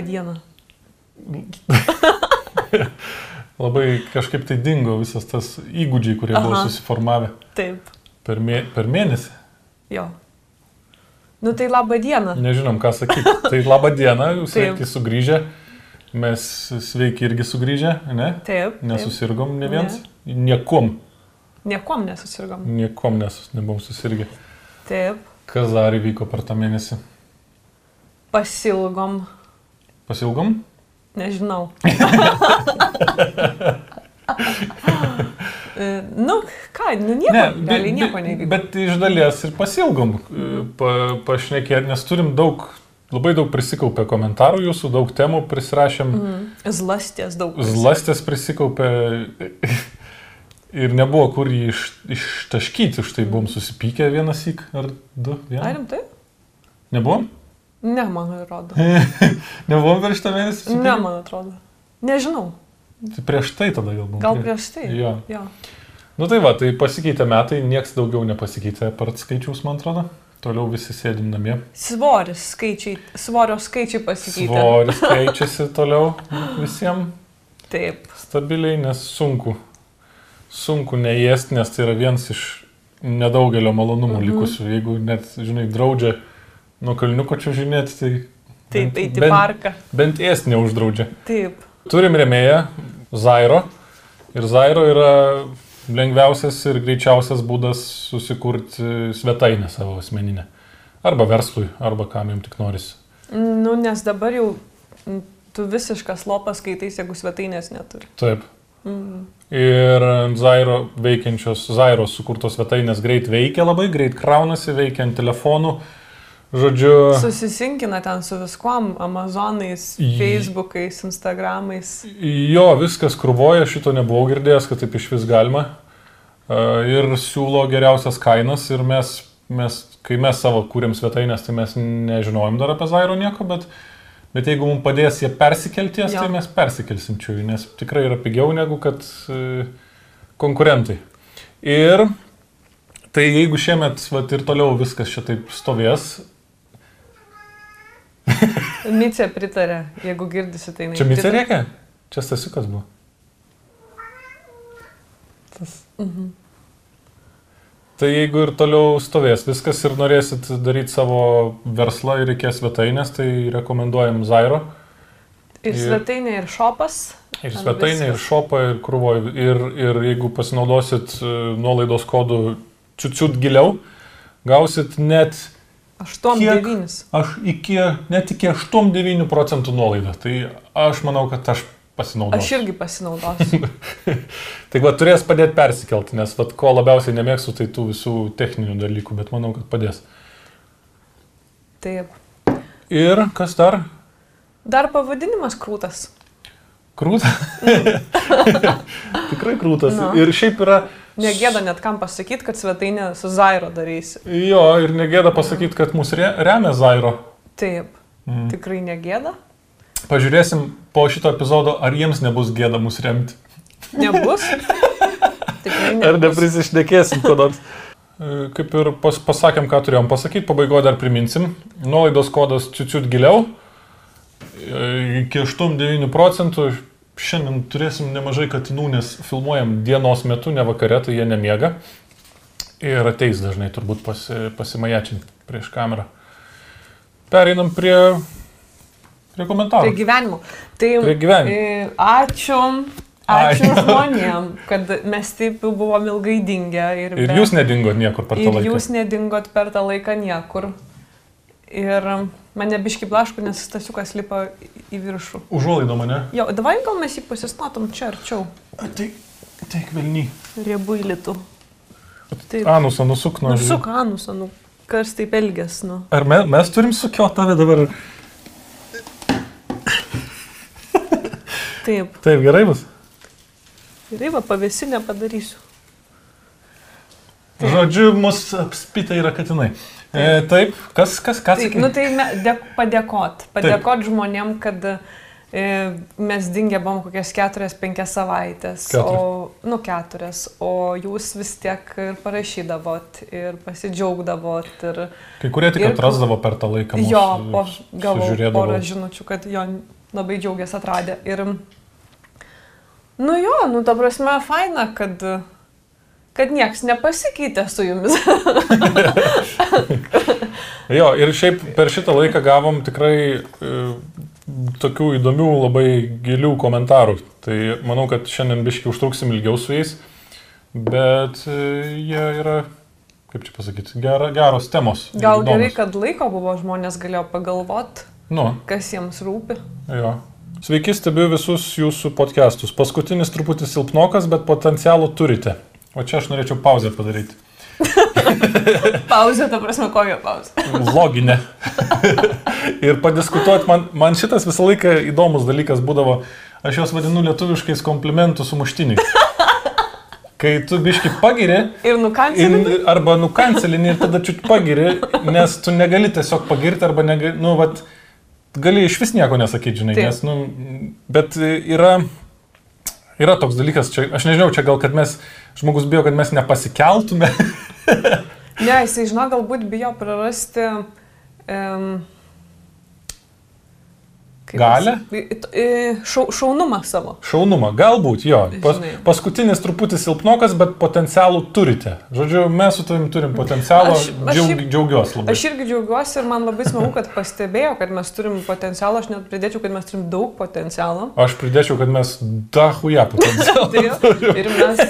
Labą dieną. Labai kažkaip tai dingo visas tas įgūdžiai, kurie Aha. buvo susiformavę Taip. per, mė, per mėnesį. Jo. Nu tai labą dieną. Nežinom, ką sakyti. Tai laba diena, jūs sveiki sugrįžę. Mes sveiki irgi sugrįžę, ne? Taip. Nesusirgom ne viens. Niekom. Niekom nesusirgom. Niekom nesus, nebuvom susirgę. Taip. Kas dar įvyko per tą mėnesį? Pasilgom. Pasilgom? Nežinau. E, nu, ką, nu nieko, ne, gali nieko neįvyko. Bet iš dalies ir pasilgom pa, pašnekėti, nes turim daug, labai daug prisikaupę komentarų jūsų, daug temų prisirašėm. Mm. Zlastės daug. Zlastės prisikaupė ir nebuvo kur jį iš, ištaškyti, už tai buvom susipykę vienas įk ar du. Ar Vieną. rimtai? Nebuvom? Ne, man atrodo. Nebuvom per šitą mėnesį? susipykę? Ne, man atrodo. Nežinau. Tai prieš tai tada gal buvo. Gal prieš tai. Jo. Jo. Nu tai va, tai pasikeitė metai, nieks daugiau nepasikeitė per skaičius, man atrodo. Toliau visi sėdim namie. Svoris skaičiai, svorio skaičiai pasikeitė. Svoris keičiasi toliau visiems Taip. stabiliai, nes sunku. Sunku neėsti, nes tai yra vienas iš nedaugelio malonumų Mhm. likusių. Jeigu net, žinai, draudžia nuo kalniuko čia žinėti, tai... Taip, bent- eiti bent- parką. Bent ėsti neuždraudžia. Taip. Turim remėją Zairo. Ir Zairo yra lengviausias ir greičiausias būdas susikurti svetainę savo asmeninę. Arba verslui, arba kam jums tik norisi. Nu, nes dabar jau tu visiškas lopas skaitais, jeigu svetainės neturi. Taip. Mm. Ir Zairo veikiančios, Zairo sukurtos svetainės greit veikia labai, greit kraunasi, veikia ant telefonų. Žodžiu, Susisinkina ten su viskuom, Amazonais, Facebookais, Instagramais. jo, viskas krūvoja, šito nebuvau girdėjęs, kad taip iš vis galima. A, Ir siūlo geriausias kainas ir mes, mes kai mes savo kūrėm svetainės, tai mes nežinojom dar apie Zairo nieko, bet, bet jeigu mums padės jie persikelties, Jo. tai mes persikelsim čia, nes tikrai yra pigiau negu kad e, konkurentai. Ir tai jeigu šiemet vat, ir toliau viskas šitaip stovės, Micė pritarė, jeigu girdisi tai. čia Micė pritarė. reikia? Čia Stasiukas buvo. Tas. Mhm. Tai jeigu ir toliau stovės viskas ir norėsit daryti savo verslą ir reikės svetainės, tai rekomenduojam Zairo. Ir Ir- svetainė, ir šopas. Ir svetainė, ir šopą, ir krūvoj. Ir, ir jeigu pasinaudosit e, nuolaidos kodų čiučiut giliau, gausit net 8-9. aš iki, net iki 8-9 procentų nuolaidą. Tai aš manau, kad aš pasinaudosiu. Aš irgi pasinaudosiu. Tai va, turės padėti persikelti, nes vat, ko labiausiai nemėgstu, tai tų visų techninių dalykų, bet manau, kad padės. Taip. Ir kas dar? Dar pavadinimas krūtas. Krūtas. Tikrai krūtas. Nu. Ir šiaip yra, Negėda net kam pasakyti, kad svetainė su Zairo darysi. jo, ir negėda pasakyti, kad mus re, remia Zairo. Taip. Mm. Tikrai negėda. Pažiūrėsim po šito epizodo, ar jiems nebus gėda mus remti. Nebus. Tikrai Ar nebus. neprisišnekėsim, ko nors. E, Kaip ir pas, pasakėm, ką turėjom pasakyti, pabaigoje dar priminsim. Nuolaidos kodas čiučiut giliau. E, Iki 8-9 procentų. Šiandien turėsim nemažai katinų, nes filmuojam dienos metu, ne vakare, tai jie nemiega. Ir ateis dažnai turbūt pasi, pasimajačinti prieš kamerą. Pereinam prie, prie komentarų. Prie gyvenimo. Tai Prie gyvenimo. e, ačiū. Ačiū žmonėm, kad mes taip buvom ilgai dingę. Ir, Ir be- jūs nedingot niekur per tą ir laiką. jūs nedingot per tą laiką niekur. Ir mane biški blaško, nes stasiukas lipa į viršų. Užuolaido mane. Jo, davai gal mes jį pasistatom čia arčiau. Ateik, ateik velny. Riebu į litų. Taip. Anusą nusuk nuo Nu, suk anusą, nu, kas taip elgės, nu. Ar me, mes turim sukiot tave dabar? Taip. Taip, gerai bus. Gerai, va, pavėsinę padarysiu. Žodžiu, mus apspita yra katinai. E, taip, kas, kas, ką Taip, nu tai me- dėk- padėkot. Padėkot žmonėm, kad E, Mes dingę buvom kokias keturias, penkias savaitės. Keturias. O, nu, keturias. O jūs vis tiek ir parašydavot, ir pasidžiaugdavot. Ir, Kai kurie tik Ir- atrasdavo per tą laiką. mus, jo, po, gavau porą žinučių, kad jo labai džiaugiasi atradę. Ir, nu jo, nu, ta prasme, faina, kad, kad nieks nepasikeitė su jumis. Jo, ir šiaip per šitą laiką gavom tikrai e, tokių įdomių, labai gilių komentarų. Tai manau, kad šiandien biški užtruksim ilgiau su jais, bet e, jie yra, kaip čia pasakyti, gera, geros temos. Gal įdomios. gerai, kad laiko buvo, žmonės galėjo pagalvoti, Nu, kas jiems rūpi. jo. Sveiki, stebiu visus jūsų podcastus. Paskutinis truputį silpnokas, bet potencialų turite. O čia aš norėčiau pauzę padaryti. Pauzė, ta prasme, kokia pauzė. loginė. ir padiskutuoti, man, man šitas visą laiką įdomus dalykas būdavo, aš juos vadinu lietuviškais komplimentų sumuštiniais. Kai tu biški pagiri, Ir nukancinti. in, arba nukancelini ir tada čiut pagiri, nes tu negali tiesiog pagirti arba negali, nu, vat, gali iš vis nieko nesakyti, žinai, Taip. nes, nu, bet yra, yra toks dalykas, čia, aš nežinau, čia gal, kad mes, žmogus bijo, kad mes nepasikeltume. Ne, jisai, žinau, galbūt bijo prarasti. Um, Galią? Šau, šaunumą savo. Šaunumą, galbūt jo. Pas, paskutinis truputį silpnokas, bet potencialų turite. Žodžiu, mes su tavim turim potencialą, Aš- aš džiaug, šiaip- džiaugiuosi labai. Aš irgi džiaugiuosi ir man labai smagu, kad pastebėjau, kad mes turim potencialą. Aš net pridėčiau, kad mes turim daug potencialo. Aš pridėčiau, kad mes dahuja potencialą. Tai, ir, mes,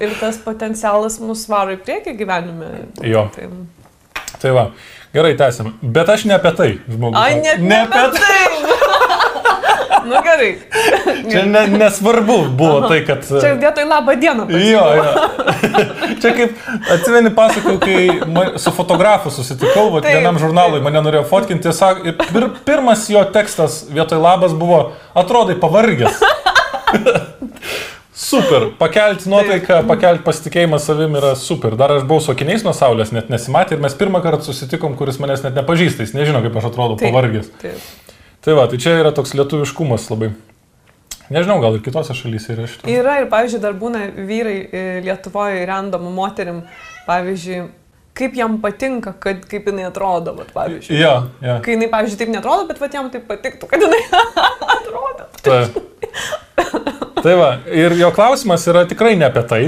ir tas potencialas mus varo į priekį gyvenime. Jo, Tai, tai va. Gerai, tęsim. Bet aš ne apie tai, žmogus. ai, net ne apie tai. Nu gerai. Čia ne, nesvarbu buvo tai, kad... Čia vietoj labą dieną. Jo, jo. Čia kaip, atsimeni, pasakau, kai su fotografu susitikau, va, Taip, vienam žurnalui mane norėjo fotkinti, sak- ir pir, pirmas jo tekstas vietoj labas buvo, atrodai pavargęs. Super, pakelti nuotaiką, pakelti pasitikėjimą savim yra super. Dar aš buvau su akiniais nuo saulės, net nesimatė ir mes pirmą kartą susitikom, kuris manęs net nepažįsta, jis nežino, kaip aš atrodau Taip. pavargęs. Taip. Tai va, tai čia yra toks lietuviškumas labai. Nežinau, gal ir kitose šalyse yra šitą. Yra ir, pavyzdžiui, dar būna vyrai e, Lietuvoje random moterim, pavyzdžiui, kaip jam patinka, kad kaip jinai atrodo, vat, pavyzdžiui. Jo, jo. Kai jinai, pavyzdžiui, taip netrodo, bet vat jam taip patiktų, kad jinai atrodo. Ta. Tai va, ir jo klausimas yra tikrai ne apie tai.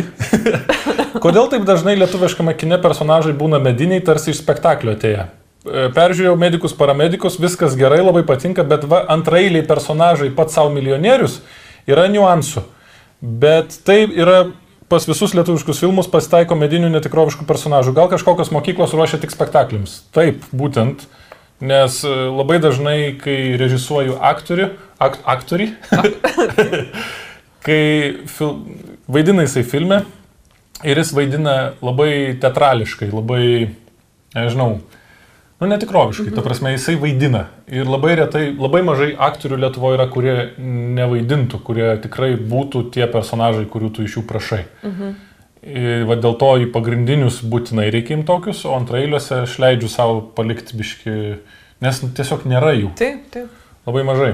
Kodėl taip dažnai lietuviškame kine personažai būna mediniai, tarsi iš spektaklio atėję? E, Peržiūrėjau medikus, paramedikus, viskas gerai, labai patinka, bet va, antrailiai personažai pats savo milijonierius yra niuansų. Bet tai yra pas visus lietuviškus filmus pasitaiko medinių netikroviškų personažų. Gal kažkokios mokyklos ruošia tik spektakliams. Taip, būtent. Nes e, labai dažnai, kai režisuoju aktorių, ak, aktorį, kai fil, vaidina jisai filme ir jis vaidina labai teatrališkai, labai, nežinau, nu netikroviškai, ta prasme jisai vaidina. Ir labai retai, labai mažai aktorių Lietuvoje yra, kurie nevaidintų, kurie tikrai būtų tie personažai, kurių tu iš jų prašai. Mhm. Ir va dėl to į pagrindinius būtinai reikia imti tokius, o antrailiuose aš leidžiu savo palikti biški, nes tiesiog nėra jų. Taip, taip. Labai mažai.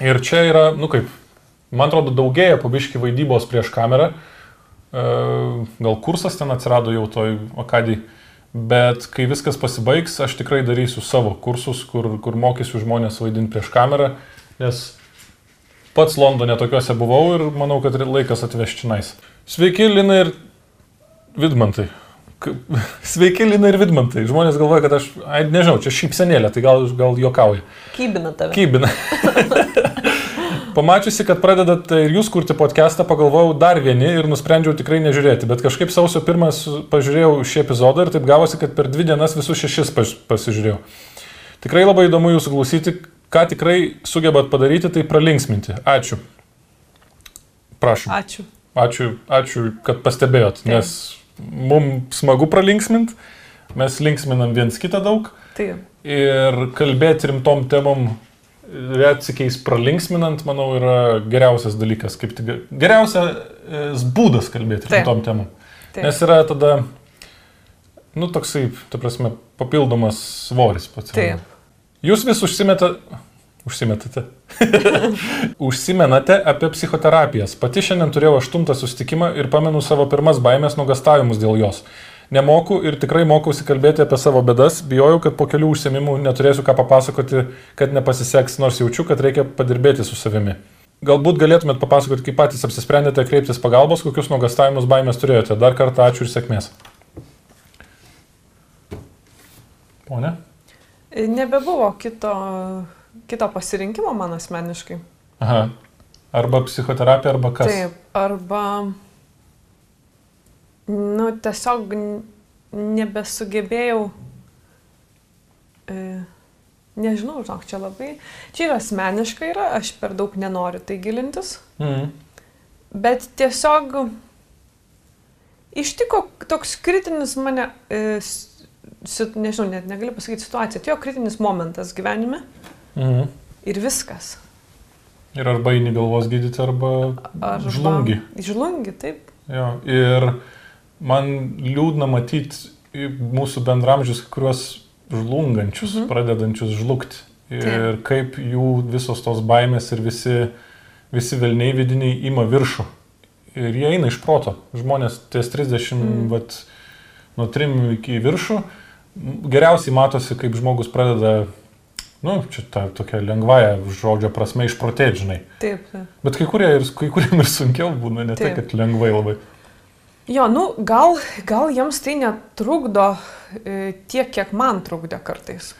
Ir čia yra, nu kaip, man atrodo, daugėja pabiški vaidybos prieš kamerą. E, Gal kursas ten atsirado jau toj akadijai. Bet kai viskas pasibaigs, aš tikrai darysiu savo kursus, kur, kur mokysiu žmonės vaidinti prieš kamerą. Nes pats Londone tokiuose buvau ir manau, kad laikas atvežti nais. Sveiki, Lina ir Vidmantai. Sveiki, Lina ir Vidmantai. Žmonės galvoja, kad aš, ai, nežinau, čia šypsenėlė, tai gal, gal juokauju. Kybina tave. Kybina. Pamačiusi, kad pradedate ir jūs kurti podcastą, pagalvojau dar vieni ir nusprendžiau tikrai nežiūrėti. Bet kažkaip sausio pirmas pažiūrėjau šį epizodą ir taip gavosi, kad per dvi dienas visus šešis pas, pasižiūrėjau. Tikrai labai įdomu jūsų klausyti, ką tikrai sugebat padaryti, tai pralinksminti. Ačiū. Prašom. Ačiū. Ačiū, ačiū kad pastebėjot, nes mums smagu pralinksminti, mes linksminam viens kitą daug Taip. ir kalbėti rimtom temom retsykiais pralinksminant, manau, yra geriausias dalykas, kaip tik geriausias būdas kalbėti rimtom temom. Nes yra tada, nu, toksai, ta prasme, papildomas svoris pats. Taip. Jūs vis užsimeta, Užsimetate. Užsimenate apie psichoterapijas. Pati šiandien turėjau aštuntą susitikimą ir pamenu savo pirmas baimės nuogastavimus dėl jos. Nemoku ir tikrai mokausi kalbėti apie savo bedas, bijojau, kad po kelių užsiemimų neturėsiu ką papasakoti, kad nepasiseks, nors jaučiu, kad reikia padirbėti su savimi. Galbūt galėtumėt papasakoti, kaip patys apsisprendėte kreiptis pagalbos, kokius nuogastavimus baimės turėjote. Dar kartą ačiū ir sėkmės. Pone? Nebebuvo kito, kito pasirinkimo man asmeniškai. Aha. Arba psichoterapija, arba kas? Taip, arba, nu, tiesiog nebesugebėjau, e, nežinau, žinok, čia labai, čia yra asmeniškai yra, aš per daug nenoriu tai gilintis, Mhm. bet tiesiog ištiko toks kritinis mane, e, sit, nežinau, net negaliu pasakyti situaciją, atėjo kritinis momentas gyvenime Mhm. ir viskas. Ir arba eini galvos gydyti, arba Arba- žlungi. Žlungi, taip. Jo, ir man liūdna matyti mūsų bendramžius, kuriuos žlungančius, mhm. pradedančius žlugti. Ir Taip. kaip jų visos tos baimės ir visi, visi velniai vidiniai ima viršų. Ir jie eina iš proto. Žmonės ties 30, mm. vat, nuo 3 iki viršų. Geriausiai matosi, kaip žmogus pradeda, nu, čia ta tokia lengvaja žodžio prasme išprotėti, žinai. Taip, taip. Bet kai, kurie, ir- kai kuriem ir sunkiau būna, ne tai, Taip. kad lengvai labai. Jo, nu, gal, gal jiems tai netrukdo e, tiek, kiek man trukdė kartais.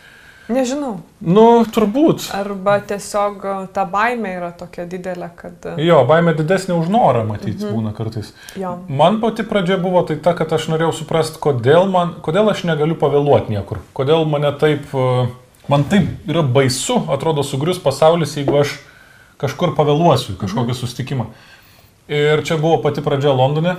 Nežinau. Nu, turbūt. Arba tiesiog e, ta baimė yra tokia didelė, kad... e, Jo, baimė didesnė už norą matyti mhm. būna kartais. Jo. Man pati pradžia buvo tai ta, kad aš norėjau suprasti, kodėl, man, kodėl aš negaliu pavėluoti niekur. Kodėl mane taip, e, man taip yra baisu, atrodo, sugrius pasaulis, jeigu aš kažkur pavėluosiu kažkokį mhm. sustikimą. Ir čia buvo pati pradžia Londone.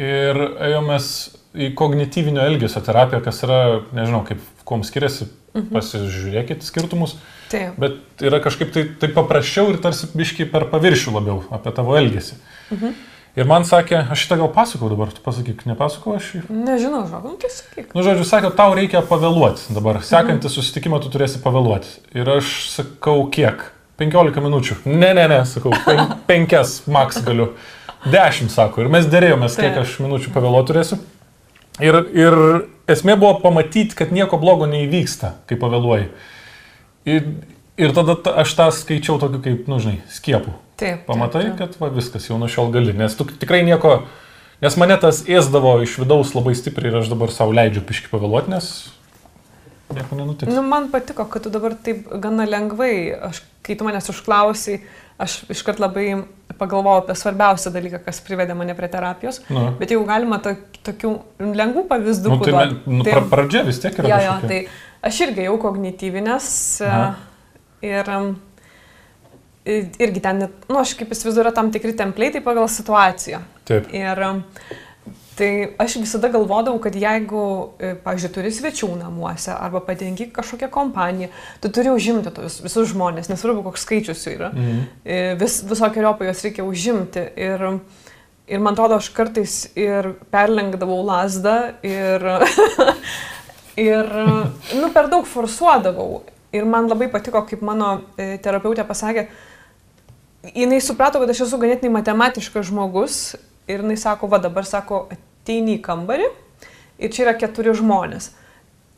Ir ėjomės į kognityvinio elgesio terapiją, kas yra, nežinau, kaip, kuom skiriasi, mhm. pasižiūrėkite skirtumus. Taip. Bet yra kažkaip tai, tai paprasčiau ir tarsi biškai per paviršių labiau apie tavo elgesį. Mhm. Ir man sakė, aš šitą gal pasakau dabar, tu pasakyk, nepasakau aš. Nežinau, žinau, nu, tai sakyk. Nu, žodžiu, sakė, tau reikia pavėluoti dabar. Sekantį mhm. susitikimą tu turėsi pavėluoti. Ir aš sakau, kiek? 15 minučių. Ne, ne, ne, sakau, pen, 5 maks galiu. 10, sako. Ir mes dėrėjomės, kiek aš minučių pavėluoti turėsiu. Ir, ir esmė buvo pamatyti, kad nieko blogo neįvyksta, kai pavėluoji. Ir, ir tada ta, aš tą skaičiau tokiu kaip, nu žinai, skiepų. Taip. Pamatai, taip, taip. kad va, viskas jau nuo šiol gali, nes tu tikrai nieko, nes mane tas ėsdavo iš vidaus labai stipriai ir aš dabar savo leidžiu piški pavėluoti, nes nieko nenutiks. Nu, man patiko, kad tu dabar taip gana lengvai, aš, kai tu manęs užklausai, aš iškart labai pagalvojau apie svarbiausią dalyką, kas privedė mane prie terapijos. Nu. Bet jeigu galima to, tokių lengvų pavyzdų, Nu, tai men, nu, pra, pradžia vis tiek yra. jo, jo, tai aš irgi jau kognityvinės e, Aha. ir irgi ten, nu, aš kaip įsivaizduoju, yra tam tikri templaitai pagal situaciją. Taip. Ir tai aš visada galvodavau, kad jeigu, e, pavyzdžiui, turi svečių namuose arba patenki kažkokią kompaniją, tu turi užimti tos visus žmonės, nesvarbu, koks skaičius jų yra. Mhm. E, Vis, visokiojopai juos reikia užimti. Ir, ir man atrodo, aš kartais ir perlenkdavau lasdą ir, ir nu, per daug forsuodavau. Ir man labai patiko, kaip mano e, terapeutė pasakė, jinai suprato, kad aš esu ganėtinai matematiškas žmogus ir jinai sako, va dabar sako, ateini į kambarį ir čia yra keturi žmonės.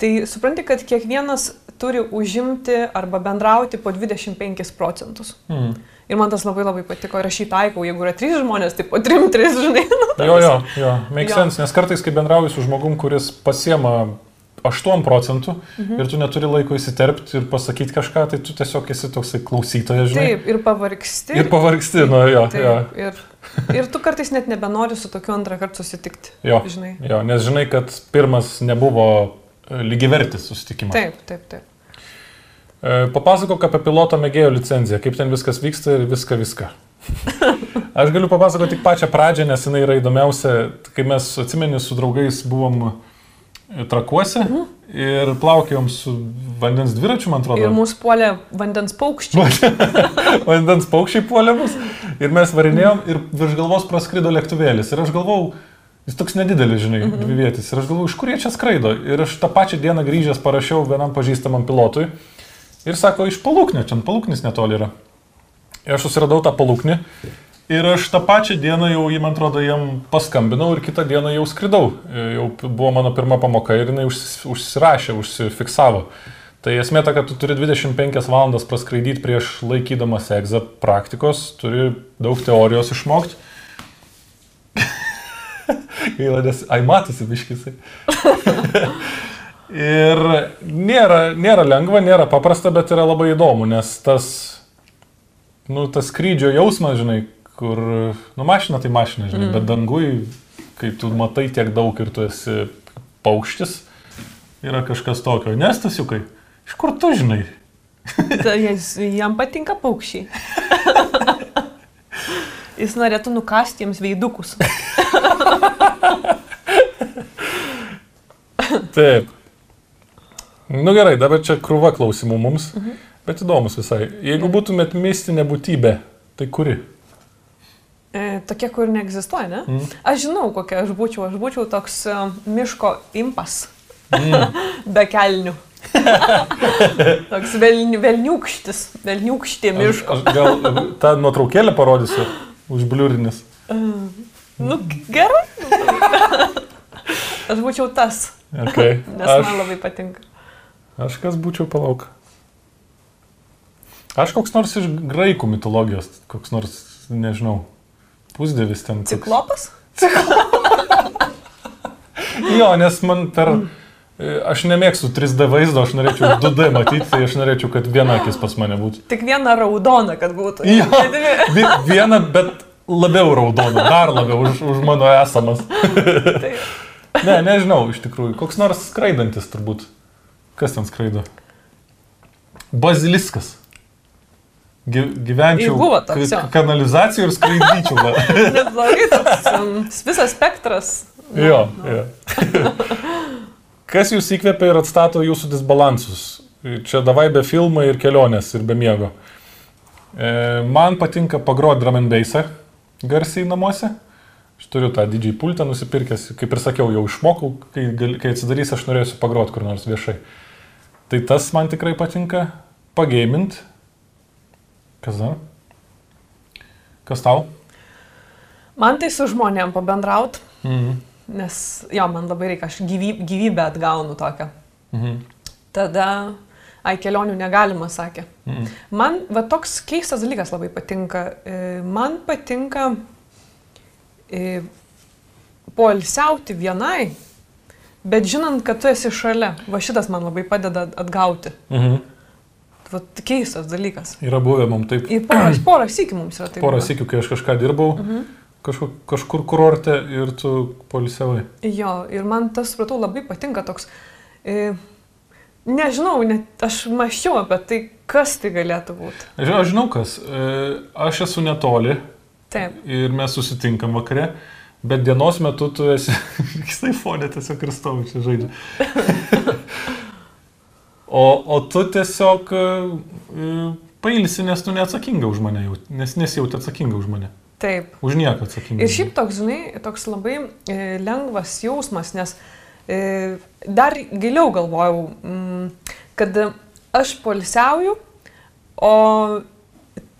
Tai supranti, kad kiekvienas turi užimti arba bendrauti po 25 procentus. Mhm. Ir man tas labai labai patiko ir aš jį taikau, jeigu yra trys žmonės, tai po trim, tris, žinai. Nu, Jo, jo, jo, make Jo. sense, nes kartais, kai bendrauji su žmogum, kuris pasiema 8 procentų mhm. ir tu neturi laiko įsiterpti ir pasakyti kažką, tai tu tiesiog esi toksai klausytojas, žinai. Taip, ir pavargsti. Ir pavargsti, nu jo, Taip, jo. Ir, ir tu kartais net nebenori su tokiu antrą kartą susitikti. Jo, Žinai. jo, nes žinai, kad pirmas nebuvo e, lygivertis susitikimas. Taip, taip, taip. E, Papasakok apie piloto mėgėjo licenciją, kaip ten viskas vyksta ir viską viską. Aš galiu papasakoti tik pačią pradžią, nes jinai yra įdomiausia, kai mes atsimeni su draugais buvom e, trakuose Mhm. ir plaukėjom su vandens dviračiu, man atrodo. Ir mūsų puolė vandens paukščiai. vandens paukščiai puolė mus ir mes varinėjom ir virš galvos praskrido lėktuvėlis. Ir aš galvau, jis toks nedidelis, žinai, Mhm. dvi vietis. Ir aš galvau, iš kur jie čia skraido. Ir aš tą pačią dieną grįžęs parašiau vienam pažįstamam pilotui. Ir sako, iš palūknio, čia palūknis netoli yra. Ir aš susiradau tą palūknį. Ir aš tą pačią dieną jau, jį, man atrodo, jam paskambinau ir kitą dieną jau skridau. Jau buvo mano pirma pamoka ir jinai užsirašė, užsifiksavo. Tai esmė ta, kad tu turi 25 valandas praskraidyti prieš laikydamas egzą praktikos, turi daug teorijos išmokti. Gaila, nes, ai, matosi biškisai. ir nėra, nėra lengva, nėra paprasta, bet yra labai įdomu, nes tas, nu, tas skrydžio jausmas, žinai, kur, nu, mašina tai mašina, žinai, mm. bet dangui, kai tu matai tiek daug ir tu esi paukštis, yra kažkas tokio. Nestasiukai, iš kur tu žinai? Tai jis, jam patinka paukščiai. Jis norėtų nukasti jiems veidukus. Taip. Nu gerai, dabar čia krūva klausimų mums, mhm. bet įdomus visai. Jeigu būtumėt mistinė būtybė, tai kuri? E, tokie, kur neegzistuoja, ne? Mm. Aš žinau, kokia aš būčiau. Aš būčiau toks e, miško impas. Mm. Be kelnių. toks velni, velniukštis, velniukštė miško. Aš, aš gal tą nuotraukėlę parodysiu, užbliurinis. Nu, gerai. aš būčiau tas, Okay. nes Aš, man labai patinka. aš kas būčiau palauk. Aš koks nors iš graikų mitologijos, koks nors, nežinau, pusdėvis ten. koks- Ciklopas? Jo, nes man per... e, Aš nemėgstu 3D vaizdo, aš norėčiau 2D matyti, tai aš norėčiau, kad viena akis pas mane būtų. Tik viena raudona, kad būtų. Jo, vi- viena, bet labiau raudona, dar labiau už, už mano esamas. Tai, Ne, nežinau, iš tikrųjų. Koks nors skraidantis turbūt. Kas ten skraido? Baziliskas. Gy, gyvenčiau Ir buvo toks, kanalizacijų ir skraidyčiau. va. neblogai toks um, visas spektras. jo, jo. Kas jūs įkvėpia ir atstato jūsų disbalansus? Čia davai be filmų ir kelionės ir be miego. E, man patinka pagroti bassą garsiai namuose. Aš turiu tą didžiai pultą nusipirkęs, kaip ir sakiau, jau išmokau, kai, kai atsidarys, aš norėsiu pagroti kur nors viešai. Tai tas man tikrai patinka. Pageimint. Kas dar? Kas tau? Man tai su žmonėm pabendraut, Mhm. Nes jo, man labai reikia, aš gyvy, gyvybę atgaunu tokią. Mhm. Tada, ai, kelionių negalima, sakė. Mhm. Man va toks keistas dalykas labai patinka. E, Man patinka e, poilsiauti vienai, bet žinant, kad tu esi šalia. Va šitas man labai padeda atgauti. Mhm. Va keistas dalykas. Yra buvę mums taip. Ir porą, porą sėkių mums yra taip. Porą sėkių, kai aš kažką dirbau, mhm. Kažkur, kažkur kurorte ir tu polisavai. Jo, ir man tas, supratau, labai patinka toks. E, nežinau, net aš maščiau apie tai, kas tai galėtų būti. Aš, aš žinau kas, e, aš esu netoli Taip. ir mes susitinkam vakare, bet dienos metu tu esi, jisai fonė tiesiog ir stovi čia žaidžia. O, o tu tiesiog e, pailsi, nes tu neatsakinga už mane, jau, nes nesijauti atsakinga už mane. Taip. Už nieką atsakinga. Ir šiaip toks, žinai, toks labai e, lengvas jausmas, nes e, dar giliau galvojau, mm, kad aš polisiauju, o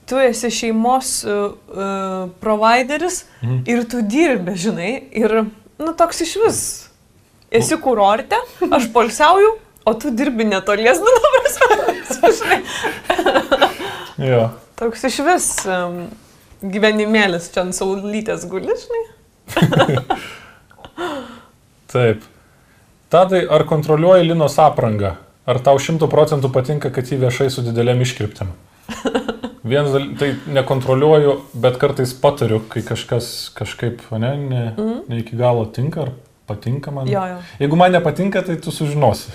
tu esi šeimos uh, uh, provideris Mhm. ir tu dirbi, žinai, ir, nu, toks iš vis. Esi kurorte, aš polisiauju, o tu dirbi netolies, nu, dabar, žinai. Jo. Toks iš vis um, gyvenimėlis čia ant saulytės guli, žinai. Taip. Tadai, ar kontroliuoji Linos aprangą? Ar tau šimtų procentų patinka, kad jį viešai su didelėm iškriptėm? Vienas, dal- tai nekontroliuoju, bet kartais patariu, kai kažkas kažkaip ne, ne, mm. ne iki galo tinka ar patinka man. Jo, jo. Jeigu man nepatinka, tai tu sužinosi.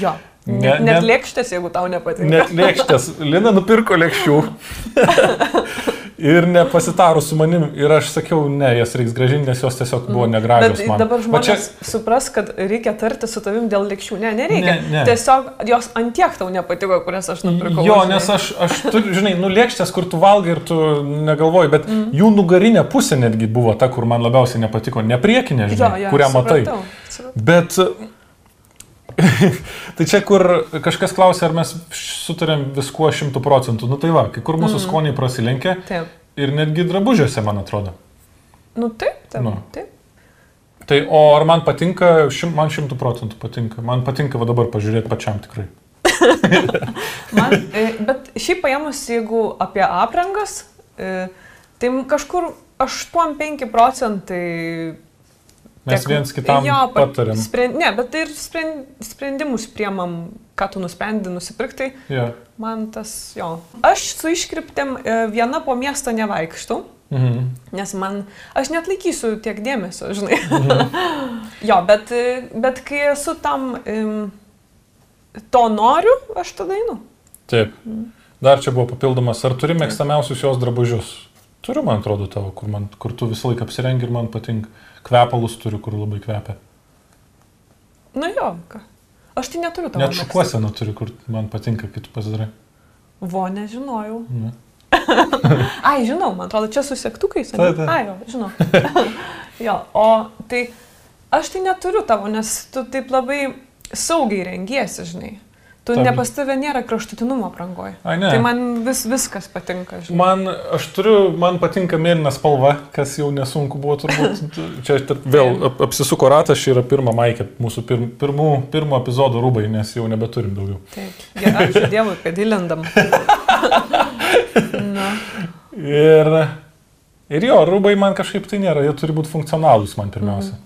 Jo. Ne- Net, ne- net lėkštės, jeigu tau nepatinka. Net lėkštės. Lina nupirko lėkščių. ir nepasitarus su manim. Ir aš sakiau, ne, jas reiks gražinti, nes jos tiesiog buvo negražios Bet man. dabar Va žmonės čia- čia... supras, kad reikia tarti su tavim dėl lėkščių. Ne, nereikia. Ne, ne. Tiesiog jos antiek tau nepatiko, kurias aš nupirkau. Jo, žinai. nes aš, aš turiu, žinai, nu lėkštės, kur tu valgai ir tu negalvoji, bet mm. jų nugarinė pusė netgi buvo ta, kur man labiausiai nepatiko. Ne priekinė, žinai, jo, jo, kurią matai. supratau, supratau. Bet tai čia kur kažkas klausė, ar mes sutarėm viskuo šimtų procentų. Nu tai va, kai kur mūsų mm. skoniai prasilenkia. Taip. Ir netgi drabužiuose, man atrodo. Nu taip, taip. Nu. taip. Tai o ar man patinka, šim, man šimtų procentų patinka. Man patinka va dabar pažiūrėti pačiam tikrai. Man, e, bet šiaip paėmus, jeigu apie aprangas, e, tai kažkur 8-5 procentai Mes Tiek- viens kitam jo, pa- patarėm. Sprend, ne, bet tai ir sprend, sprendimus priemam, ką tu nusprendi nusipirkti. Ja. Man tas, jo. Aš su iškriptėm e, viena po miestą nevaikštau, Mhm. nes man, aš net laikysiu tiek dėmesio, žinai. jo, bet, e, bet kai esu tam, to noriu, aš tada einu. Taip. Dar čia buvo papildomas, ar turi mėgstamiausius jos drabužius? Turiu, man atrodo, tavo, kur, man, kur tu visą laiką apsirengi ir man patinka. Kvepalus turiu, kur labai kvepia. Na jo, ką. Aš tai neturiu tavo. Net šukuoseną turiu, kur man patinka, kai tu pasidarai. Vo, nežinojau. Ne. Ai, žinau, man atrodo, čia su sektukais. Taip, taip. Ai, jo, žinau. jo, o tai aš tai neturiu tavo, nes tu taip labai saugiai rengiesi, žinai. Tu Taip. ne pas tave nėra kraštutinumo prangoje. Ai, ne. Tai man vis, viskas patinka, žinai. Man, aš turiu, man patinka mėlyna spalva, kas jau nesunku buvo turbūt. Čia tad vėl ap, apsisuko ratas, čia yra pirma maikė, mūsų pirm, pirmų, pirmo epizodo rūbai, nes jau nebeturim daugiau. Taip. Gerai, ačiū Dievui, kad įlendam. Na, Ir, ir jo, rūbai man kažkaip tai nėra, jie turi būti funkcionalūs man pirmiausia.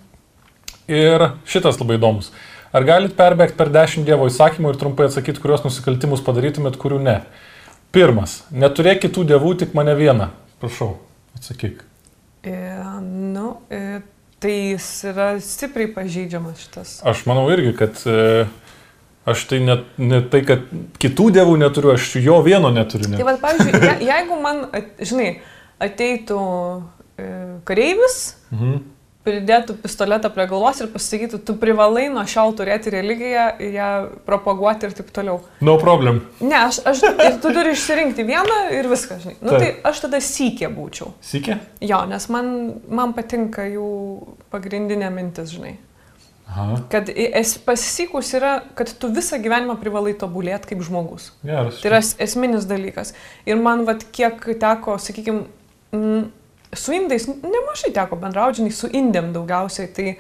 Ir šitas labai įdomus. Ar galit perbėgti per 10 Dievo įsakymų ir trumpai atsakyti, kuriuos nusikaltimus padarytumėt, kurių ne? Pirmas. Neturėk kitų dievų, tik mane vieną. Prašau, atsakyk. e, nu, e, tai jis yra stipriai pažeidžiamas šitas. Aš manau irgi, kad e, aš tai net ne tai, kad kitų dievų neturiu, aš jo vieno neturiu. Tai Net. vad, pavyzdžiui, je, jeigu man, at, žinai, ateitų e, kareivis, Mhm. Pridėtų pistoletą prie galvos ir pasakytų, tu privalai nuo šiol turėti religiją ją propaguoti ir taip toliau. No problem. Ne, aš, aš ir tu turi išsirinkti vieną ir viską, žinai. Nu, Taip. tai aš tada sykė būčiau. Sikė? Jo, nes man, man patinka jų pagrindinė mintis, žinai. Aha. Kad es, pasisykus yra, kad tu visą gyvenimą privalai tobulėti kaip žmogus. Geras. Tai yra es- esminis dalykas. Ir man, vat, kiek teko, sakykime, su indais, nemažai teko bendrauti, žinai, su indėm daugiausiai, tai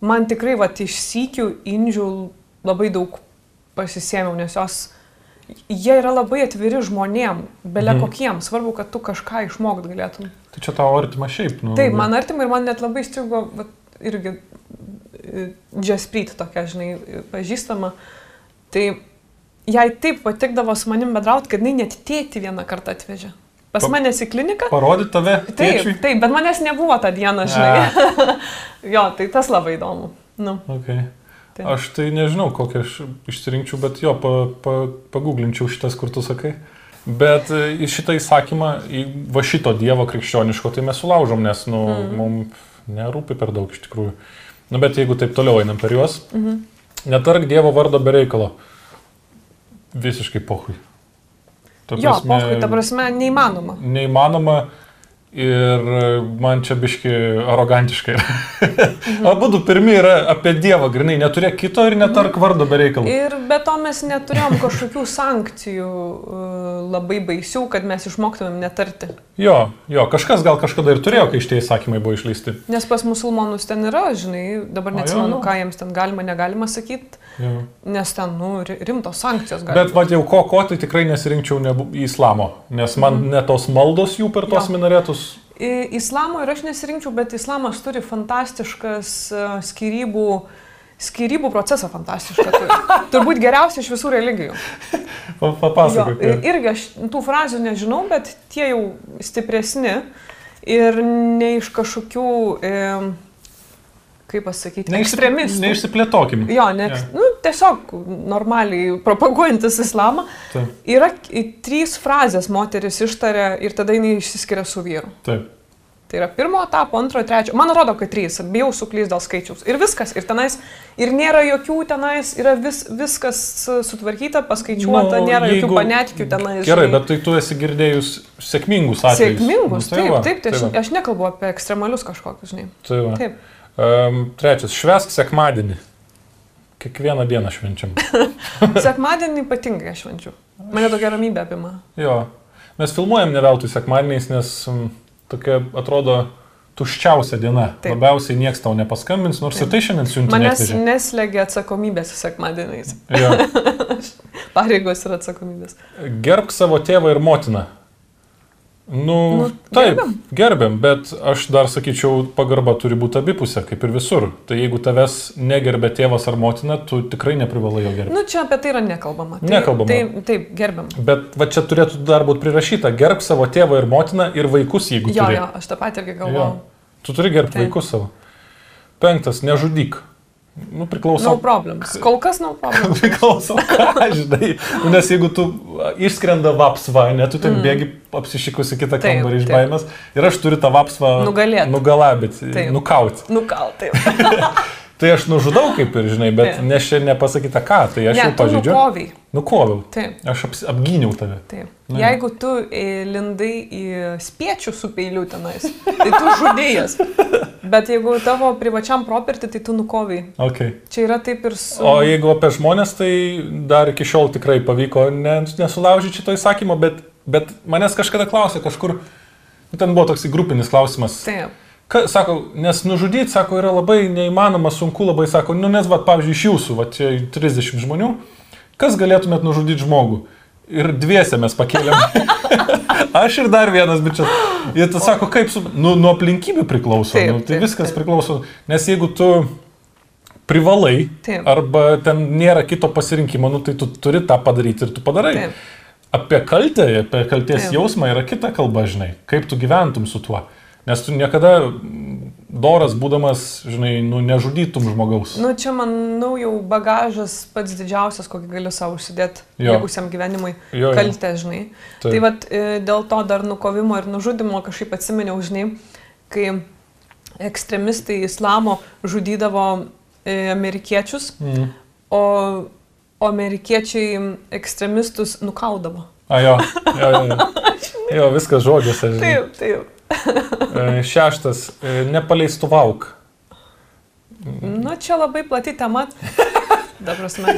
man tikrai, vat, iš sykių indžių labai daug pasisėmiau, nes jos, jie yra labai atviri žmonėm, belia Mhm. kokiem, svarbu, kad tu kažką išmokt galėtum. Tai čia tavo artima šiaip. Nu, Taip, man artima ir man net labai strigo, vat, irgi Jaspreet tokia, žinai, pažįstama. Tai jai taip patikdavo su manim bendrauti, kad jinai net tėti vieną kartą atvežė. Pas Pa- manęs į kliniką. Parodyti tave. Taip, tėčiui? taip, bet manęs nebuvo tą dieną, žinai. jo, tai tas labai įdomu. Nu, Okay. tai. Aš tai nežinau, kokią aš išsirinkčiau, bet jo, pa, pa, paguglinčiau šitas, kur tu sakai. Bet e, į šitą įsakymą, į va šito Dievo krikščioniško, tai mes sulaužom, nes, nu, mm. mums nerūpi per daug iš tikrųjų. Nu, bet jeigu taip toliau einam per juos, Mhm. netark Dievo vardo be reikalo. Visiškai pohui. Ta Jo, pohui, ta prasme, neįmanoma. Neįmanoma ir man čia biški arogantiškai. Mhm. Abu du pirmi yra apie Dievą, grinai, neturėk kito ir netark vardo be reikalo. Ir be to mes neturėjom kažkokių sankcijų uh, labai baisių, kad mes išmoktumėm netarti. Jo, jo, kažkas gal kažkada ir turėjo, kai šitie įsakymai buvo išleisti. Nes pas musulmonus ten yra, žinai, dabar neatsimenu, ką jiems ten galima, negalima sakyti, Jo. nes ten, nu, ri- rimtos sankcijos gali. Bet va jau ko, ko tai tikrai nesirinkčiau nebu, į islamo, nes man ne tos maldos jų per tos. Jo. minaretus. Islamo ir aš nesirinkčiau, bet islamas turi fantastiškas uh, skirybų, skirybų procesą fantastišką. turi. Turbūt geriausia iš visų religijų. Papasakok. ir- irgi aš tų frazių nežinau, bet tie jau stipresni ir ne iš kažkokių, e, kaip pasakyti, ekstremistų. Neišsiplėtokim. Jo, ne, Jo. nu, tiesiog normaliai propaguojantis islamą. Taip, Yra trys frazės moteris ištarė ir tada jinai išsiskiria su vyru. taip. Tai yra pirmo etapo, antro, trečio. Man atrodo, kad trys. Bijau suklysti dėl skaičiaus. Ir viskas. Ir tenais. Ir nėra jokių tenais. Yra vis, viskas sutvarkyta, paskaičiuota. Nu, nėra jeigu- jokių panetikių tenais. Gerai, žinai. bet tai tu esi girdėjus sėkmingus atvejus. Sėkmingus, Nu, taip, va, taip, tai aš, va, aš nekalbu apie ekstremalius kažkokius, žinai. tai va. Taip. Um, trečias, švesk sekmadienį. kiekvieną dieną švenčiam. Sekmadienį ypatingai aš švenčiu. Mane tokia ramybė apima. Jo, mes filmuojam ne veltui sekmadieniais, nes m, tokia atrodo tuščiausia diena. Taip. Labiausiai niekas tau nepaskambins, nors ir tai šiandien siunti. Manęs neatvežė. neslegia atsakomybės sekmadieniais. Jo. Pareigos ir atsakomybės. Gerbk savo tėvą ir motiną. Nu, Nu, taip, gerbiam. gerbiam, bet aš dar sakyčiau, pagarba turi būti abipusė, kaip ir visur. Tai jeigu tavęs negerbė tėvas ar motina, tu tikrai neprivalai jo gerbti. Nu, čia apie tai yra nekalbama. Tai, Nekalbama. Taip, taip, gerbiam. Bet va čia turėtų dar būti prirašyta, gerbk savo tėvą ir motiną ir vaikus, jeigu Jo, turi. jo, aš tą patį irgi galvoju. Tu turi gerbti vaikus savo. Penktas, nežudyk. Nu, priklauso. No problems. Kol kas no problems. Priklauso, ką žinai. Nu, Nes jeigu tu išskrenda vapsva, ne, tu ten mm. bėgi apsišikusi kitą Taip, kambarį iš baimės ir aš turiu tą vapsvą Nugalėt. nugalabyti, Taip. nukauti. Tai aš nužudau kaip ir, žinai, bet Taip. nes čia nepasakyta ką, tai aš ne, jau pažydžiu. nukoviai. Nukoviau. Taip. Aš aps, apgyniau tave. Taip. Nu. Jeigu tu e, lindai į spiečių su peiliu tenais, tai tu žudėjas. Bet jeigu tavo privačiam properti, tai tu nukoviai. Okay. Čia yra taip ir su... O jeigu apie žmonės, tai dar iki šiol tikrai pavyko ne, nesulaužyti šito įsakymo, bet, bet manęs kažkada klausė kažkur, nu, ten buvo toks grupinis klausimas. Taip. Ka, sako, nes nužudyti, sako, yra labai neįmanoma, sunku labai, sako, nu nes, va, pavyzdžiui, iš jūsų, va, čia 30 žmonių, kas galėtumėt nužudyti žmogų? Ir dviese mes pakėlėm. Aš ir dar vienas bičias. Ir tu sako, kaip su... Nu, nuo aplinkybių priklauso. Taip, nu, tai taip, viskas taip. priklauso. Nes jeigu tu privalai, Taip. arba ten nėra kito pasirinkimo, nu, tai tu turi tą padaryti ir tu padarai. Taip. Apie kaltę, apie kalties Taip. jausmą yra kita kalba, žinai, kaip tu gyventum su tuo. Nes tu niekada mm, doras būdamas, žinai, nu, nežudytum žmogaus. Nu, čia, manau, jau bagažas pats didžiausias, kokį galiu savo užsidėti likusiam gyvenimui. Jo, jo. Kaltė, žinai. Taip. Tai vad dėl to dar nukovimo ir nužudimo kažkaip atsiminiau, žinai, kai ekstremistai islamo žudydavo e, amerikiečius, Mm. o, o amerikiečiai ekstremistus nukaudavo. A, jo, jo, jo, jo. jo viskas žodžiuose, žinai. Taip, taip. E, Šeštas, e, nepaleistuvauk. Nu, čia labai plati tema. Dabar prasme.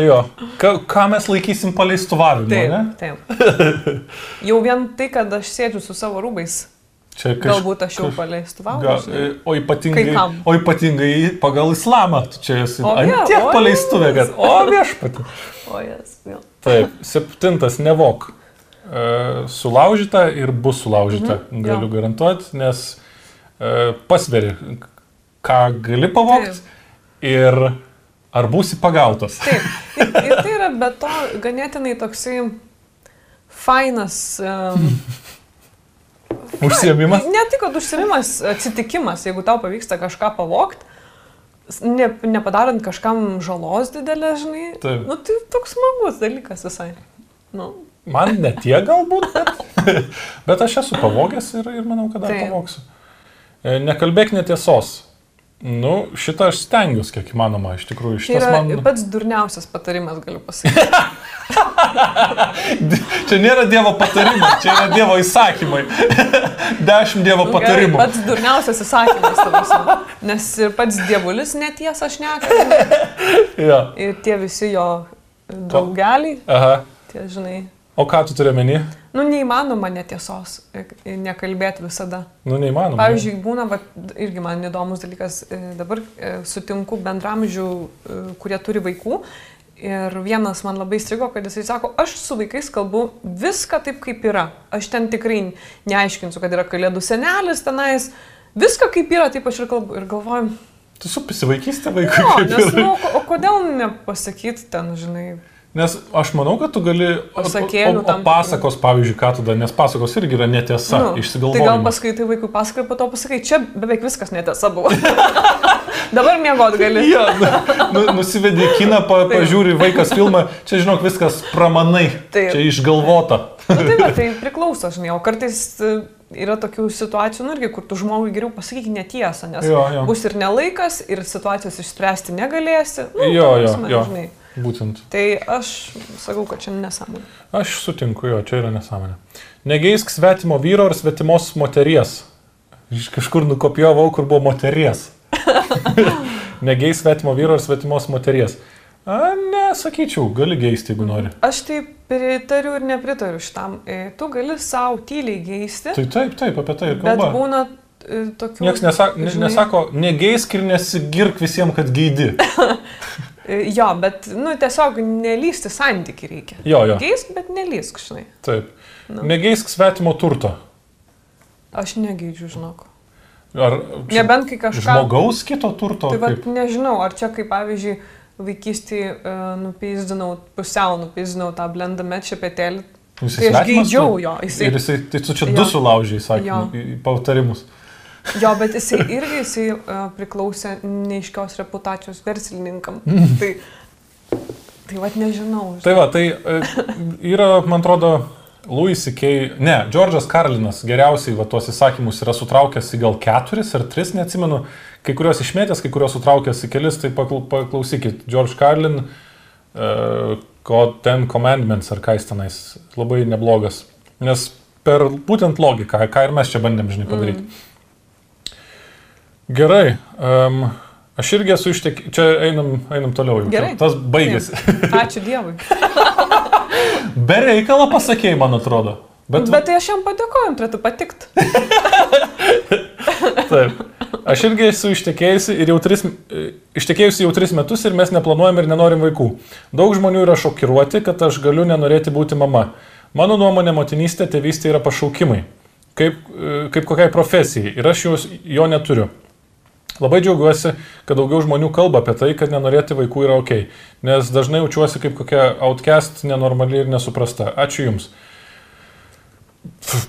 Jo, ką, ką mes laikysim paleistuvavimu, ne? Taip, taip. Jau vien tai, kad aš sėdžiu su savo rūbais, Čia galbūt aš jau kaž- paleistuvau. Ga, e, o, ypatingai, o ypatingai pagal islamą, tu čia esi O, ne, tiek paleistuvė, kad... O viešpati. O, jas, vėl. Taip, septintas, nevok. E, sulaužyta ir bus sulaužyta, Mhm, galiu garantuoti, nes e, pasveri, ką gali pavogti ir ar būsi pagautas. Taip. Ir, ir tai yra be to ganėtinai toksai fainas. Um, Užsiemimas. Ne tik, kad užsiemimas, atsitikimas, jeigu tau pavyksta kažką pavogti, ne, nepadarant kažkam žalos didelę, žinai. Taip. Nu, tai toks smagus dalykas visai. Nu, Man ne tie galbūt, bet, bet aš esu pavogęs ir, ir manau, kad dar Taip. pavogsiu. E, Nekalbėk netiesos. Nu, šitą aš stengiuosi, kiek įmanoma, iš tikrųjų. tai Šitas yra man... pats durniausias patarimas, galiu pasakyti. Čia nėra Dievo patarimai, čia yra Dievo įsakymai. Dešimt Dievo Nu, gerai, patarimų. Pats durniausias įsakymas, ta prasme. nes ir pats dievulis netiesą šneka. Ja. Ir tie visi jo draugeliai, Aha. tie žinai. O ką tu turi meni? Nu, neįmanoma netiesos, e, nekalbėti visada. Nu, neįmanoma. Pavyzdžiui, būna, va, irgi man įdomus dalykas, e, dabar e, sutinku bendramžių, e, kurie turi vaikų. Ir vienas man labai strigo, kad jisai sako, aš su vaikais kalbu viską taip, kaip yra. Aš ten tikrai neaiškinsiu, kad yra kalėdų senelis tenais. Viską kaip yra, taip aš ir kalbu. Ir galvoju, Tu supisi vaikystę vaikui. o, kaip nes, nu, o kodėl nepasakyti ten, žinai, Nes aš manau, kad tu gali... Pasakėlių tam pasakos, pavyzdžiui, ką tada, nes pasakos irgi yra netiesa, nu, Tai gal paskaitai vaikui pasakai, po to pasakai, čia beveik viskas netiesa buvo. Dabar mėgot gali. Ja, nu, nusivedi į kiną, pa, pažiūri vaikas filmą, čia žinok viskas pramanai, Taip. čia išgalvota. Nu, tai, va, tai priklauso, žinai, o kartais e, yra tokių situacijų, nu irgi, kur tu žmogui geriau pasakyk netiesą, nes Jo, jo. bus ir nelaikas, ir situacijos išspręsti negalėsi. Nu, Jo, jo, prasme, jo. Žinai. Būtent. Tai aš sakau, kad čia nesąmonė. Aš sutinku, jo, čia yra nesąmonė. Negeisk svetimo vyro ar svetimos moteries. Iš kažkur nukopijavau, kur buvo moteries. Negeis svetimo vyro ar svetimos moteries. A, nesakyčiau, gali geisti, jeigu nori. Aš tai pritariu ir nepritariu šitam. E, Tu gali savo tyliai geisti, Tai taip, taip, apie tai ir bet kalba. būna e, tokių... Niekas nesako, ne, žinai, nesako negeisk ir nesigirk visiems, kad geidi. e, Jo, bet, nu, tiesiog nelysti santyki reikia. Jo, jo, Geisk, bet nelysk, žinai. taip. Nu. Negeisk svetimo turto. Aš negeidžiu, žinok. Ar Nebent kai kažką... žmogaus kito turto? Tai va, kaip? nežinau, ar čia kaip pavyzdžiui, vaikystėje uh, nupeizdinau, pusiau nupeizdinau tą blendą met šepetėlį. Jisai Tai aš geidžiau tu? jo. Jisai, Ir jisai, tai tu čia Jo. du sulaužiai, į patarimus. Jo, bet jisai irgi jisai, uh, priklausė neiškios reputacijos verslininkam. tai, tai vad nežinau. Tai va, tai e, yra, man atrodo, Louis C.K. Ne, Džordžas Karlinas geriausiai va tuos įsakymus yra sutraukęs į gal keturis ar tris, neatsimenu, kai kuriuos išmėtęs, kai kuriuos sutraukęs į kelis, tai paklau- paklausykit, George Carlin, uh, God Ten Commandments ar ką jis tenais, labai neblogas. Nes per būtent logiką, ką ir mes čia bandėm, žinai, padaryti. Mm. Gerai. Um, Aš irgi esu ištek... Čia einam, einam toliau jau. Gerai. Tas baigėsi. Ačiū Dievui. Be reikalo pasakėjai, man atrodo. Bet, Bet, tai aš jam padėkojom, turėtų patikti. taip. Aš irgi esu ištekėjusi ir jau tris, ištekėjusi jau tris metus ir mes neplanuojam ir nenorim vaikų. Daug žmonių yra šokiruoti, kad aš galiu nenorėti būti mama. Mano nuomonė, motinystė, tėvystė yra pašaukimai. Kaip, e, kaip kokiai profesijai. Ir aš jos, jo neturiu. Labai džiaugiuosi, kad daugiau žmonių kalba apie tai, kad nenorėti vaikų yra ok. Nes dažnai jaučiuosi kaip kokia outcast, nenormali ir nesuprasta. Ačiū Jums.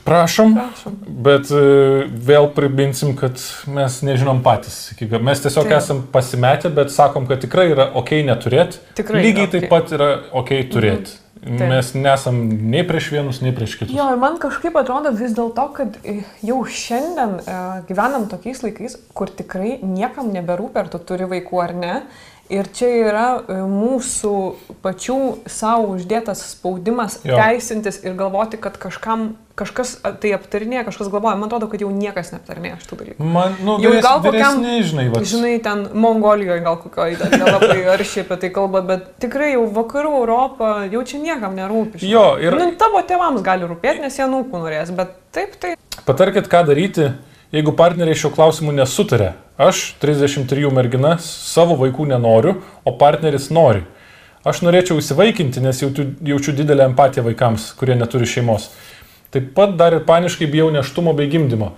Prašom, Prašom. bet e, vėl priminsim, kad mes nežinom patys. Mes tiesiog Taip. esam pasimetę, bet sakom, kad tikrai yra ok neturėti. Tikrai Lygiai yra taip pat yra ok turėti. Taip. Mes nesam nei prieš vienus, nei prieš kitus. Jo, ir man kažkaip atrodo vis dėlto, kad e, jau šiandien e, gyvenam tokiais laikais, kur tikrai niekam neberūpi, ar tu turi vaikų ar ne. Ir čia yra e, mūsų pačių savo uždėtas spaudimas Jo. teisintis ir galvoti, kad kažkam, kažkas tai aptarinėja, kažkas galvoja. Man atrodo, kad jau niekas neaptarinėja šitų dalykų. Man, nu, Jau vyres, gal kokiam- žinai, va. Žinai, ten Mongolijoje gal kokioje dar nelabai aršiai apie tai kalba, bet tikrai jau vakarų Europą jau čia niekam nerūpi. žinai. Jo, ir Nu, tavo tėvams gali rūpėti, nes jie nūkų norės, bet taip, tai patarkit, ką daryti, jeigu partneriai šiuo klausimu nesutarė. Aš, 33 mergina, savo vaikų nenoriu, o partneris nori. Aš norėčiau įsivaikinti, nes jaučiu, didelę empatiją vaikams, kurie neturi šeimos. Taip pat dar ir paniškai bijau neštumo bei gimdymo.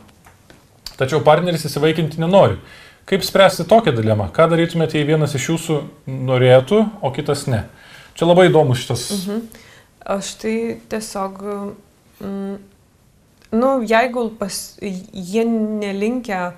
Tačiau partneris įsivaikinti nenori. Kaip spręsti tokią dilemą? Ką darytumėte, jei vienas iš jūsų norėtų, o kitas ne? Čia labai įdomus šitas. Mhm. aš tai tiesiog, mm, nu, jeigu pas, jie nelinkia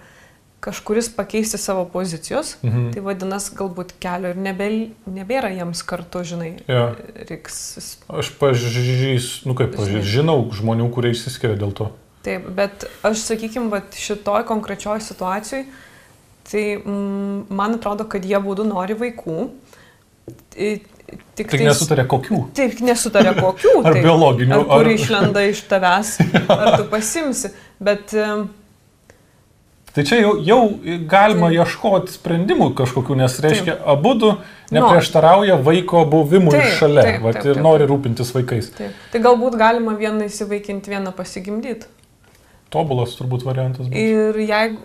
kažkuris pakeisti savo pozicijos, Mhm. tai vadinasi, galbūt kelio ir nebe, nebėra jiems kartu, žinai, Jo. reiks Aš pažįstu, nu kaip pažįstu, žinau žmonių, kurie išsiskiria dėl to. Taip, bet aš, sakykime, šitoj konkrečioj situacijoj, tai mm, man atrodo, kad jie būtų nori vaikų. Tik, Tik tais- nesutarė kokių. Taip, nesutarė kokių. Ar taip. biologinių, Ar kur ar- išlenda iš tavęs, ar tu pasimsi. Bet em, Tai čia jau, jau galima ieškoti sprendimų kažkokių, nes reiškia, abu du neprieštarauja vaiko buvimui Taip, šalia taip, vat, taip, ir taip, nori taip. rūpintis vaikais. taip. tai galbūt galima vieną įsivaikinti, vieną pasigimdyti. Tobulas turbūt variantas. būtų. Ir jeigu,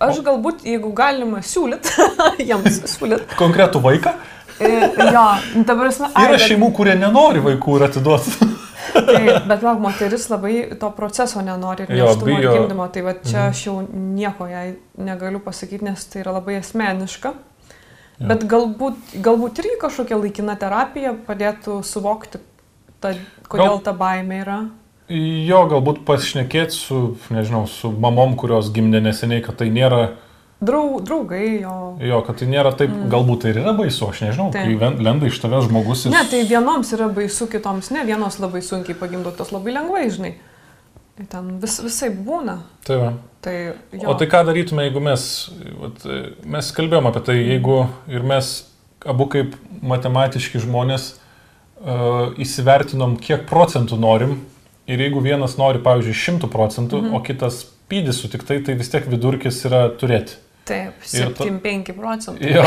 aš galbūt, jeigu galima siūlyti, jiems siūlyti. Konkretų vaiką. Jo, nu, ta prasme, ai, Yra bet- šeimų, kurie nenori vaikų ir atiduoti. Taip, bet lauk, moteris labai to proceso nenori ir neštumo ir gimdymo, tai va čia Mhm. aš jau nieko jai negaliu pasakyti, nes tai yra labai asmeniška. Jo. Bet galbūt, galbūt irgi kažkokia laikina terapija padėtų suvokti, ta, kodėl Gal- ta baimė yra. Jo, galbūt pašnekėti su, nežinau, su mamom, kurios gimdė neseniai, kad tai nėra, Drau, draugai jo. jo, kad tai nėra taip, mm. galbūt tai ir yra baisu, aš nežinau, Taip. kai lenda iš tavęs žmogus ir... Ne, tai vienoms yra baisu, kitoms ne, vienos labai sunkiai pagimdotos labai lengvai, žinai. Tai Ten vis, visai būna. Tai va. Tai jo. O tai ką darytume, jeigu mes, vat, mes kalbėjom apie tai, jeigu ir mes abu kaip matematiški žmonės uh, įsivertinom, kiek procentų norim ir jeigu vienas nori, pavyzdžiui, 100 procentų, mhm. o kitas pydisų tik tai, tai vis tiek vidurkis yra turėti. Taip, Ir tu- 75 procentų. Jo.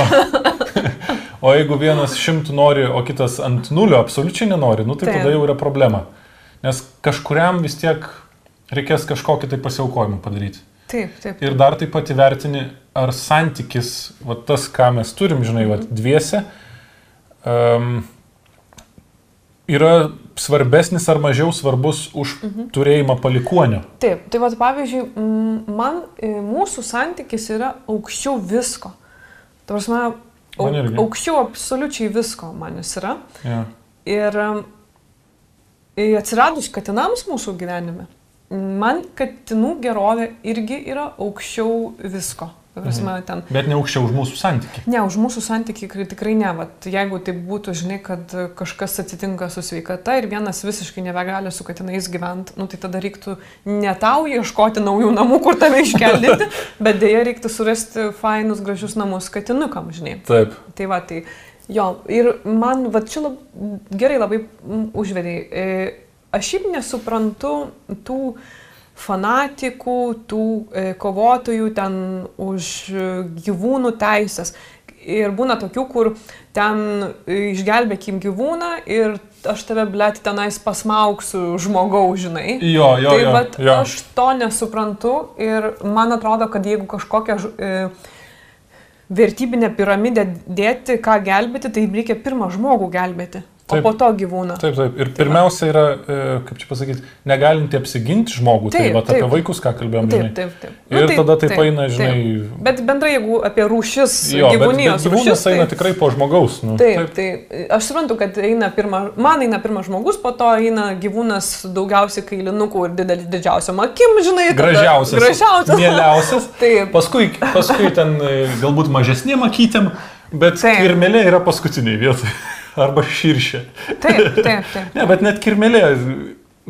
o jeigu vienas šimtų nori, o kitas ant nulio absoliučiai nenori, nu tai Taip. tada jau yra problema. Nes kažkuriam vis tiek reikės kažkokį tai pasiaukojimą padaryti. Taip, taip. Ir dar taip pat įvertini, ar santykis, va tas, ką mes turim, žinai, va dviese, um, yra svarbesnis ar mažiau svarbus už turėjimą palikuonio. Taip, tai vad pavyzdžiui, man e, mūsų santykis yra aukščiau visko. Ta prasme, au, Man irgi. aukščiau absoliučiai visko man jis yra. Ja. Ir e, atsiradus katinams mūsų gyvenime, man katinų gerovė irgi yra aukščiau visko. Prasme, ten Bet ne aukščiau už mūsų santykį. Ne, už mūsų santykiai tikrai- ne. Vat, jeigu tai būtų, žinai, kad kažkas atsitinka su sveikata ir vienas visiškai nebegali su katinais gyventi, nu, tai tada reiktų ne tau ieškoti naujų namų, kur tave iškeldinti, bet dėja reiktų surasti fainus, gražius namus katinukam, žinai. Taip. Tai va, tai jo, ir man, va, čia lab, gerai labai užvedėjai. E, aš šiaip nesuprantu tų fanatikų, tų e, kovotojų ten už e, gyvūnų teisės. Ir būna tokių, kur ten e, išgelbėkim gyvūną ir aš tave, blėt, tenais pasmauksiu žmogaus, žinai. Jo, jo, tai jo, vat, jo. aš to nesuprantu ir man atrodo, kad jeigu kažkokią e, vertybinę piramidę dėti, ką gelbėti, tai reikia pirmą žmogų gelbėti, o Taip. po to gyvūną. Taip, taip. Ir pirmiausia yra, e, kaip čia pasakyti, negalinti apsiginti žmogų. Tai Taip, va apie taip. vaikus, ką kalbėjom. Taip, taip, taip. Ir tada taip eina, taip. žinai. Bet bendrai, jeigu apie rūšis, Jo, bet, bet gyvūnijos gyvūnas rūšis, eina tai, tikrai po žmogaus. Nu, taip, tai aš suprantu, kad eina pirma, man eina pirmas žmogus, po to eina gyvūnas daugiausiai kailinukų ir didelis didžiausiam akim, žinai. tada- Gražiausias. Gražiausias. Mieliausias. Taip. Paskui, paskui ten e, galbūt mažesniem akytėm, bet Taip. kirmelė yra paskutiniai vietoje. Arba širšė. Taip, taip, taip. Ne, bet net kirmelė,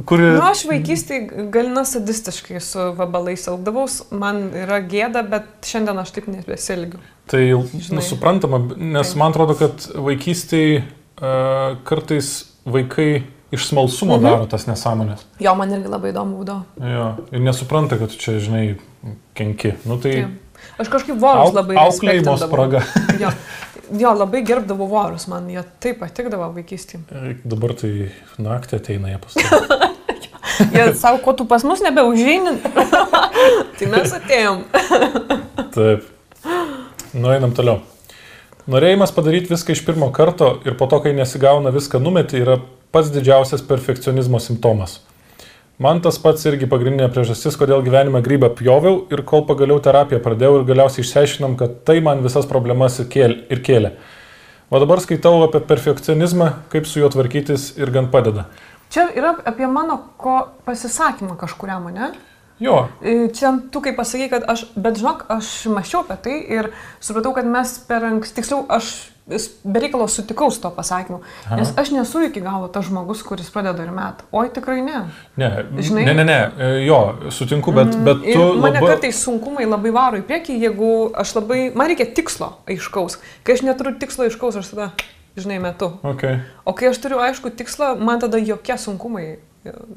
kuri... Nu, aš vaikystėje galina sadistiškai su vabalais elgdavaus, man yra gėda, bet šiandien aš taip nebesielgiu. Tai nu, Žinai. suprantama, nes Taip. man atrodo, kad vaikystėje uh, kartais vaikai iš smalsumo Mhm. daro tas nesąmonės. Jo, man irgi labai įdomu būdavo. Jo, ir nesupranta, kad čia, žinai, kenki. Nu tai Taip. Aš kažkaip vorus labai auklėjimo respektindavau. spraga. Jo. labai gerbdavau vorus, man jie taip patikdavo vaikystėje. Dabar tai naktį ateina jie pas tave. Jie savo, ko tu pas mus nebeužeini. tai mes atėjom. Taip. Nueinam toliau. Norėjimas padaryti viską iš pirmo karto ir po to, kai nesigauna viską numeti, yra pats didžiausias perfekcionizmo simptomas. Man tas pats irgi pagrindinė priežastis, kodėl gyvenime grybą pjoviau ir kol pagaliau terapiją pradėjau ir galiausiai išsiaiškinom, kad tai man visas problemas ir kėlė. O dabar skaitau apie perfekcionizmą, kaip su juo tvarkytis ir gan padeda. Čia yra apie mano pasisakymą kažkuriam, ne? Jo, E, Čia tu kaip pasakai, kad aš, bet žinok, aš mačiau apie tai ir supratau, kad mes per anksti, tiksliau, aš bereikalo sutikau su to pasakymu, nes aš nesu iki galo tas žmogus, kuris pradeda ir met. Oi, tikrai ne. ne, Žinai? ne, ne, ne, e, jo, sutinku, bet, bet Ir tu... mane labai- kartais sunkumai labai varo į priekį, jeigu aš labai, man reikia tikslo aiškaus. Kai aš neturiu tikslo aiškaus, aš tada, žinai, metu. Okay. O kai aš turiu aišku tikslą, man tada jokie sunkumai,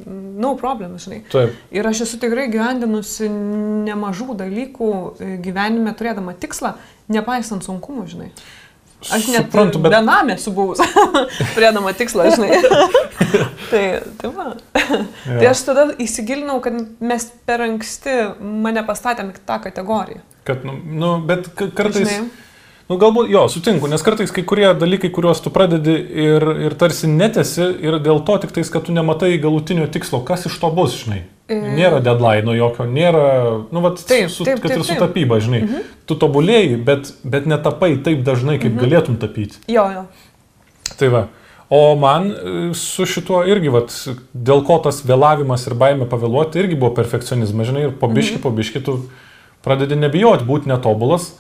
no problem, žinai. Taip. Ir aš esu tikrai gyvendinusi nemažų dalykų e, gyvenime turėdama tikslą, nepaisant sunkumų, žinai. Aš net Suprantu, bet benamė esu buvus, turėdama tikslą, žinai. tai, tai va. Jo. Tai aš tada įsigilinau, kad mes per anksti mane pastatėm į tą kategoriją. Kad, nu, nu, bet ka- kartais... Žinai. Nu, galbūt, jo, sutinku, nes kartais kai kurie dalykai, kuriuos tu pradedi ir, ir tarsi netesi, ir dėl to tik tais, kad tu nematai galutinio tikslo, kas iš to bus, žinai. E. Nėra deadline jokio, nėra, nu, vat, Taip, su, taip, kad taip, ir su tapyba, žinai. Mhm. Tu tobulėjai, bet, bet netapai taip dažnai, kaip mhm. galėtum tapyti. Jo, jo. Tai va. O man e, su šituo irgi, vat, dėl ko tas vėlavimas ir baime pavėluoti, irgi buvo perfekcionizmas, žinai, ir po biški, mhm. po biški tu pradedi nebijoti būti netobulas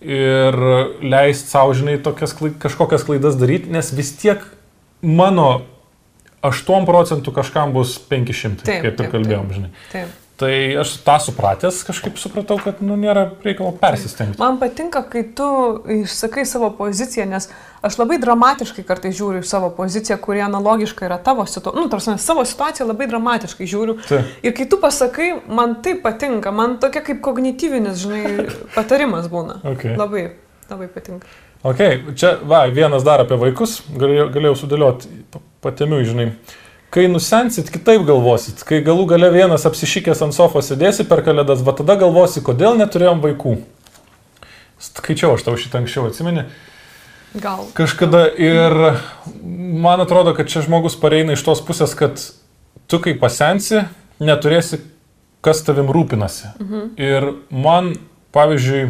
ir leist savo, žinai, tokias, kažkokias klaidas daryti, nes vis tiek mano 8 procentų kažkam bus 500, Taip, kaip ir taip, kalbėjom, taip. žinai. Taip. Tai aš tą supratęs kažkaip supratau, kad nu, nėra reikalo persistengti. Man patinka, kai tu išsakai savo poziciją, nes aš labai dramatiškai kartai žiūriu į savo poziciją, kuri analogiška yra tavo situacija. Nu, tarsi, savo situaciją labai dramatiškai žiūriu. Taip. Ir kai tu pasakai, man tai patinka, man tokia kaip kognityvinis, žinai, patarimas būna. Okay. Labai, labai patinka. Ok, čia, va, vienas dar apie vaikus, galėjau, galėjau sudėlioti patemiu, žinai. Kai nusensit, kitaip galvosit. Kai galų gale vienas apsišykęs ant sofos sėdėsi per kalėdas, va tada galvosi, kodėl neturėjom vaikų. Skaičiau aš tau šitą anksčiau, atsimeni. Gal. Kažkada ir man atrodo, kad čia žmogus pareina iš tos pusės, kad tu kai pasensi, neturėsi, kas tavim rūpinasi. Mhm. Ir man, pavyzdžiui,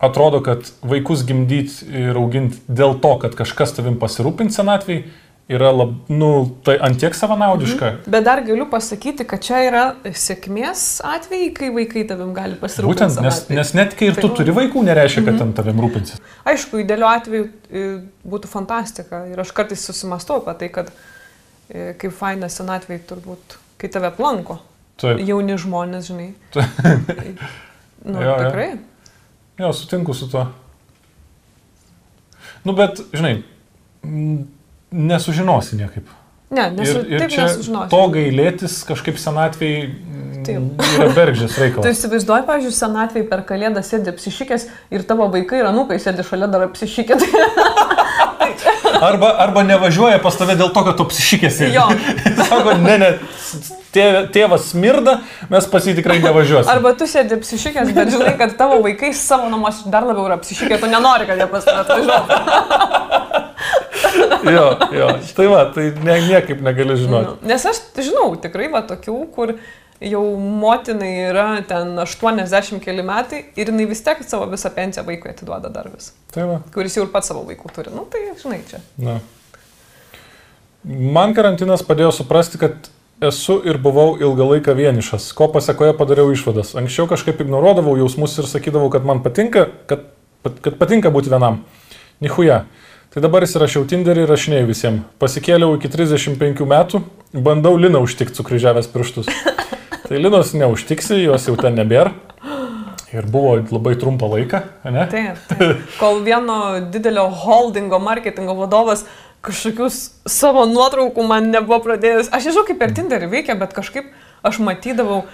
atrodo, kad vaikus gimdyti ir auginti dėl to, kad kažkas tavim pasirūpins senatvėj, yra lab, nu, tai antiek savanaudiška. Mhm. Bet dar galiu pasakyti, kad čia yra sėkmės atvejai, kai vaikai tavim gali pasirūpinti. Būtent, nes, nes net kai ir tu Tai va. turi vaikų, nereiškia, kad Mhm. tavim rūpinsis. Aišku, idealiu atveju e, būtų fantastika. Ir aš kartais susimastau apie tai, kad e, kaip faina senatvėj turbūt, kai tave aplanko. Taip. Jauni žmonės, žinai. nu, Jo, jo. tikrai. Jo, sutinku su tuo. Nu, bet, žinai, m, nesužinosi niekaip. Ne, nes ir, ir čia nesužinosi. to gailėtis kažkaip senatvėj m, Taip. yra bergždžias Tu reikalas. įsivaizduoji, pavyzdžiui, senatvėj per kalėdą sėdi apsišykęs ir tavo vaikai ir anūkai sėdi šalia dar apsišykė. Arba, arba nevažiuoja pas tave dėl to, kad tu apsišykėsi. Jo. Sako, ne, ne, tė- tėvas smirda, mes pas jį tikrai nevažiuosime. Arba tu sėdi apsišykęs, bet žinai, kad tavo vaikai savo namuose dar labiau yra apsišykę, tu nenori, kad jie pas tave atvažiuotų. Jo, jo. Tai va, tai ne, niekaip negali žinoti. Nu, Nes aš žinau tikrai va tokių, kur jau motinai yra ten 80 keli metai ir jinai vis tiek savo visą pensiją vaikui atiduoda dar vis. Tai va. Kuris jau ir pats savo vaikų turi. Nu tai žinai čia. Na. Man karantinas padėjo suprasti, kad esu ir buvau ilgą laiką vienišas, ko pasiekoje padariau išvadas. Anksčiau kažkaip ignoruodavau jausmus ir sakydavau, kad man patinka, kad, kad patinka būti vienam. Nihuja. Tai dabar įsirašiau Tinderį ir rašinėjau visiems. Pasikėliau iki 35 metų, bandau Liną užtikti sukryžiavęs pirštus. Tai Linos neužtiksi, jos jau ten nebėra. Ir buvo labai trumpą laiką, ne? Taip, taip. Kol vieno didelio holdingo marketingo vadovas kažkokius savo nuotraukų man nebuvo pradėjęs. Aš nežinau, kaip per Tinderį veikia, bet kažkaip aš matydavau,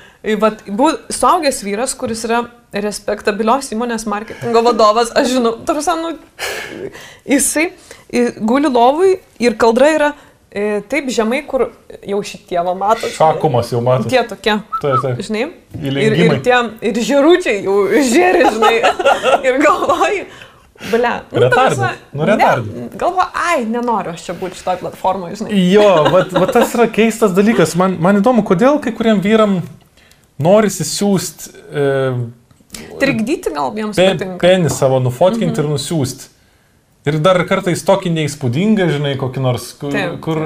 vat, buvo suaugęs vyras, kuris yra respektabilios įmonės marketingo vadovas, aš žinau, tarsi, nu, jisai guli lovui ir kaldra yra e, taip žemai, kur jau šitie va mato. Šakumas jau matai. Tie tokie, Taip, taip. žinai. Ir, ir tie, ir žėručiai jau žėri, žinai. ir galvoji, ble. Retardas. Nu, retardas. Galvoju, ai, nenoriu aš čia būti šitoj platformoje, žinai. Jo, bet tas yra keistas dalykas. Man, man įdomu, kodėl kai kuriem vyram norisi siūsti e, Trikdyti gal jiems pe, patinka. penį savo, nufotkinti mhm. ir nusiųsti. Ir dar kartais tokį neįspūdingą, žinai, kokį nors, kur, Taip, kur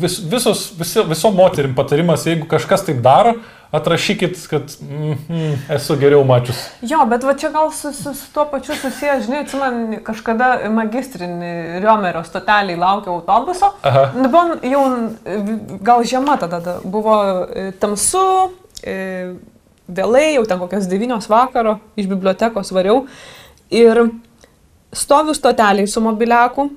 vis, visos, visi, viso moterim patarimas, jeigu kažkas taip daro, atrašykit, kad mm, esu geriau mačius. Jo, bet va čia gal su, su, su tuo pačiu susiję, žinai, atsimenu, kažkada magistrinį Riomerio stotelį laukiau autobuso. Aha. Nu, Buvo jau gal žiema tada da- buvo e, tamsu, e, vėlai, jau ten kokios 9 vakaro iš bibliotekos variau. Ir stoviu stoteliai su mobiliaku.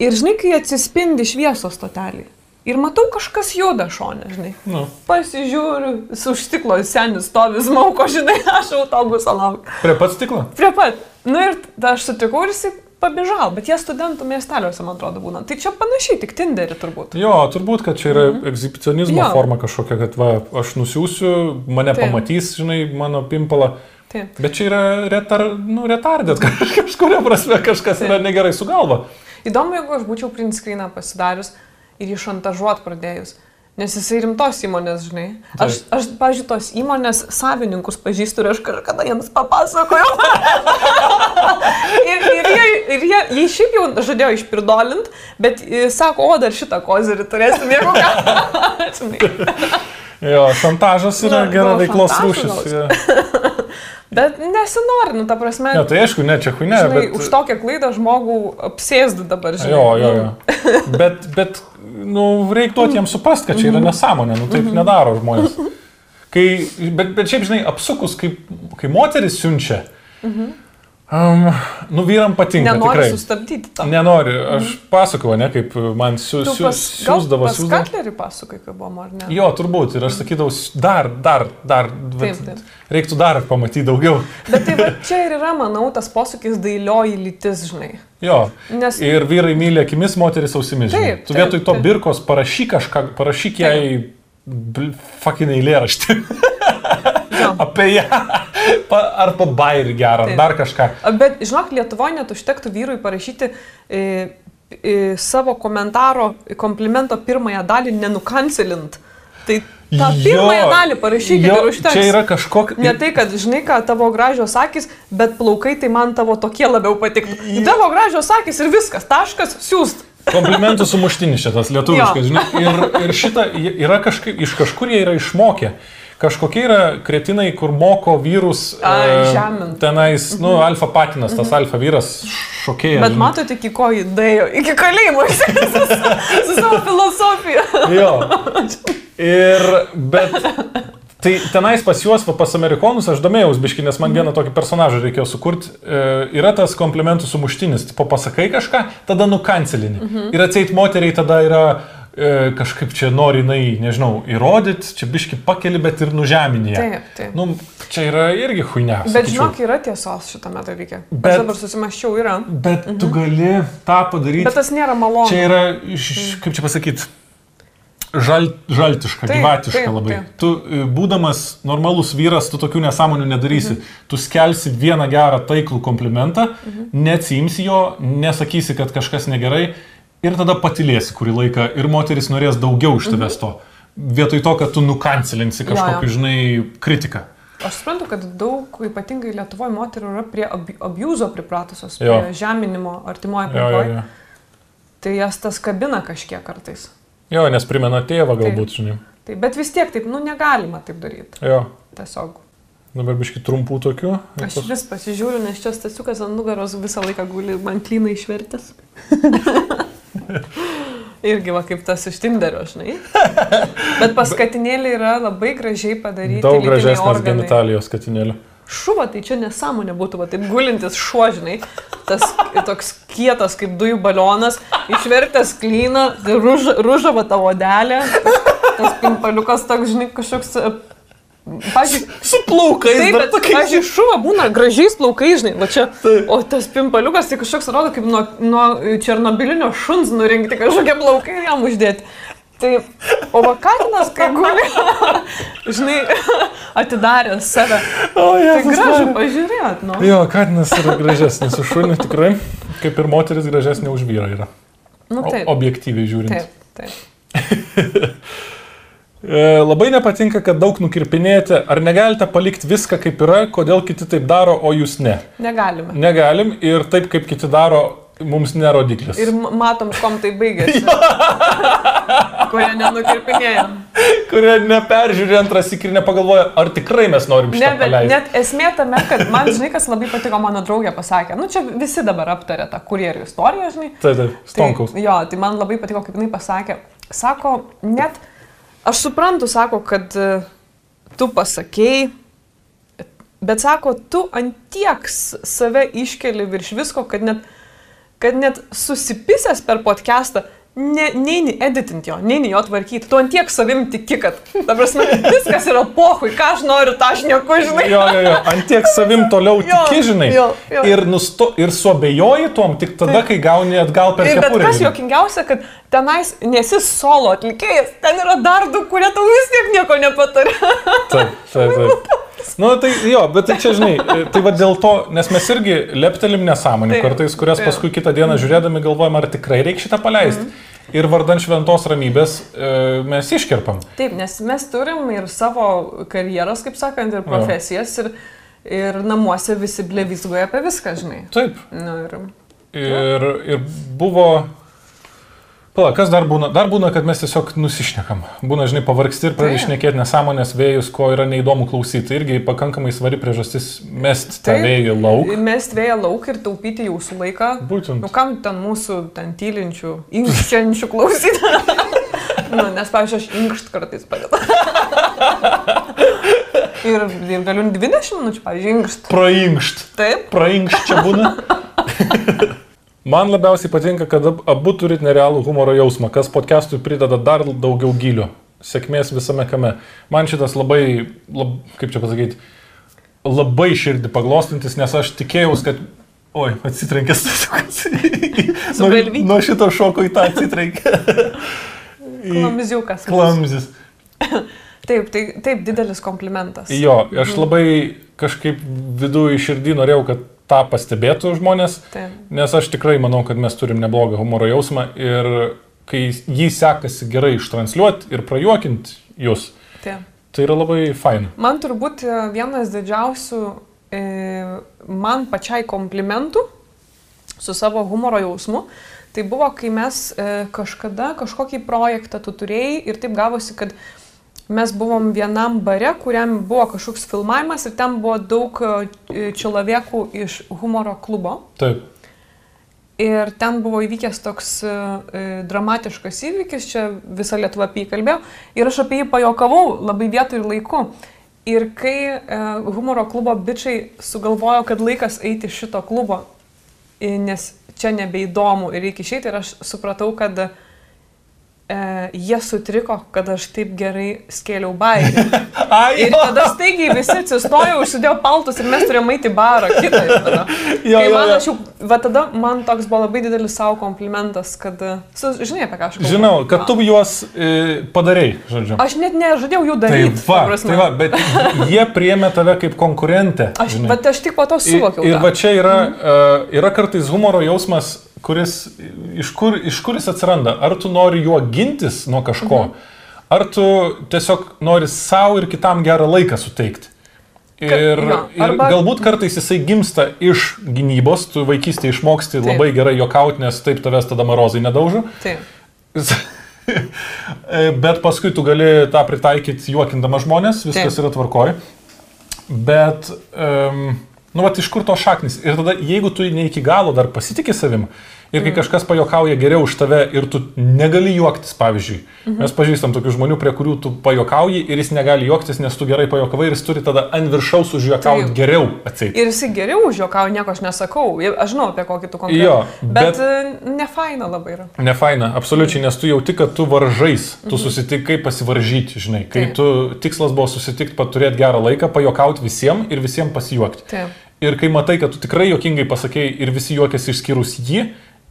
Ir žinai, kai atsispindi šviesos stotelį. Ir matau, kažkas juda šonė, žinai. Nu, Pasižiūriu, su stiklo senis stovi smauko, žinai, aš autobusą laukiu. prie pat stiklo. Prie pat. Na ir tada aš sutikau ir jisai pabižal, bet jie studentų miesteliuose, man atrodo, būna. Tai čia panašiai, tik Tinderį turbūt. Jo, turbūt, kad čia yra mhm. egzibicionizmo Jo. forma kažkokia, kad va, aš nusiųsiu, mane Taip. pamatys, žinai, mano pimpalą. Taip. Bet čia yra retar, nu, retardėt, kažkuria prasme kažkas yra negerai su galva. Įdomu, jeigu aš būčiau print screeną pasidarius ir jį šantažuot pradėjus. Nes jisai rimtos įmonės, žinai. Aš, aš pažiūrėjau, tos įmonės savininkus pažįstu ir aš kažkada jiems papasakojau. ir, ir, jie, ir jie, jie šiaip jau žadėjo išpirdolint, bet e, sako, o dar šitą kozerį turėsim, jeigu ką. Jo, šantažas yra Na, gera gal veiklos rūšis. bet nesinori, nu ta prasme. Ne, tai aišku, ne, čia huinė, bet... Už tokią klaidą žmogų apsėstų dabar, žinai. Jo, jo, Nu, jo. Bet, bet nu, reiktų jiems suprast, kad čia yra nesąmonė, nu taip nedaro žmonės. Kai, bet, bet šiaip, žinai, apsukus, kai, kai moteris siunčia, um, nu vyram patinka. Nenori tikrai. sustabdyti to. Nenori, aš pasakau, ne, kaip man siu, siu, pas, siūsdavo, pas siūsdavo. Katlerį pasakai, kaip buvo, ar ne? Jo, turbūt. Ir aš sakydavau, "S- dar, dar, dar. Taip, taip. Reiktų dar pamatyti daugiau. Bet tai va, čia ir yra, manau, tas posūkis dailioji lytis, žinai. Jo. Nes Ir vyrai myli akimis, moteris ausimis. Taip, tu vietoj to taip. birkos parašyk kažką, parašyk jai fucking eilėraštį apie ją. Pa, ar pa bairį gerą, ar dar kažką. Bet, žinok, Lietuvoje net užtektų vyrui parašyti e, e, savo komentaro komplimento pirmąją dalį nenukancelint. Tai tą pirmąją dalį parašykite Jo, ir užteks. Čia yra kažkokia... Ne tai, kad žinai, ką tavo gražios akis, bet plaukai tai man tavo tokie labiau patiktų. Tavo gražios akis ir viskas, taškas, siūst. Komplimentų sumuštinis šitas lietuviškas, žinai. Ir, ir šitą yra kažkaip, iš kažkur jie yra išmokę. Kažkokie yra kretinai, kur moko vyrus Ai, e, žemint. tenais, nu, alfa patinas, tas alfa vyras šokėjas. Bet matote, iki ko jį dėjo, iki kalėjimo su, su savo filosofija. Jo. Ir, bet, tai tenais pas juos, va, pas amerikonus, aš domėjausi biški, nes man vieną tokį personažą reikėjo sukurti. E, yra tas komplimentų sumuštinis. Tipo pasakai kažką, tada nukancelini. Mhm. Ir atseit moteriai tada yra kažkaip čia nori, jinai, nežinau, įrodyti, čia biški pakeli, bet ir nužeminė. Taip, taip. Nu, čia yra irgi huinė. Bet žinok, yra tiesos šitame dalyke. Bet aš dabar susimaščiau, yra. Bet tu gali tą padaryti. Bet tas nėra malonu. Čia yra, iš- kaip čia pasakyti, žal, žaltiška, Taip, gyvatiška taip, labai. taip. Tu, e, būdamas normalus vyras, tu tokių nesąmonių nedarysi. Mhm. Tu skelsi vieną gerą taiklų komplimentą, Mhm. neatsiimsi jo, nesakysi, kad kažkas negerai ir tada patilėsi kurį laiką ir moteris norės daugiau iš tavęs to. Vietoj to, kad tu nukancelinsi Mhm. Jo, jo. kažkokį, žinai, kritiką. Aš suprantu, kad daug, ypatingai Lietuvoje, moterų yra prie abi- abuzo pripratusios, prie Jo. žeminimo artimoje aplinkoje. Tai jas tas kabina kažkiek kartais. jo, nes primena tėvą galbūt, žinai. Tai, bet vis tiek taip, nu negalima taip daryti. Jo. Tiesiog. Dabar biški trumpų tokių. Aš pas- vis pasižiūriu, nes čia stasiukas ant nugaros visą laiką guli, man klyna išvertęs. Irgi va kaip tas iš Tinderio, žinai. Bet paskatinėlė yra labai gražiai padaryti. Daug gražesnės genitalijos katinėlių. Šuva, tai čia nesąmonė būtų, va taip gulintis šuo, žinai. Tas toks kietas kaip dujų balionas, išvertęs klyną, ruža, ružava tavo odelė. Tas pimpaliukas toks, žinai, kažkoks... Pavyzdžiui, Su plaukais, Taip, bet, pavyzdžiui, šuva būna gražiais plaukais, žinai, va čia. O tas pimpaliukas tai kažkoks atrodo kaip nuo, nuo černobilinio šuns nurinkti kažkokie plaukai ir jam uždėti. Tai, o va katinas, kai guli, žinai, atidarė save. O, Tai Jėzus gražu pažiūrėt, nu. Jo, katinas yra gražesnis už šunį tikrai, kaip ir moteris gražesnė už vyrą yra. Nu O, taip. objektyviai žiūrint. Taip, taip. E, labai nepatinka, kad daug nukirpinėjate. Ar negalite palikti viską kaip yra, kodėl kiti taip daro, o jūs ne? Negalime. Negalim ir taip, kaip kiti daro, mums nerodiklis. Ir matom, kom tai baigėsi. Kurie nenukirpinėjom. Kurie neperžiūrė antras ir nepagalvoja, ar tikrai mes norim Ne, šitą bet paleisti. net esmė tame, kad man, žinai, kas labai patiko, mano draugė pasakė, nu čia visi dabar aptarė tą kurjerių istoriją, žinai. Taip, taip, stonkaus. Tai, jo, tai man labai patiko, kaip jinai pasakė. Sako, net, aš suprantu, sako, kad e, tu pasakėjai, bet sako, tu antiek save iškeli virš visko, kad net, kad net susipisęs per podcastą, ne, neini editinti jo, neini jo tvarkyti, tu antiek savim tiki, kad, ta prasme, viskas yra pohui, ką aš noriu, tą aš nieko žinai. Jo, jo, jo, antiek savim toliau Jo, tiki, žinai. jo, jo. Ir, nusto, ir suabejoji tuom tik tada, kai gauni atgal per Ir bet kas juokingiausia, kad tenais nesi solo atlikėjas, ten yra dar du, kurie tau vis tiek nieko nepatarė. Taip, taip, taip. Nu, tai jo, bet tai čia, žinai, tai va dėl to, nes mes irgi leptelim nesąmonį Taip, kartais, kurias taip. paskui kitą dieną žiūrėdami galvojam, ar tikrai reikia šitą paleisti. Mhm. Ir vardan šventos ramybės e, mes iškerpam. Taip, nes mes turim ir savo karjeras, kaip sakant, ir profesijas, ir, ir namuose visi blevizgoja apie viską, žinai. Taip. Nu, ir... Ir, ir buvo, Pala, kas dar būna? Dar būna, kad mes tiesiog nusišnekam. Būna, žinai, pavargsti ir pradedi šnekėti nesąmonės vėjus, ko yra neįdomu klausyti. Tai irgi pakankamai svari priežastis mest tą vėjų lauk. Mest vėją lauk ir taupyti jūsų laiką. Būtent. Nu kam ten mūsų, ten tylinčių, inkščiančių klausyti? nu, nes, pavyzdžiui, aš inkšt kartais padedu. ir, ir galiu 20 minučių, pavyzdžiui, inkšt. Prainkšt. Taip. Prainkšt čia būna. Man labiausiai patinka, kad ab- abu turit nerealų humoro jausmą, kas podcastui prideda dar daugiau gilio. Sėkmės visame kame. Man šitas labai, lab, kaip čia pasakyti, labai širdį paglostintis, nes aš tikėjau, kad... Oi, atsitrenkęs tas. Nuo, nuo šito šoko į tą atsitrenkė. Į Klamziukas. Klamzis. Taip, tai taip didelis komplimentas. Jo, aš labai kažkaip viduje širdį norėjau, kad tą pastebėtų žmonės. Taip. Nes aš tikrai manau, kad mes turim neblogą humoro jausmą ir kai jį sekasi gerai ištransliuoti ir prajuokinti jūs, taip. tai yra labai faina. Man turbūt e, vienas didžiausių e, man pačiai komplimentų su savo humoro jausmu, tai buvo, kai mes e, kažkada kažkokį projektą tu turėjai ir taip gavosi, kad mes buvom vienam bare, kuriam buvo kažkoks filmavimas ir ten buvo daug e, čilavėkų iš humoro klubo. Taip. Ir ten buvo įvykęs toks e, e, dramatiškas įvykis, čia visa Lietuva apie jį kalbėjo, ir aš apie jį pajokavau labai vietų ir laiku. Ir kai e, humoro klubo bičiai sugalvojo, kad laikas eiti iš šito klubo, nes čia nebeįdomu ir reikia išeiti, ir aš supratau, kad e, jie sutriko, kad aš taip gerai skėliau bairį. Ai, Ir tada staigiai visi atsistojo, užsidėjo paltus ir mes turėjome eiti į barą kitą. Tada. Jo, Kai jo, man, jo. jau, va tada man toks buvo labai didelis savo komplimentas, kad, e, su, žinai apie ką aš kalbu. Žinau, kad tu juos e, padarei, žodžiu. Aš net nežadėjau jų Tai daryti. va, tai va, bet jie priemė tave kaip konkurentę. Aš, bet aš tik po to suvokiau. Ir, ir va čia yra, uh, yra kartais humoro jausmas, kuris iš kur, iš kur jis atsiranda. Ar tu nori juo gintis nuo kažko, mhm. ar tu tiesiog nori savo ir kitam gerą laiką suteikti. Ir, ir arba- galbūt kartais jisai gimsta iš gynybos, tu vaikystėje išmoksti Taip. labai gerai jokauti, nes taip tavęs tada marozai nedaužo. Taip. Bet paskui tu gali tą pritaikyti juokindama žmonės, viskas Taip. yra tvarkoj. Bet, um, nu, va, iš kur to šaknis? Ir tada, jeigu tu ne iki galo dar pasitikė savim ir kai kažkas pajokauja geriau už tave ir tu negali juoktis, pavyzdžiui, mhm. mes pažįstam tokių žmonių, prie kurių tu pajokauji ir jis negali juoktis, nes tu gerai pajokavai ir jis turi tada ant viršaus užjuokauti geriau atseit. Ir jis geriau užjuokauja, nieko aš nesakau. Aš žinau apie kokį tu konkrečiai. Jo, bet, bet- bet ne faina labai yra. Ne faina, absoliučiai, nes tu jauti, kad tu varžais, tu susitikai pasivaržyti, žinai, kai Taip. tu tikslas buvo susitikti, paturėti gerą laiką, pajokauti visiems ir visiems pasijuokti. Taip. Ir kai matai, kad tu tikrai jokingai pasakėjai ir visi juokiasi išskyrus jį,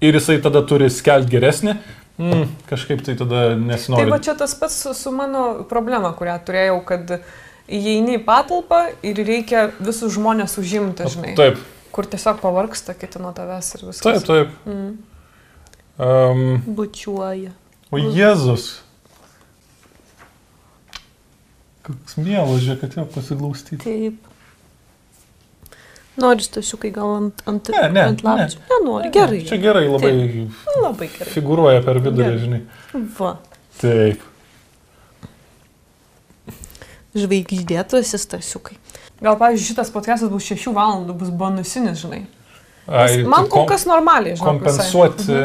ir jisai tada turi skelbti geresnį, mm, kažkaip tai tada Tai nesinori. va čia tas pats su, su mano problema, kurią turėjau, kad įeini į patalpą ir reikia visus žmonės užimti, žinai. Taip, Kur tiesiog pavarksta kiti nuo tavęs ir viskas. taip, taip. Mm. Um, Bučiuoja. o Jėzus. Koks mielas, žiūrėk, kad jo pasiklausyti. Taip. Nori stasiukai gal ant, ant, Ne, ne, ant lapčių? Nenori, gerai. Čia gerai, labai Labai gerai. figuruoja per vidurį, Gerai. žinai. Va. Taip. Žvaigždėtusis stasiukai. Gal, pavyzdžiui, šitas podcastas bus 6 valandų, bus bonusinis, žinai. Ai, Man kol kas normaliai, žinai. kompensuoti.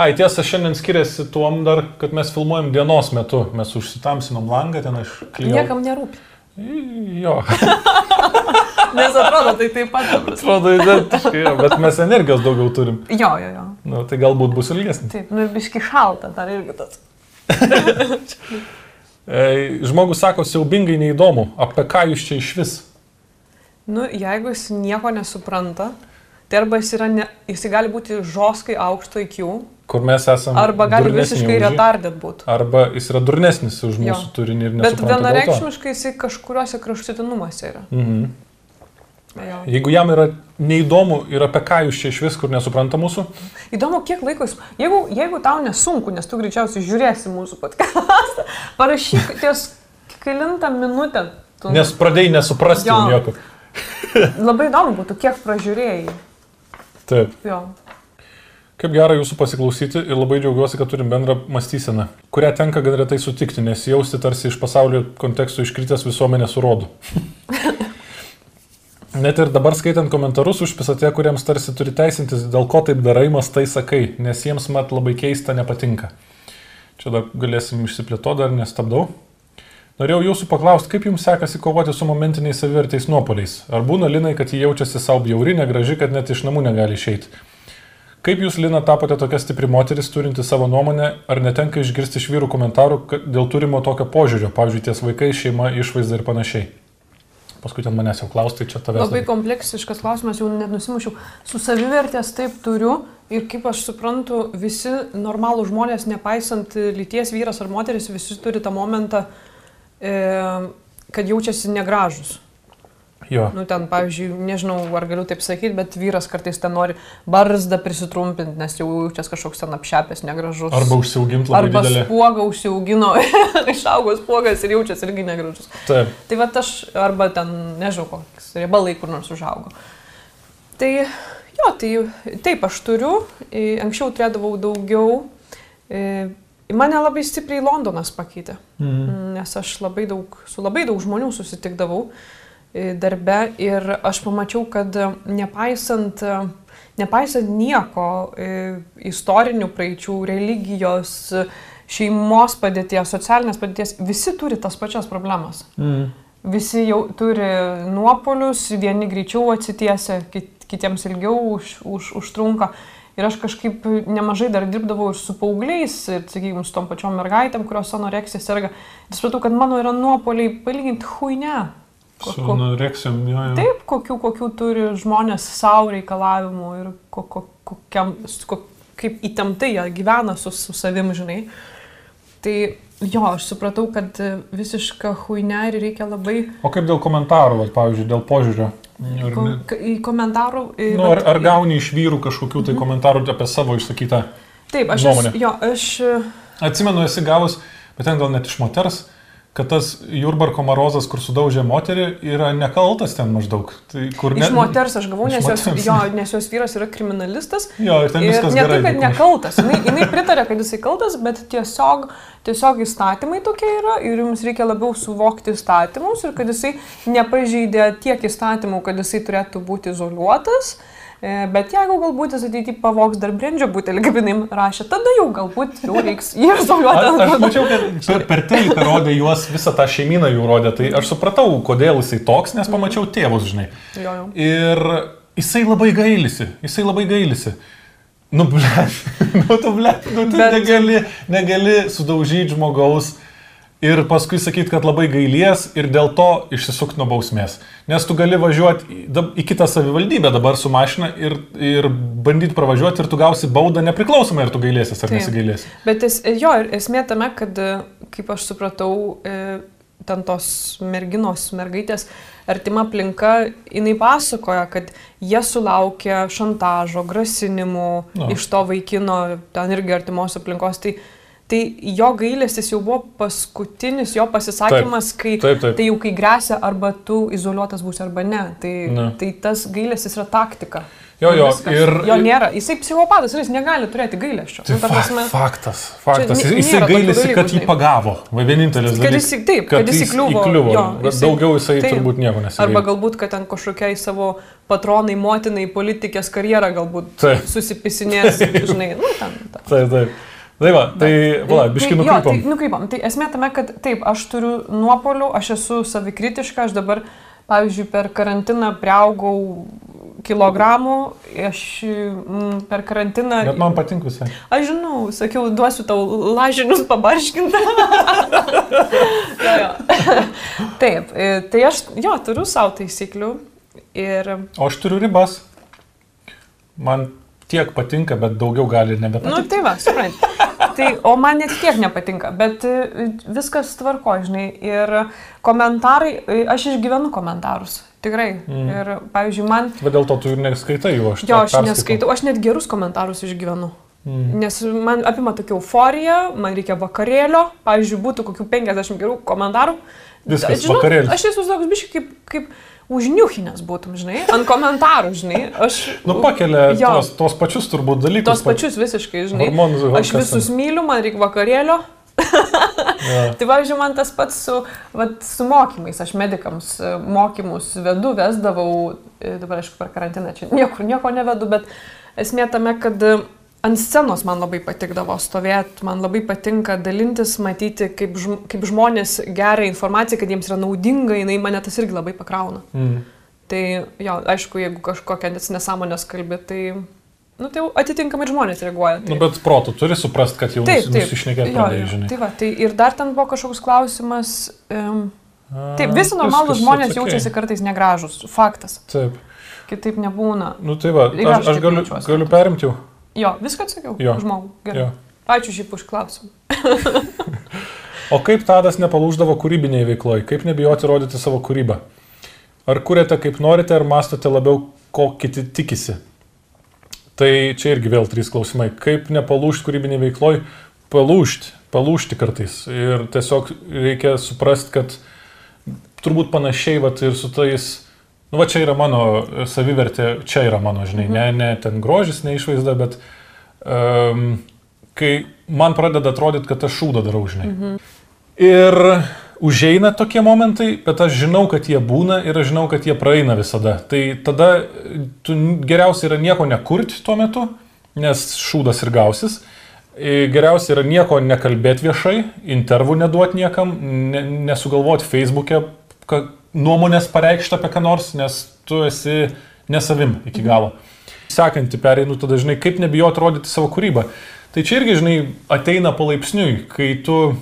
Ai, tiesa, šiandien skiriasi tuom dar, kad mes filmuojam dienos metu. Mes užsitamsinom langą, ten aš klyjau. Niekam nerūpi. Jo, Nes atrodo, tai taip pat. atrodo identiškai, jo, bet mes energijos daugiau turim. Jo, jo, jo. Nu, tai galbūt bus ilgesnis. Taip, nu ir biški šalta, dar irgi tas. Žmogus sako, siaubingai neįdomu, apie ką jūs čia iš vis. Nu, jeigu jis nieko nesupranta, tai arba jis, yra ne, jis gali būti žoskai aukšto IQ, Kur mes esame. arba gali visiškai retardet būti. Arba jis yra durnesnis už Jo. mūsų turinį ir Bet nesupranta. to. vienareikšmiškai jisai kažkuriuose kraštutinumuose yra. Mhm. Jo. Jeigu jam yra neįdomu ir apie ką jūs čia iš vis, kur nesupranta mūsų, Įdomu, kiek laiko jis. Jeigu, jeigu tau nesunku, nes tu greičiausiai žiūrėsi mūsų podcastą, parašyk ties kilintą minutę. Tu... nes pradėjai nesuprasti Jo. nieko. Labai įdomu būtų, kiek pražiūrėjai. Taip. Jo. Kaip gera jūsų pasiklausyti ir labai džiaugiuosi, kad turim bendrą mąstyseną, kurią tenka gan retai sutikti, nes jausti tarsi iš pasaulio kontekstų iškritęs visuomenės urodų. Net ir dabar skaitant komentarus užpisate, kuriems tarsi turi teisintis, dėl ko taip darai, mastai sakai, nes jiems mat labai keista nepatinka. Čia dar galėsim išsiplėtoti, dar nestabdau. Norėjau jūsų paklausti, kaip jums sekasi kovoti su momentiniais savivertais nuopoliais. Ar būna linai, kad jie jaučiasi savo bjauri, negraži, kad net iš namų negali išeiti? Kaip jūs, Lina, tapote tokia stipri moteris, turinti savo nuomonę, ar netenka išgirsti iš vyrų komentarų dėl turimo tokio požiūrio, pavyzdžiui, ties vaikai, šeima, išvaizda ir panašiai? Paskui ten manęs jau klausai, čia tavęs. Labai kompleksiškas klausimas, jau net nusimušiau. Su savivertės taip turiu ir kaip aš suprantu, visi normalų žmonės, nepaisant lyties vyras ar moteris, visi turi tą momentą, e, kad jaučiasi negražus. Jo. Nu, ten, pavyzdžiui, nežinau, ar galiu taip sakyti, bet vyras kartais ten nori barzdą prisitrumpinti, nes jau jaučiasi kažkoks ten apšepęs, negražus. Arba užsiauginti labai Arba didelį. spuogą užsiaugino, išaugo spuogas ir jaučiasi irgi negražus. Taip. Tai va aš, arba ten, nežinau, koks riebalai kur nors užaugo. Tai, jo, tai taip aš turiu, anksčiau turėdavau daugiau, mane labai stipriai Londonas pakeitė, Mhm. nes aš labai daug, su labai daug žmonių susitikdavau e, darbe ir aš pamačiau, kad e, nepaisant, e, nepaisant nieko, e, istorinių praeičių, religijos, e, šeimos padėties, socialinės padėties, visi turi tas pačias problemas. Mhm. Visi jau turi nuopolius, vieni greičiau atsitiesia, kit, kitiems ilgiau už, už, užtrunka. Ir aš kažkaip nemažai dar dirbdavau ir su paaugliais, ir, sakykime, su tom pačiom mergaitėm, kurios anoreksija serga. Ir supratau, kad mano yra nuopoliai palyginti huine. Ko- Su anoreksijom, jo, jo. Taip, kokių, kokių turi žmonės savo reikalavimų ir ko, ko, kokiam, ko, kaip įtemptai jie gyvena su, su savim, žinai. Tai jo, aš supratau, kad visišką huinę ir reikia labai O kaip dėl komentarų, vat, pavyzdžiui, dėl požiūrio? Ar, ko, į komentarų. į- nu, ar, ar gauni iš vyrų kažkokių tai komentarų apie savo išsakytą? Taip, aš nuomonę? jo, aš Atsimenu, esi gavus, bet ten gal net iš moters, kad tas Jurbarko Marozas, kur sudaužė moterį, yra nekaltas ten maždaug. Tai kur iš moters aš gavau, nes jos, jo, nes jos vyras yra kriminalistas. Jo, ir ten Ir viskas ne gerai. tai, kad nekaltas, jinai, jinai pritarė, kad jisai kaltas, bet tiesiog, tiesiog įstatymai tokie yra ir jums reikia labiau suvokti įstatymus ir kad jisai nepažeidė tiek įstatymų, kad jisai turėtų būti izoliuotas. E, Bet jeigu galbūt jis ateityje pavoks dar brendžio butelį, kaip jinai rašė, tada jau galbūt jau reiks jį Aš, aš izoliuoti. mačiau, kad per, per teliką rodė juos, visą tą šeimyną jų rodė, tai aš supratau, kodėl jisai toks, nes pamačiau tėvus, žinai. Jo, jo. Ir jisai labai gailisi, jisai labai gailisi. Nu, ble, nu, tu, ble, nu, tu Bet- negali, negali sudaužyti žmogaus ir paskui sakyti, kad labai gailies ir dėl to išsisukti nuo bausmės. Nes tu gali važiuoti į, kitą savivaldybę dabar su mašina ir, ir bandyti pravažiuoti ir tu gausi baudą nepriklausomai, ar tu gailėsi ar Taip. nesigailėsi. Bet es, jo, esmė tame, kad, e, kaip aš supratau, e, ten tos merginos, mergaitės, artima aplinka, jinai pasakoja, kad jie sulaukė šantažo, grasinimų Nu. no. iš to vaikino, ten irgi artimos aplinkos. Tai, tai jo gailestis jau buvo paskutinis jo pasisakymas, kai, Taip, taip. tai jau kai grėsia arba tu izoliuotas būsi arba ne. Tai, Na. tai tas gailestis yra taktika. Jo, jo, Viskas. ir- jo nėra. Jisai psichopatas ir jis negali turėti gailesčio. Tai Nu, ta prasme- faktas, faktas. Čia Jisai gailisi, dalykų, kad jį pagavo. Va vienintelis Kad dalykas. jis- taip, kad jis įkliuvo, įkliuvo. jo, jisai- Daugiau jisai taip. turbūt nieko Arba nesigailė. galbūt, kad ten kažkokiai savo patronai, motinai, politikės karjerą galbūt Taip. susipisinės, žinai, nu ten. ten. Taip, taip. Tai va, tai, va, biški Tai- jo, nukrypom. Tai, nukrypom. Tai esmė tame, kad taip, aš turiu nuopolių, aš esu savikritiška, aš dabar, pavyzdžiui, per karantiną prieaugau kilogramų, aš mm, per karantiną... Bet man patinka visai. Aš žinau, sakiau, duosiu tau lažinius pabarškinti. jo, jo. Taip, e, tai aš, jo, turiu savo taisyklių ir, O aš turiu ribas. Man tiek patinka, bet daugiau gali ir nu nebepatinka. tai va, suprant. Tai, o man net tiek nepatinka, bet e, viskas tvarko, žinai. Ir komentarai, e, aš išgyvenu komentarus. Tikrai. Mm. Ir, pavyzdžiui, man, Bet dėl to tu ir neskaitai jų, aš jo, aš perskaitau. neskaitau, aš net gerus komentarus išgyvenu. Mm. Nes man apima tokia euforija, man reikia vakarėlio, pavyzdžiui, būtų kokių 50 gerų komentarų. Viskas, Žinau, vakarėlis. Aš esu toks biškai kaip, kaip užniuchinės būtum, žinai, ant komentarų, žinai. Aš, nu, pakelia jo, tos, tos pačius turbūt dalykus. Tos pačius visiškai, žinai. Hormonus, aš visus myliu, man reikia vakarėlio. ja. tai, pavyzdžiui, man tas pats su, vat, su mokymais, aš medikams e, mokymus vedu, vesdavau, e, dabar aišku, per karantiną čia niekur nieko nevedu, bet esmė tame, kad ant scenos man labai patikdavo stovėti, man labai patinka dalintis, matyti, kaip, žm kaip žmonės geria informaciją, kad jiems yra naudinga, jinai mane tas irgi labai pakrauna. Mm. Tai jo, aišku, jeigu kažkokią nesąmonės kalbė, tai, nu, tai atitinkamai žmonės reaguoja. Tai... Nu, bet protų turi suprasti, kad jau nusišnekėti pradėjai, žinai. Tai va, tai ir dar ten buvo kažkoks klausimas. Um, Taip, visi normalūs žmonės atsakė. jaučiasi kartais negražus. Faktas. Taip. Kitaip nebūna. Nu tai va, aš, aš, galiu, galiu perimti jau. Jo, viską atsakiau. Jo. Žmogų. Gerai. Jo. Ačiū šiaip už klausimą. o kaip Tadas nepalūždavo kūrybiniai veikloj? Kaip nebijoti rodyti savo kūrybą? Ar kuriate kaip norite, ar mastote labiau, ko kiti tikisi? Tai čia irgi vėl trys klausimai. Kaip nepalūžti kūrybiniai veikloj? Palūžti, palūžti kartais. Ir tiesiog reikia suprasti, kad turbūt panašiai vat, ir su tais Nu, va čia yra mano savivertė, čia yra mano, žinai, mhm. ne, ne ten grožis, ne išvaizda, bet um, kai man pradeda atrodyti, kad aš šūdą darau, žinai. Mhm. Ir užeina tokie momentai, bet aš žinau, kad jie būna ir aš žinau, kad jie praeina visada. Tai tada tu geriausia yra nieko nekurti tuo metu, nes šūdas ir gausis. Geriausia yra nieko nekalbėti viešai, intervų neduoti niekam, ne, nesugalvoti Facebook'e nuomonės pareikšti apie ką nors, nes tu esi nesavim iki galo. Sekantį pereinu tada, žinai, kaip nebijoti rodyti savo kūrybą. Tai čia irgi, žinai, ateina palaipsniui, kai tu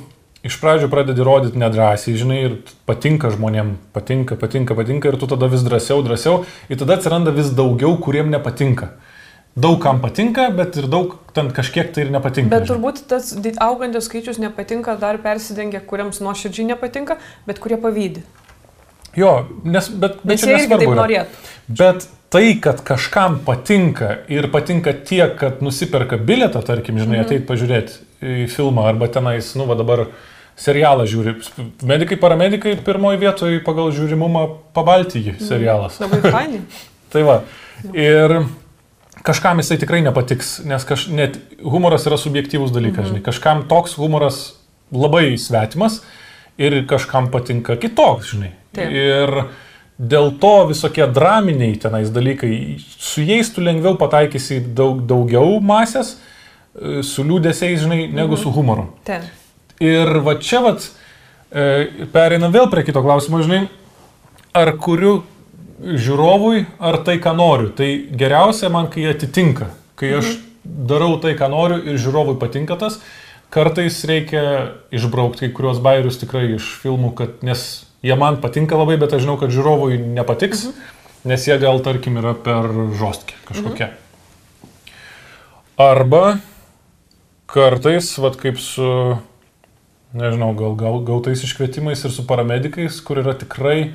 iš pradžių pradedi rodyti nedrąsiai, žinai, ir patinka žmonėm, patinka, patinka, patinka, ir tu tada vis drąsiau, drąsiau, ir tada atsiranda vis daugiau, kuriem nepatinka. Daug kam patinka, bet ir daug ten kažkiek tai ir nepatinka. Bet turbūt tas augantis skaičius nepatinka, dar persidengia, kuriems nuoširdžiai nepatinka, bet kurie pavydė. Jo, nes, bet, bet nes čia nesvarbu. Bet tai, kad kažkam patinka ir patinka tiek, kad nusiperka bilietą, tarkim, žinai, mhm. ateit pažiūrėti į filmą arba tenais, nu, va dabar serialą žiūri. Medikai, paramedikai pirmoji vietoje pagal žiūrimumą pabaltyjį mhm. serialas. Labai fainai. tai va. Ir kažkam jisai tikrai nepatiks, nes kaž, net humoras yra subjektyvus dalykas, mhm. žinai. Kažkam toks humoras labai svetimas ir kažkam patinka kitoks, žinai. Taip. Ir dėl to visokie draminiai tenais dalykai, su jais tu lengviau pataikysi daug, daugiau masės, e, su liūdėsiais, žinai, negu mhm. su humoru. Taip. Ir va čia, va, e, pereinam vėl prie kito klausimo, žinai, ar kuriu žiūrovui, ar tai, ką noriu. Tai geriausia man, kai atitinka, kai aš mhm. darau tai, ką noriu ir žiūrovui patinka tas. Kartais reikia išbraukti kai kurios bairius tikrai iš filmų, kad, nes jie man patinka labai, bet aš žinau, kad žiūrovui nepatiks, mhm. nes jie gal, tarkim, yra per žostki kažkokie. Mhm. Arba kartais, vad kaip su, nežinau, gal, gal gautais iškvietimais ir su paramedikais, kur yra tikrai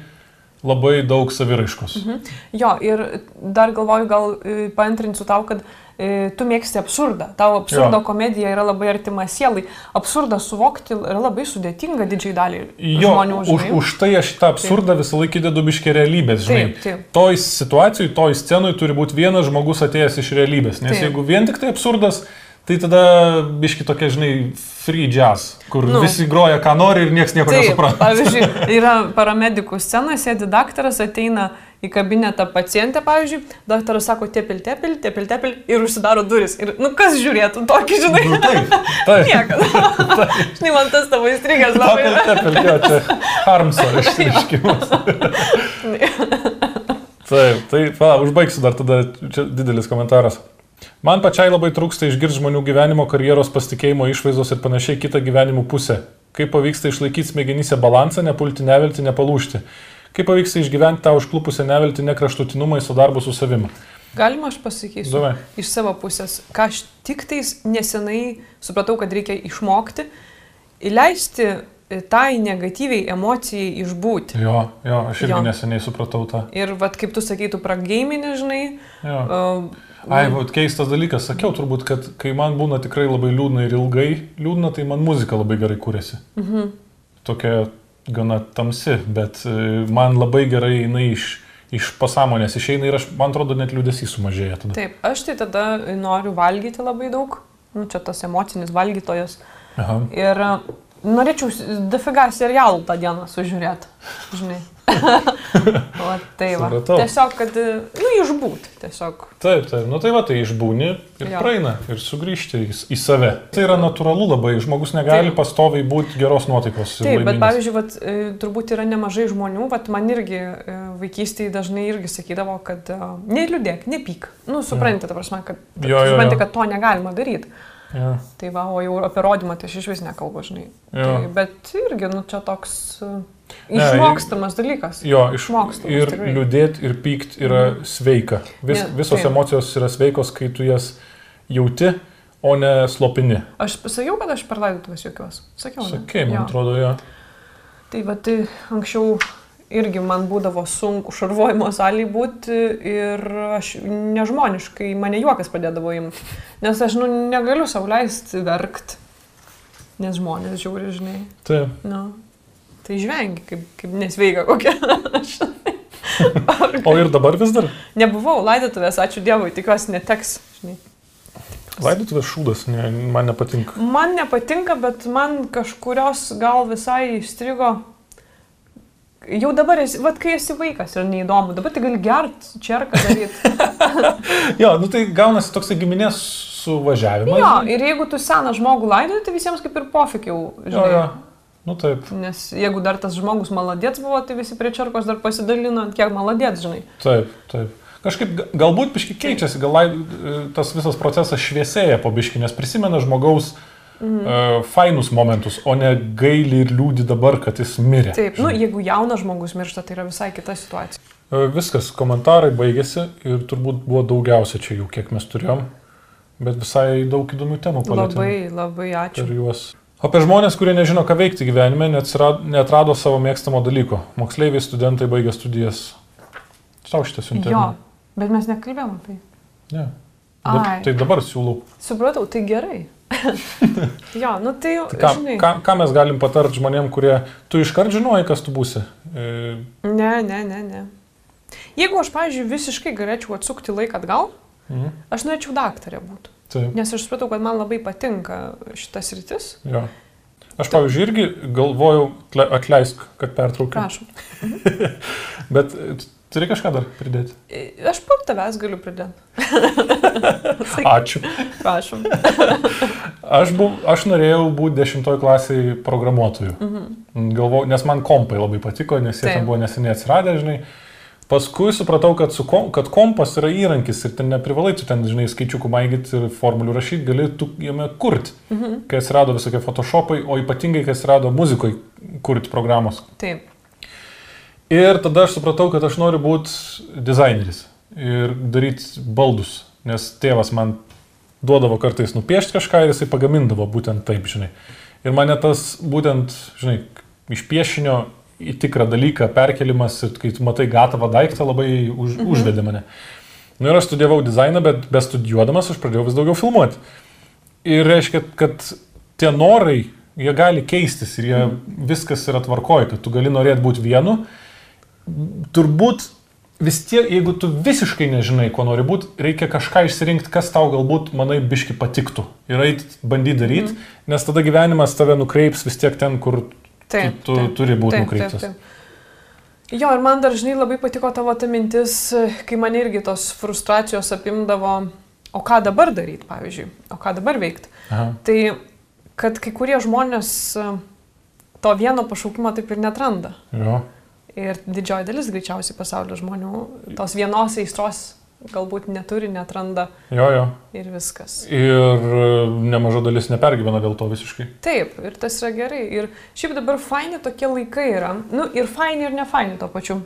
labai daug saviraiškos. Mhm. Jo, ir dar galvoju, gal e, paantrinsiu tau, kad E, tu mėgsti absurdą, tavo absurdo jo. komedija yra labai artima sielai. Absurdą suvokti yra labai sudėtinga didžiai daliai jo, žmonių. Žinai. Už, už tai aš tą absurdą taip. visą laiką dedu biškė realybės, žinai. Taip, taip. Toj situacijai, toj scenui turi būti vienas žmogus atėjęs iš realybės, nes taip. jeigu vien tik tai absurdas, Tai tada biški tokia, žinai, free jazz, kur nu, visi groja, ką nori ir niekas nieko taip, nesupranta. Pavyzdžiui, yra paramedikų scena, sėdi daktaras, ateina į kabinetą pacientę, pavyzdžiui, daktaras sako, tepil, tepil, tepil, tepil ir užsidaro duris. Ir, nu, kas žiūrėtų tokį, žinai? Nu, taip, taip. Niekas. žinai, man tas tavo įstrigęs labai. Tepil, tepil, jo, čia Harmso išsiškimas. taip, tai, va, užbaigsiu dar tada, čia didelis komentaras. Man pačiai labai trūksta išgirsti žmonių gyvenimo, karjeros pasitikėjimo, išvaizdos ir panašiai kitą gyvenimo pusę. Kaip pavyksta išlaikyti smegenyse balansą, nepulti nevilti, nepalūšti. Kaip pavyksta išgyventi tą užklupusią nevilti, nekraštutinumą į su darbu su savimi? Galima aš pasakysiu Davai. iš savo pusės, ką aš tik tais nesenai supratau, kad reikia išmokti, įleisti tai negatyviai emocijai išbūti. Jo, jo, aš irgi jo. neseniai supratau tą. Ir vad kaip tu sakytum, prageiminį, žinai. Jo. Uh, Ai, va, keistas dalykas, sakiau turbūt, kad kai man būna tikrai labai liūdna ir ilgai liūdna, tai man muzika labai gerai kūrėsi. Mhm. Tokia gana tamsi, bet e, man labai gerai jinai iš, iš pasąmonės išeina ir aš, man atrodo, net liūdėsys sumažėja tada. Taip, aš tai tada noriu valgyti labai daug, nu, čia tas emocinis valgytojas. Aha. Ir e, norėčiau dafiga serialų tą dieną sužiūrėti, žinai. o tai va. Supratau. Tiesiog, kad, nu, išbūt, tiesiog. Taip, taip, nu tai va, tai išbūni ir Jo. praeina ir sugrįžti į, į save. Tai yra natūralu labai, žmogus negali Taip. pastoviai būti geros nuotaikos. Taip, bet laimingas. pavyzdžiui, vat, e, turbūt yra nemažai žmonių, vat, man irgi e, vaikystėje dažnai irgi sakydavo, kad e, neliūdėk, nepyk. Nu, suprantate, ta prasme, kad, jo. kad to negalima daryti. Ja. Tai va, o jau apie rodymą tai aš iš vis nekalbu, žinai. Jo. Tai, bet irgi, nu, čia toks išmokstamas dalykas. Jo, iš, Išmokstamas, ir tikrai. liūdėti, ir pykti yra sveika. Vis, Ne, visos taip. emocijos yra sveikos, kai tu jas jauti, o ne slopini. Aš pasakiau, kad aš per laidotuvės jokios. Sakiau. ne? Sakei, man Jo. atrodo, jo. Tai va, tai anksčiau irgi man būdavo sunku šarvojimo salėje būti ir aš nežmoniškai, mane juokas padėdavo imti. Nes aš, nu, negaliu sauliaisti verkt, nes žmonės žiūri, žinai. Taip. Nu, tai žvengi, kaip, kaip nesveika kokia. O ir dabar vis dar Nebuvau laidotuvės, ačiū Dievui, tikiuosi neteks, žinai. laidotuvės šūdas, ne, man nepatinka. Man nepatinka, bet man kažkurios gal visai įstrigo. Jau dabar, esi, vat, kai esi vaikas ir neįdomu, dabar tai gali gert, čerką daryti. Jo, nu tai gaunasi toksai giminės suvažiavimas. jo, ir jeigu tu seną žmogų laidai, tai visiems kaip ir pofikiau, jo, žinai. jo. Nu taip, Nes jeigu dar tas žmogus maladėts buvo, tai visi prie čerkos dar pasidalino, kiek maladėts, žinai. taip, taip. Kažkaip ga- galbūt biški keičiasi, gal tas visas procesas šviesėja po biški, nes prisimena žmogaus mhm. uh, fainus momentus, o ne gaili ir liūdi dabar, kad jis mirė. Taip, nu, jeigu jaunas žmogus miršta, tai yra visai kita situacija. E, Viskas, komentarai baigėsi ir turbūt buvo daugiausia čia jų, kiek mes turėjom, bet visai daug įdomių temų palėtėme Labai, labai ačiū. per juos. Apie žmonės, kurie nežino, ką veikti gyvenime, neatrado savo mėgstamo dalyko. Moksleiviai, studentai baigė studijas. Tau šitas siuntimas. Jo, bet mes nekalbėjom apie tai. Ne. Dab, Ai. tai dabar siūlau. Supratau, tai gerai. jo, nu tai, Tai ką, žinai. ką, ką mes galim patart žmonėm, kurie tu iškart žinojai, kas tu būsi? E, Ne, ne, ne, ne. Jeigu aš, pavyzdžiui, visiškai galėčiau atsukti laiką atgal, mhm. aš norėčiau daktarė būti. Taip. Nes aš supratau, kad man labai patinka šitas rytis. Jo. Aš, pavyzdžiui, irgi galvojau, tle- atleisk, kad pertraukiau. Prašom. Bet e, turi kažką dar pridėti. Aš pat tavęs galiu pridėti. Ačiū. Prašom. Aš, buv, aš norėjau būti dešimtoj klasiai programuotoju. Mhm. Galvojau, nes man kompai labai patiko, nes jie Taip. ten buvo neseniai atsiradę, žinai. Paskui supratau, kad, kom, kad kompas yra įrankis ir ten neprivalai tu ten, žinai, skaičiukų maigyti ir formulių rašyti, gali tu jame kurti. Mhm. Kai atsirado visokie photoshopai, o ypatingai kai atsirado muzikoje kurti programos. Taip. Ir tada aš supratau, kad aš noriu būti dizaineris ir daryti baldus, nes tėvas man duodavo kartais nupiešti kažką ir jisai pagamindavo būtent taip, žinai. Ir mane tas būtent, žinai, iš piešinio į tikrą dalyką perkelimas ir kai tu matai gatavą daiktą labai už, mhm. užvedė mane. Na ir aš studijavau dizainą, bet bestudijuodamas aš pradėjau vis daugiau filmuoti. Ir reiškia, kad tie norai, jie gali keistis ir jie, viskas yra tvarkoje, kad tu gali norėti būti vienu. Turbūt vis tiek, jeigu tu visiškai nežinai, ko nori būti, reikia kažką išsirinkti, kas tau galbūt, manai, biški patiktų. Ir eit bandyti daryti, mm. nes tada gyvenimas tave nukreips vis tiek ten, kur Taip. tu, taip. turi būti Taip, nukreiptas. taip, taip. Jo, ir man dažnai labai patiko tavo ta mintis, kai man irgi tos frustracijos apimdavo, o ką dabar daryti, pavyzdžiui, o ką dabar veikti. Aha. Tai, kad kai kurie žmonės e, to vieno pašaukimo taip ir netranda. Jo. Ir didžioji dalis greičiausiai pasaulio žmonių tos vienos aistros galbūt neturi, netranda jo, jo. ir viskas. Ir e, nemaža dalis nepergyvena dėl to visiškai. Taip, ir tas yra gerai. Ir šiaip dabar faini tokie laikai yra. Nu, ir faini, ir ne faini to pačiu.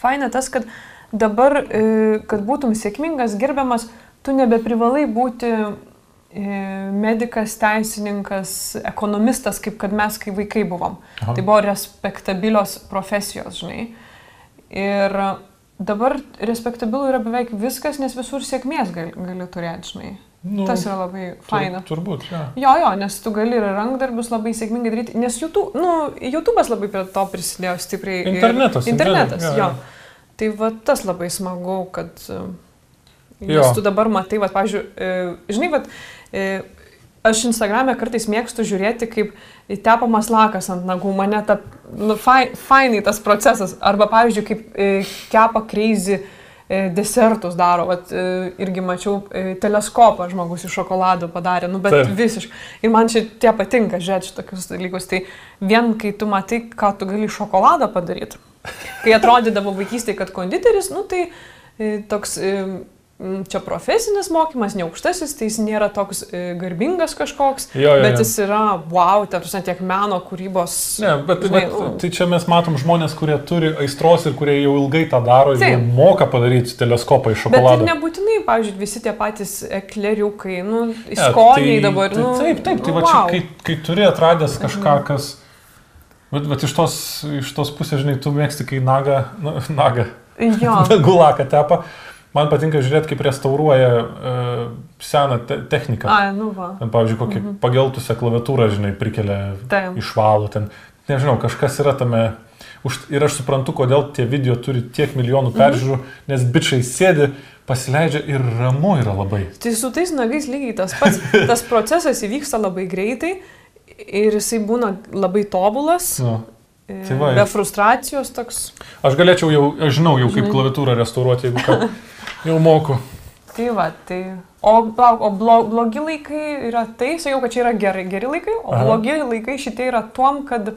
Faina tas, kad dabar, e, kad būtum sėkmingas, gerbiamas, tu nebeprivalai būti e, medikas, teisininkas, ekonomistas, kaip kad mes, kai vaikai buvom. Aha. Tai buvo respektabilios profesijos, žinai. Ir dabar respektabilu yra beveik viskas, nes visur sėkmės gali, gali turėti, žinai. Nu, Tas yra labai faina. Tur, turbūt, ja. Jo, jo, nes tu gali ir rankdarbius labai sėkmingai daryti, nes YouTube, nu, YouTube'as labai prie to prisidėjo stipriai. ir- Internetas, Internetas, internet, jo. jo, Tai va tas labai smagu, kad... e, Jo. Nes tu dabar matai, va, pavyzdžiui, e, žinai, va, aš Instagram'e kartais mėgstu žiūrėti, kaip tepamas lakas ant nagų, mane ta, nu, fai, fainai tas procesas, arba, pavyzdžiui, kaip e, kepa kreizį desertus daro, vat, e, irgi mačiau e, teleskopą žmogus iš šokolado padarė, nu bet Taip. visiškai. Ir man šitie patinka žiūrėti šitokius dalykus. Tai vien kai tu matai, ką tu gali iš šokolado padaryti. Kai atrodydavo vaikystėje, kad konditeris, nu tai e, toks e, čia profesinis mokymas, ne aukštasis, tai jis nėra toks e, garbingas kažkoks, Jo, jo, bet jis yra, wow, ta prasme, tiek meno kūrybos. Ne, bet, žinai, bet tai čia mes matom žmonės, kurie turi aistros ir kurie jau ilgai tą daro, Taip. moka padaryti teleskopą iš Bet ir šokolado. nebūtinai, pavyzdžiui, visi tie patys ekleriukai, nu, skoniai tai- dabar, tai nu. Taip, taip, tai va čia, wow. Mhm. kai, kai turi atradęs kažką, kas... Bet, bet iš, tos, iš tos pusės, žinai, tu mėgsti, kai naga, nu, naga, Jo. gulaką tepa. Man patinka žiūrėti, kaip restauruoja uh, seną te techniką. A, nu va. Ten, pavyzdžiui, kokį mhm. pageltusią klaviatūrą, žinai, prikelia, Taip. išvalo ten. Nežinau, kažkas yra tame. Už, ir aš suprantu, kodėl tie video turi tiek milijonų peržiūrų, mhm. nes bičiai sėdi, pasileidžia ir ramu yra labai. Tai su tais nagais lygiai tas pats. Tas procesas įvyksta labai greitai ir jisai būna labai tobulas. Nu. e, tai va, be frustracijos toks. Aš galėčiau jau, aš žinau jau kaip klaviatūrą restauruoti, jeigu ką. Jau moku. Tai va, tai. O, o blo, blogi laikai yra tai, sakiau, kad čia yra gerai, geri laikai, o Aha. blogi laikai šitie yra tuom, kad...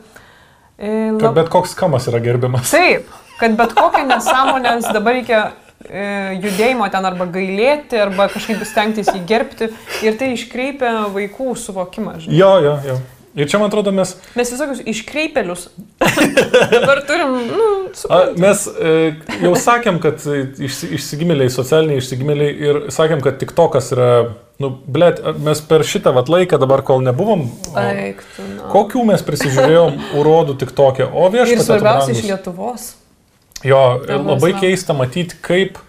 E, Kad lab- bet koks kamas yra gerbiamas. Taip, kad bet kokią nesąmonę dabar reikia e, judėjimo ten arba gailėti, arba kažkaip stengtis jį gerbti ir tai iškreipia vaikų suvokimą. Žinai. Jo, jo, jo. Ir čia, man atrodo, mes, Mes visokius iškreipelius dabar turim, nu, a, mes e, jau sakėm, kad e, išsi, išsigimėliai, socialiniai išsigimėliai ir sakėm, kad tik tokas yra, nu, blėt, mes per šitą vat laiką dabar, kol nebuvom, Eik, tu, na. kokių mes prisižiūrėjom urodų tik tokią, o Ir viešpatie. tu svarbiausia iš. Lietuvos. Jo, Ta labai keista matyti, kaip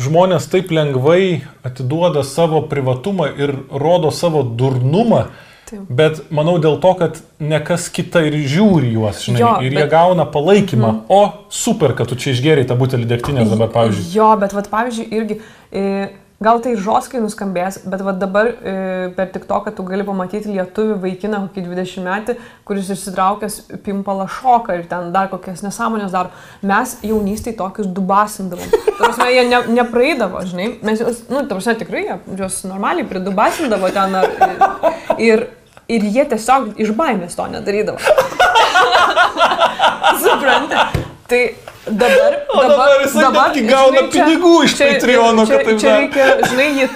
žmonės taip lengvai atiduoda savo privatumą ir rodo savo durnumą, Taip. bet manau dėl to, kad ne kas kita ir žiūri juos, žinai, Jo, ir jie bet- Mhm. gauna palaikymą. O super, kad tu čia išgeriai tą butelį degtinės dabar, pavyzdžiui. Jo, bet vat, pavyzdžiui, irgi, e, gal tai žoskai nuskambės, bet vat, dabar e, per tik to, kad tu gali pamatyti lietuvių vaikiną, kokį 20 metį, kuris išsitraukęs pimpalą šoką ir ten dar kokias nesąmonės daro. Mes jaunystėje tokius dubasindavom. Tarsi, jie ne, nepraeidavo, žinai. Mes juos, nu, tarsi tikrai, jie juos normaliai pridubasindavo ten. Ar, ir, ir jie tiesiog iš baimės to nedarydavo. Supranti? Tai dabar... Dabar jisai netgi gauna pinigų iš Patreono, čia, kad taip čia reikia, žinai, jį,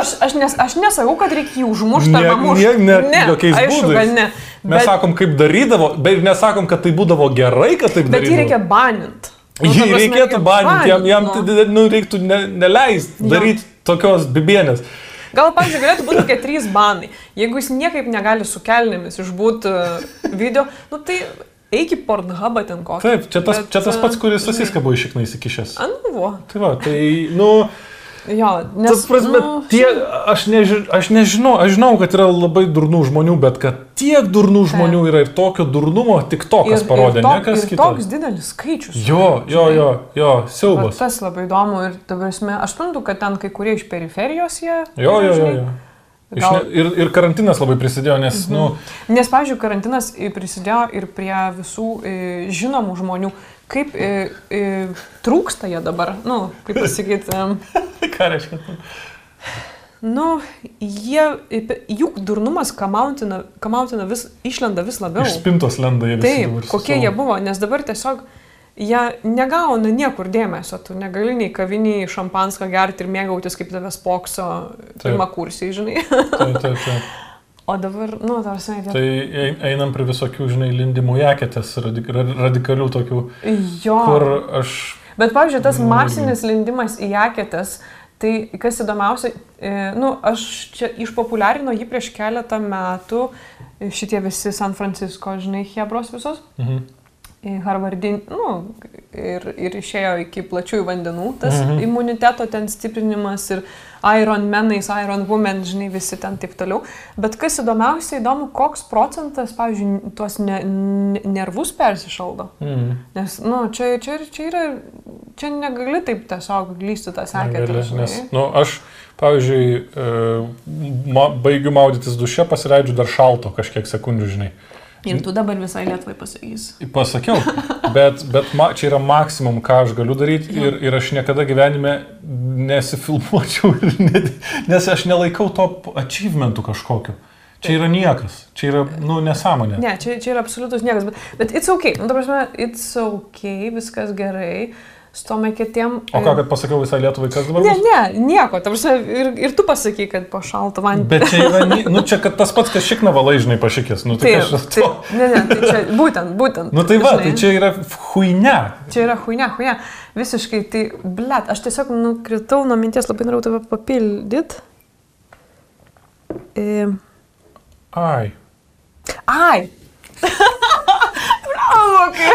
aš, aš, nes, aš nesakau, kad reikia jį užmušti Ne- arba mušti. ne- ne, jokiais aišku, būdais. ne. Mes Bet, sakom, kaip darydavo, bet ir nesakom, kad tai būdavo gerai, kad taip bet jį darydavo. reikia baninti. Jį reikėtų baninti, jam, jam nu. tai, nu, reiktų ne, neleisti daryti tokios bibienės. Gal, pavyzdžiui, galėtų būti kokie trys banai. Jeigu jis niekaip negali su kelnėmis išbūti video, nu tai eik į Pornhubą ten kokį. Taip, čia tas, Bet, čia tas pats, kuris žinai, susiską buvo išiknai įsikišęs. Anu, vo. Tai va, tai, nu, Jo, nes... tas prasme, nu, tie, aš, neži, aš nežinau, aš žinau, kad yra labai durnų žmonių, bet kad tiek durnų žmonių yra ir tokio durnumo tik to, kas parodė, ir ne kas ir kitas. toks didelis skaičius. Jo, jo, jo, jo, Va, siaubas. tas labai įdomu ir, ta prasme, aš suprantu, kad ten kai kurie iš periferijos jie. Jo, jo, jo. žinai, jo. Gal- ne, ir, ir karantinas labai prisidėjo, nes, mhm. nu, Nes, pavyzdžiui, karantinas i, prisidėjo ir prie visų e, žinomų žmonių, kaip e, e, trūksta jie dabar, nu, kaip pasakyti, e, ką reiškia? nu, jie, e, juk durnumas kamautina, kamautina vis, išlenda vis labiau. Iš spintos lenda jie visi. Taip, dabar su kokie savo- jie buvo, nes dabar tiesiog jie negauna niekur dėmesio, tu negali nei kaviniai šampanską gerti ir mėgautis, kaip tave spokso pirmą kursiai, žinai. Taip, taip, taip. O dabar, nu, tarsi, Tai ein- einam prie visokių, žinai, lindimų jaketės, radik, ra- radikalių tokių, jo. kur aš... Bet, pavyzdžiui, tas Nu, masinis lindimas į jaketės, tai kas įdomiausia, e, nu, aš čia išpopuliarino jį prieš keletą metų, e, šitie visi San Francisco, žinai, hebros visos. Mhm. Harvardin, nu, ir, ir išėjo iki plačiųjų vandenų, tas Mhm. mhm. imuniteto ten stiprinimas ir Iron Menais, Iron Women, žinai, visi ten taip toliau. Bet kas įdomiausia, įdomu, koks procentas, pavyzdžiui, tuos ne, ne, nervus persišaldo. Mm. Nes, nu, čia, čia, čia yra, čia negali taip tiesiog glysti tą. Negali, Nes, nu, aš, pavyzdžiui, e, ma, baigiu maudytis duše, pasileidžiu dar šalto kažkiek sekundžių, žinai. Ir tu dabar visai Lietuvai pasakysi. Pasakiau, bet, bet ma, čia yra maksimum, ką aš galiu daryti ir, ir aš niekada gyvenime nesifilmuočiau, net, nes aš nelaikau to achievementų kažkokiu. Čia yra niekas, čia yra, nu, nesąmonė. Ne, čia, čia yra absoliutus niekas, bet, bet it's ok, nu, ta prasme, it's ok, viskas gerai, su tom kitiem. O ką, kad pasakiau visą Lietuvai, kas dabar Ne, bus? ne, nieko, prasme, ir, ir tu pasaky, kad po šaltą vandenį. Bet čia yra, nu, čia kad tas pats, kas šikna valaižnai pašikės, nu, tai Taip, aš taip, ne, ne, tai čia būtent, būtent. Nu, tai va, žinai. tai čia yra huine. Čia yra huine, huine. Visiškai, tai, blėt, aš tiesiog nukritau nuo minties, labai norėjau tave papildyti. E... Ai. Ai! Bravo, kai.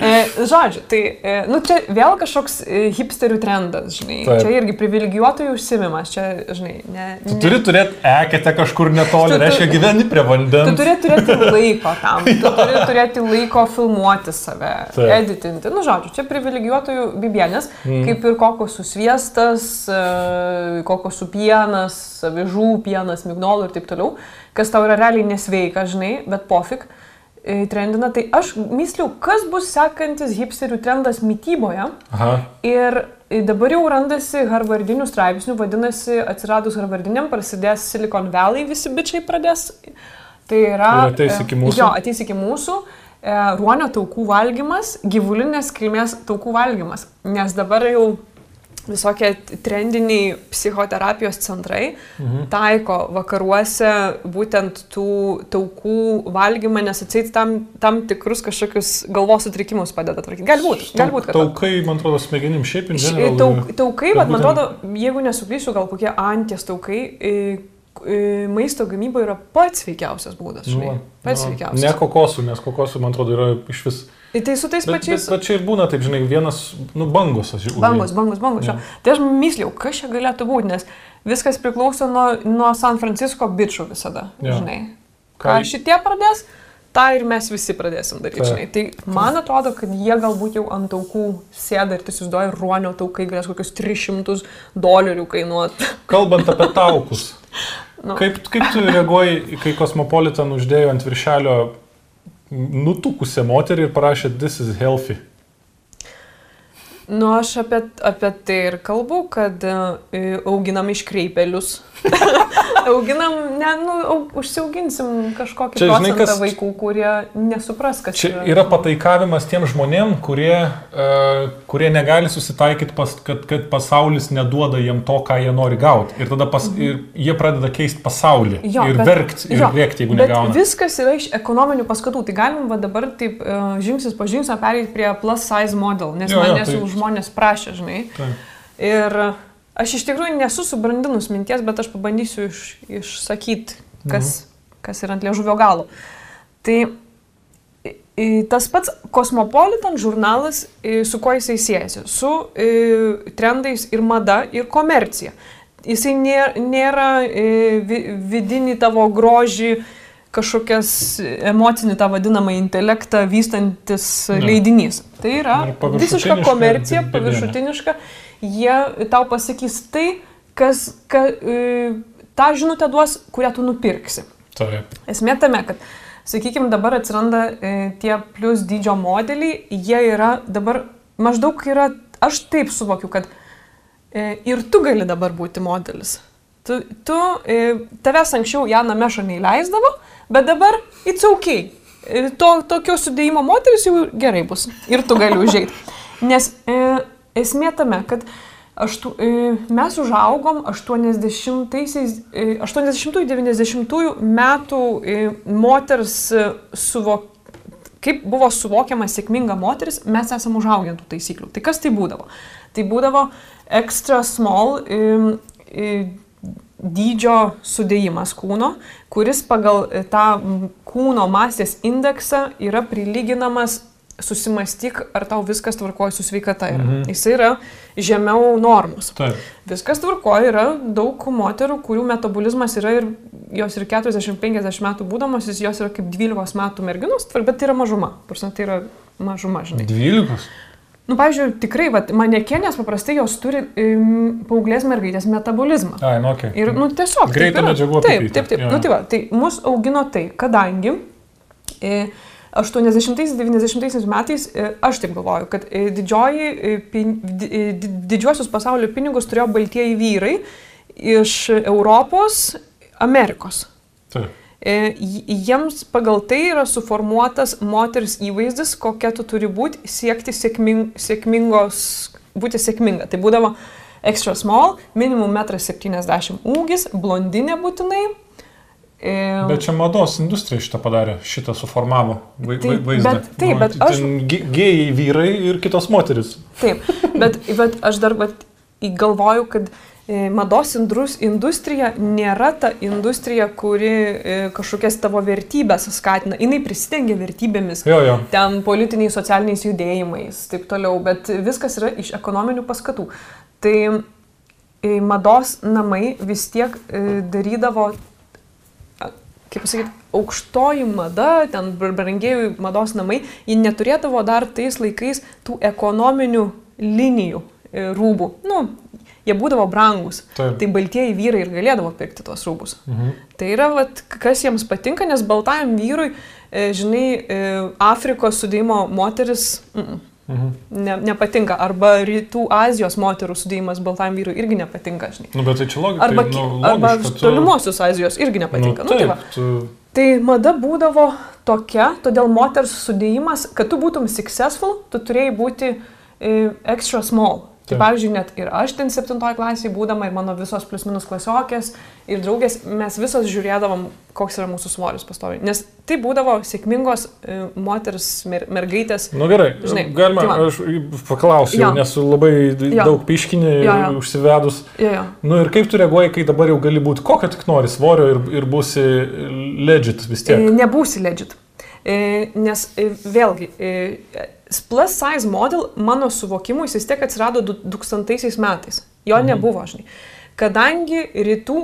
E, žodžiu, tai, e, nu čia vėl kažkoks e, hipsterių trendas, žinai. Taip. Čia irgi privilegijuotojų užsimimas, čia, žinai, ne. Tu ne- turi turėti eketę kažkur netoli, Tu- tu- reiškia gyveni prie Tu vandens. turi turėti laiko tam, tu turi turėti laiko filmuoti save, Taip. editinti. Nu, žodžiu, čia privilegijuotojų bibienės, mm. kaip ir kokosų sviestas, kokosų pienas, avižų pienas, mignolų ir taip toliau, kas tau yra realiai nesveika, žinai, bet pofik. Trendina, tai aš mysliu, kas bus sekantis hipsterių trendas mytyboje. Aha. Ir dabar jau randasi Harvardinių straipsnių, vadinasi, atsiradus Harvardiniam prasidės Silicon Valley, visi bičiai pradės. Tai yra... Ir ateis e, iki mūsų? Jo, ateis iki mūsų. E, ruonio taukų valgymas, gyvulinės kilmės taukų valgymas. Nes dabar jau visokie trendiniai psichoterapijos centrai mhm. taiko vakaruose būtent tų taukų valgymą, nes atseit tam, tam tikrus kažkokius galvos sutrikimus padeda tvarkyti. Galbūt, galbūt, kad... Taukai, man atrodo, smegenim šiaip in general. Tauk, taukai, bet man atrodo, jeigu nesuklysiu, gal kokie anties taukai, e, e, maisto gamyba yra pats sveikiausias būdas. Nu, pats nu, sveikiausias. Ne kokosų, nes kokosų, man atrodo, yra iš vis. Ir Tai su tais Bet, bet, pačiais... bet čia ir būna, taip žinai, vienas, nu, bangos, aš žiūriu. Bangos, bangos, bangos. Ja. Tai aš mysliau, kas čia galėtų būti, nes viskas priklauso nuo, nuo San Francisco bičių visada. Jo. Žinai. Ką- Ką šitie pradės, tą ir mes visi pradėsim daryti. Taip. Žinai. Tai man atrodo, kad jie galbūt jau ant taukų sėda ir tu įsivaizduoji, ruonio taukai galės kokius 300 dolerių kainuoti. Kalbant apie taukus. Nu. Kaip, kaip tu reaguoji, kai Cosmopolitan uždėjo ant viršelio nutukusią moterį ir parašė This is healthy? Nu, aš apie, apie tai ir kalbu, kad e, auginam iškreipelius. auginam, ne, nu, au, užsiauginsim kažkokį Čia, žinai, kas- vaikų, kurie nesupras, kas Čia yra pataikavimas tiem žmonėm, kurie, uh, kurie negali susitaikyti, pas, kad, kad pasaulis neduoda jiem to, ką jie nori gauti. Ir tada pas, ir jie pradeda keisti pasaulį. Jo, ir verkti, ir rėkti, jeigu negauna. Viskas yra iš ekonominių paskatų. Tai galim va dabar taip e, žingsnis po žingsnio pereiti prie plus size model, nes Jo, jo, manęs tai- jau žmonės prašė, žinai. Taip. Ir aš iš tikrųjų nesu subrandinus minties, bet aš pabandysiu iš, išsakyti, kas, mhm. kas yra ant liežuvio galo. Tai tas pats Cosmopolitan žurnalas, su kuo jisai siejasi? Su trendais ir mada, ir komercija. Jisai nėra, nėra vidinį tavo grožį, kažkokias emocinį tą vadinamą intelektą vystantis Ne. leidinys. Tai yra visiška komercija, ir paviršutiniška. Jie tau pasakys tai, kas, ka, e, tą žinutę duos, kurią tu nupirksi. Taip. Esmė tame, kad, sakykime, dabar atsiranda e, tie plus dydžio modeliai, jie yra dabar maždaug yra, aš taip suvokiu, kad e, ir tu gali dabar būti modelis. Tu, tu tavęs anksčiau Jana Meša neįleisdavo, bet dabar it's ok. E, To, tokio sudėjimo moteris jau gerai bus ir tu gali užėjti. Nes e, esmė tame, kad aštu, e, mes užaugom 80-90 metų e, moters e, suvok, kaip buvo suvokiama sėkminga moteris, mes esame užaugę tų taisyklių. Tai kas tai būdavo? Tai būdavo extra small, e, e, dydžio sudėjimas kūno, kuris pagal e, tą kūno masės indeksą yra prilyginamas susimastyk, ar tau viskas tvarkoja su sveikata. Yra. Mhm. Jis yra žemiau normos. Taip. Viskas tvarkoja, yra daug moterų, kurių metabolizmas yra ir jos ir 40-50 metų būdamos, jos yra kaip 12 metų merginos, bet tai yra mažuma. Prasme, tai yra mažuma, žinai. 12. Nu, pavyzdžiui, tikrai, vat, manekenės paprastai jos turi um, paauglės mergaitės metabolizmą. Ai, nu, okay. Ir, nu, tiesiog. taip Greita yra. medžiagų Taip, apykaita, taip, taip. jo. Nu, tai va, tai mus augino tai, kadangi e, 80-90 metais e, aš taip galvoju, kad e, didžioji, e, pin, di, e, di- didžiuosius pasaulio pinigus turėjo baltieji vyrai iš Europos, Amerikos. Taip. E, Jiems pagal tai yra suformuotas moters įvaizdis, kokia tu turi būti, siekti sėkming, sėkmingos, būti sėkminga. Tai būdavo extra small, minimum 1,70 m ūgis, blondinė būtinai. E, Bet čia mados industrija šitą padarė, šitą suformavo vai, Taip, vaizdą. bet- taip, bet ten aš- Gėjai vyrai ir kitos moteris. Taip, bet, bet aš dar vat, galvoju, kad e, mados indrus, industrija nėra ta industrija, kuri e, kažkokias tavo vertybės skatina. Jis prisidengia vertybėmis. Jo, jo. ten politiniais, socialiniais judėjimais, taip toliau, bet viskas yra iš ekonominių paskatų. Tai e, mados namai vis tiek e, darydavo, kaip pasakyti, aukštoji mada, ten br- brangėjų mados namai, jie neturėdavo dar tais laikais tų ekonominių linijų e, rūbų. Nu, jie būdavo brangus. Taip. Tai baltieji vyrai ir galėdavo pirkti tuos rūbus. Mhm. Tai yra, vat, kas jiems patinka, nes baltajam vyrui, e, žinai, e, Afrikos sudėjimo moteris mm, Mhm. ne, nepatinka. Arba rytų Azijos moterų sudėjimas baltajam vyrui irgi nepatinka, žinai. Nu, bet tai čia logika. Arba, tai, nu, arba logiška, tu- tolimosios Azijos irgi nepatinka. Nu, Nu, tai, taip, va. tu, tai mada būdavo tokia, todėl moters sudėjimas, kad tu būtum successful, tu turėjai būti e, extra small. Tai pavyzdžiui, net ir aš ten septintoje klasėje būdama ir mano visos plus minus klasiokės ir draugės, mes visos žiūrėdavom, koks yra mūsų svoris pastoviai. Nes tai būdavo sėkmingos e, moters mer mergaitės. Nu gerai, Žinai, galima, tai va. aš paklausiu, Jo. nes labai Jo. daug piškinį Jo, jo. užsivedus. Jo, jo. Nu ir kaip tu reaguoji, kai dabar jau gali būti kokio tik nori svorio ir, ir būsi legit vis E, tiek. Nebūsi legit. E, Nes e, vėlgi, e, plus size model mano suvokimu jis vis tiek atsirado du- 2000 metais. Jo Mhm. nebuvo, žinai. Kadangi rytų,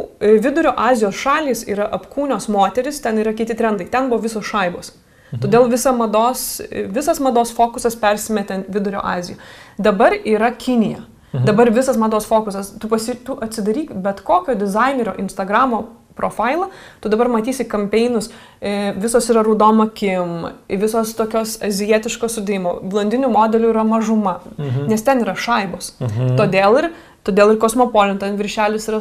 vidurio Azijos šalis yra apkūnios moteris, ten yra kiti trendai, ten buvo visos šaibos. Mhm. Todėl visa mados, visas mados fokusas persimetė vidurio Aziją. Dabar yra Kinija. Mhm. Dabar visas mados fokusas, tu, pasi, tu atsidaryk bet kokio dizainerio Instagramo profilą, tu dabar matysi kampeinus, e, visos yra rudoma kim, visos tokios azijietiškos sudėjimo, blondinių modelių yra mažuma, Mhm. nes ten yra šaibos. Mhm. Todėl ir, todėl ir kosmopolitan viršelis yra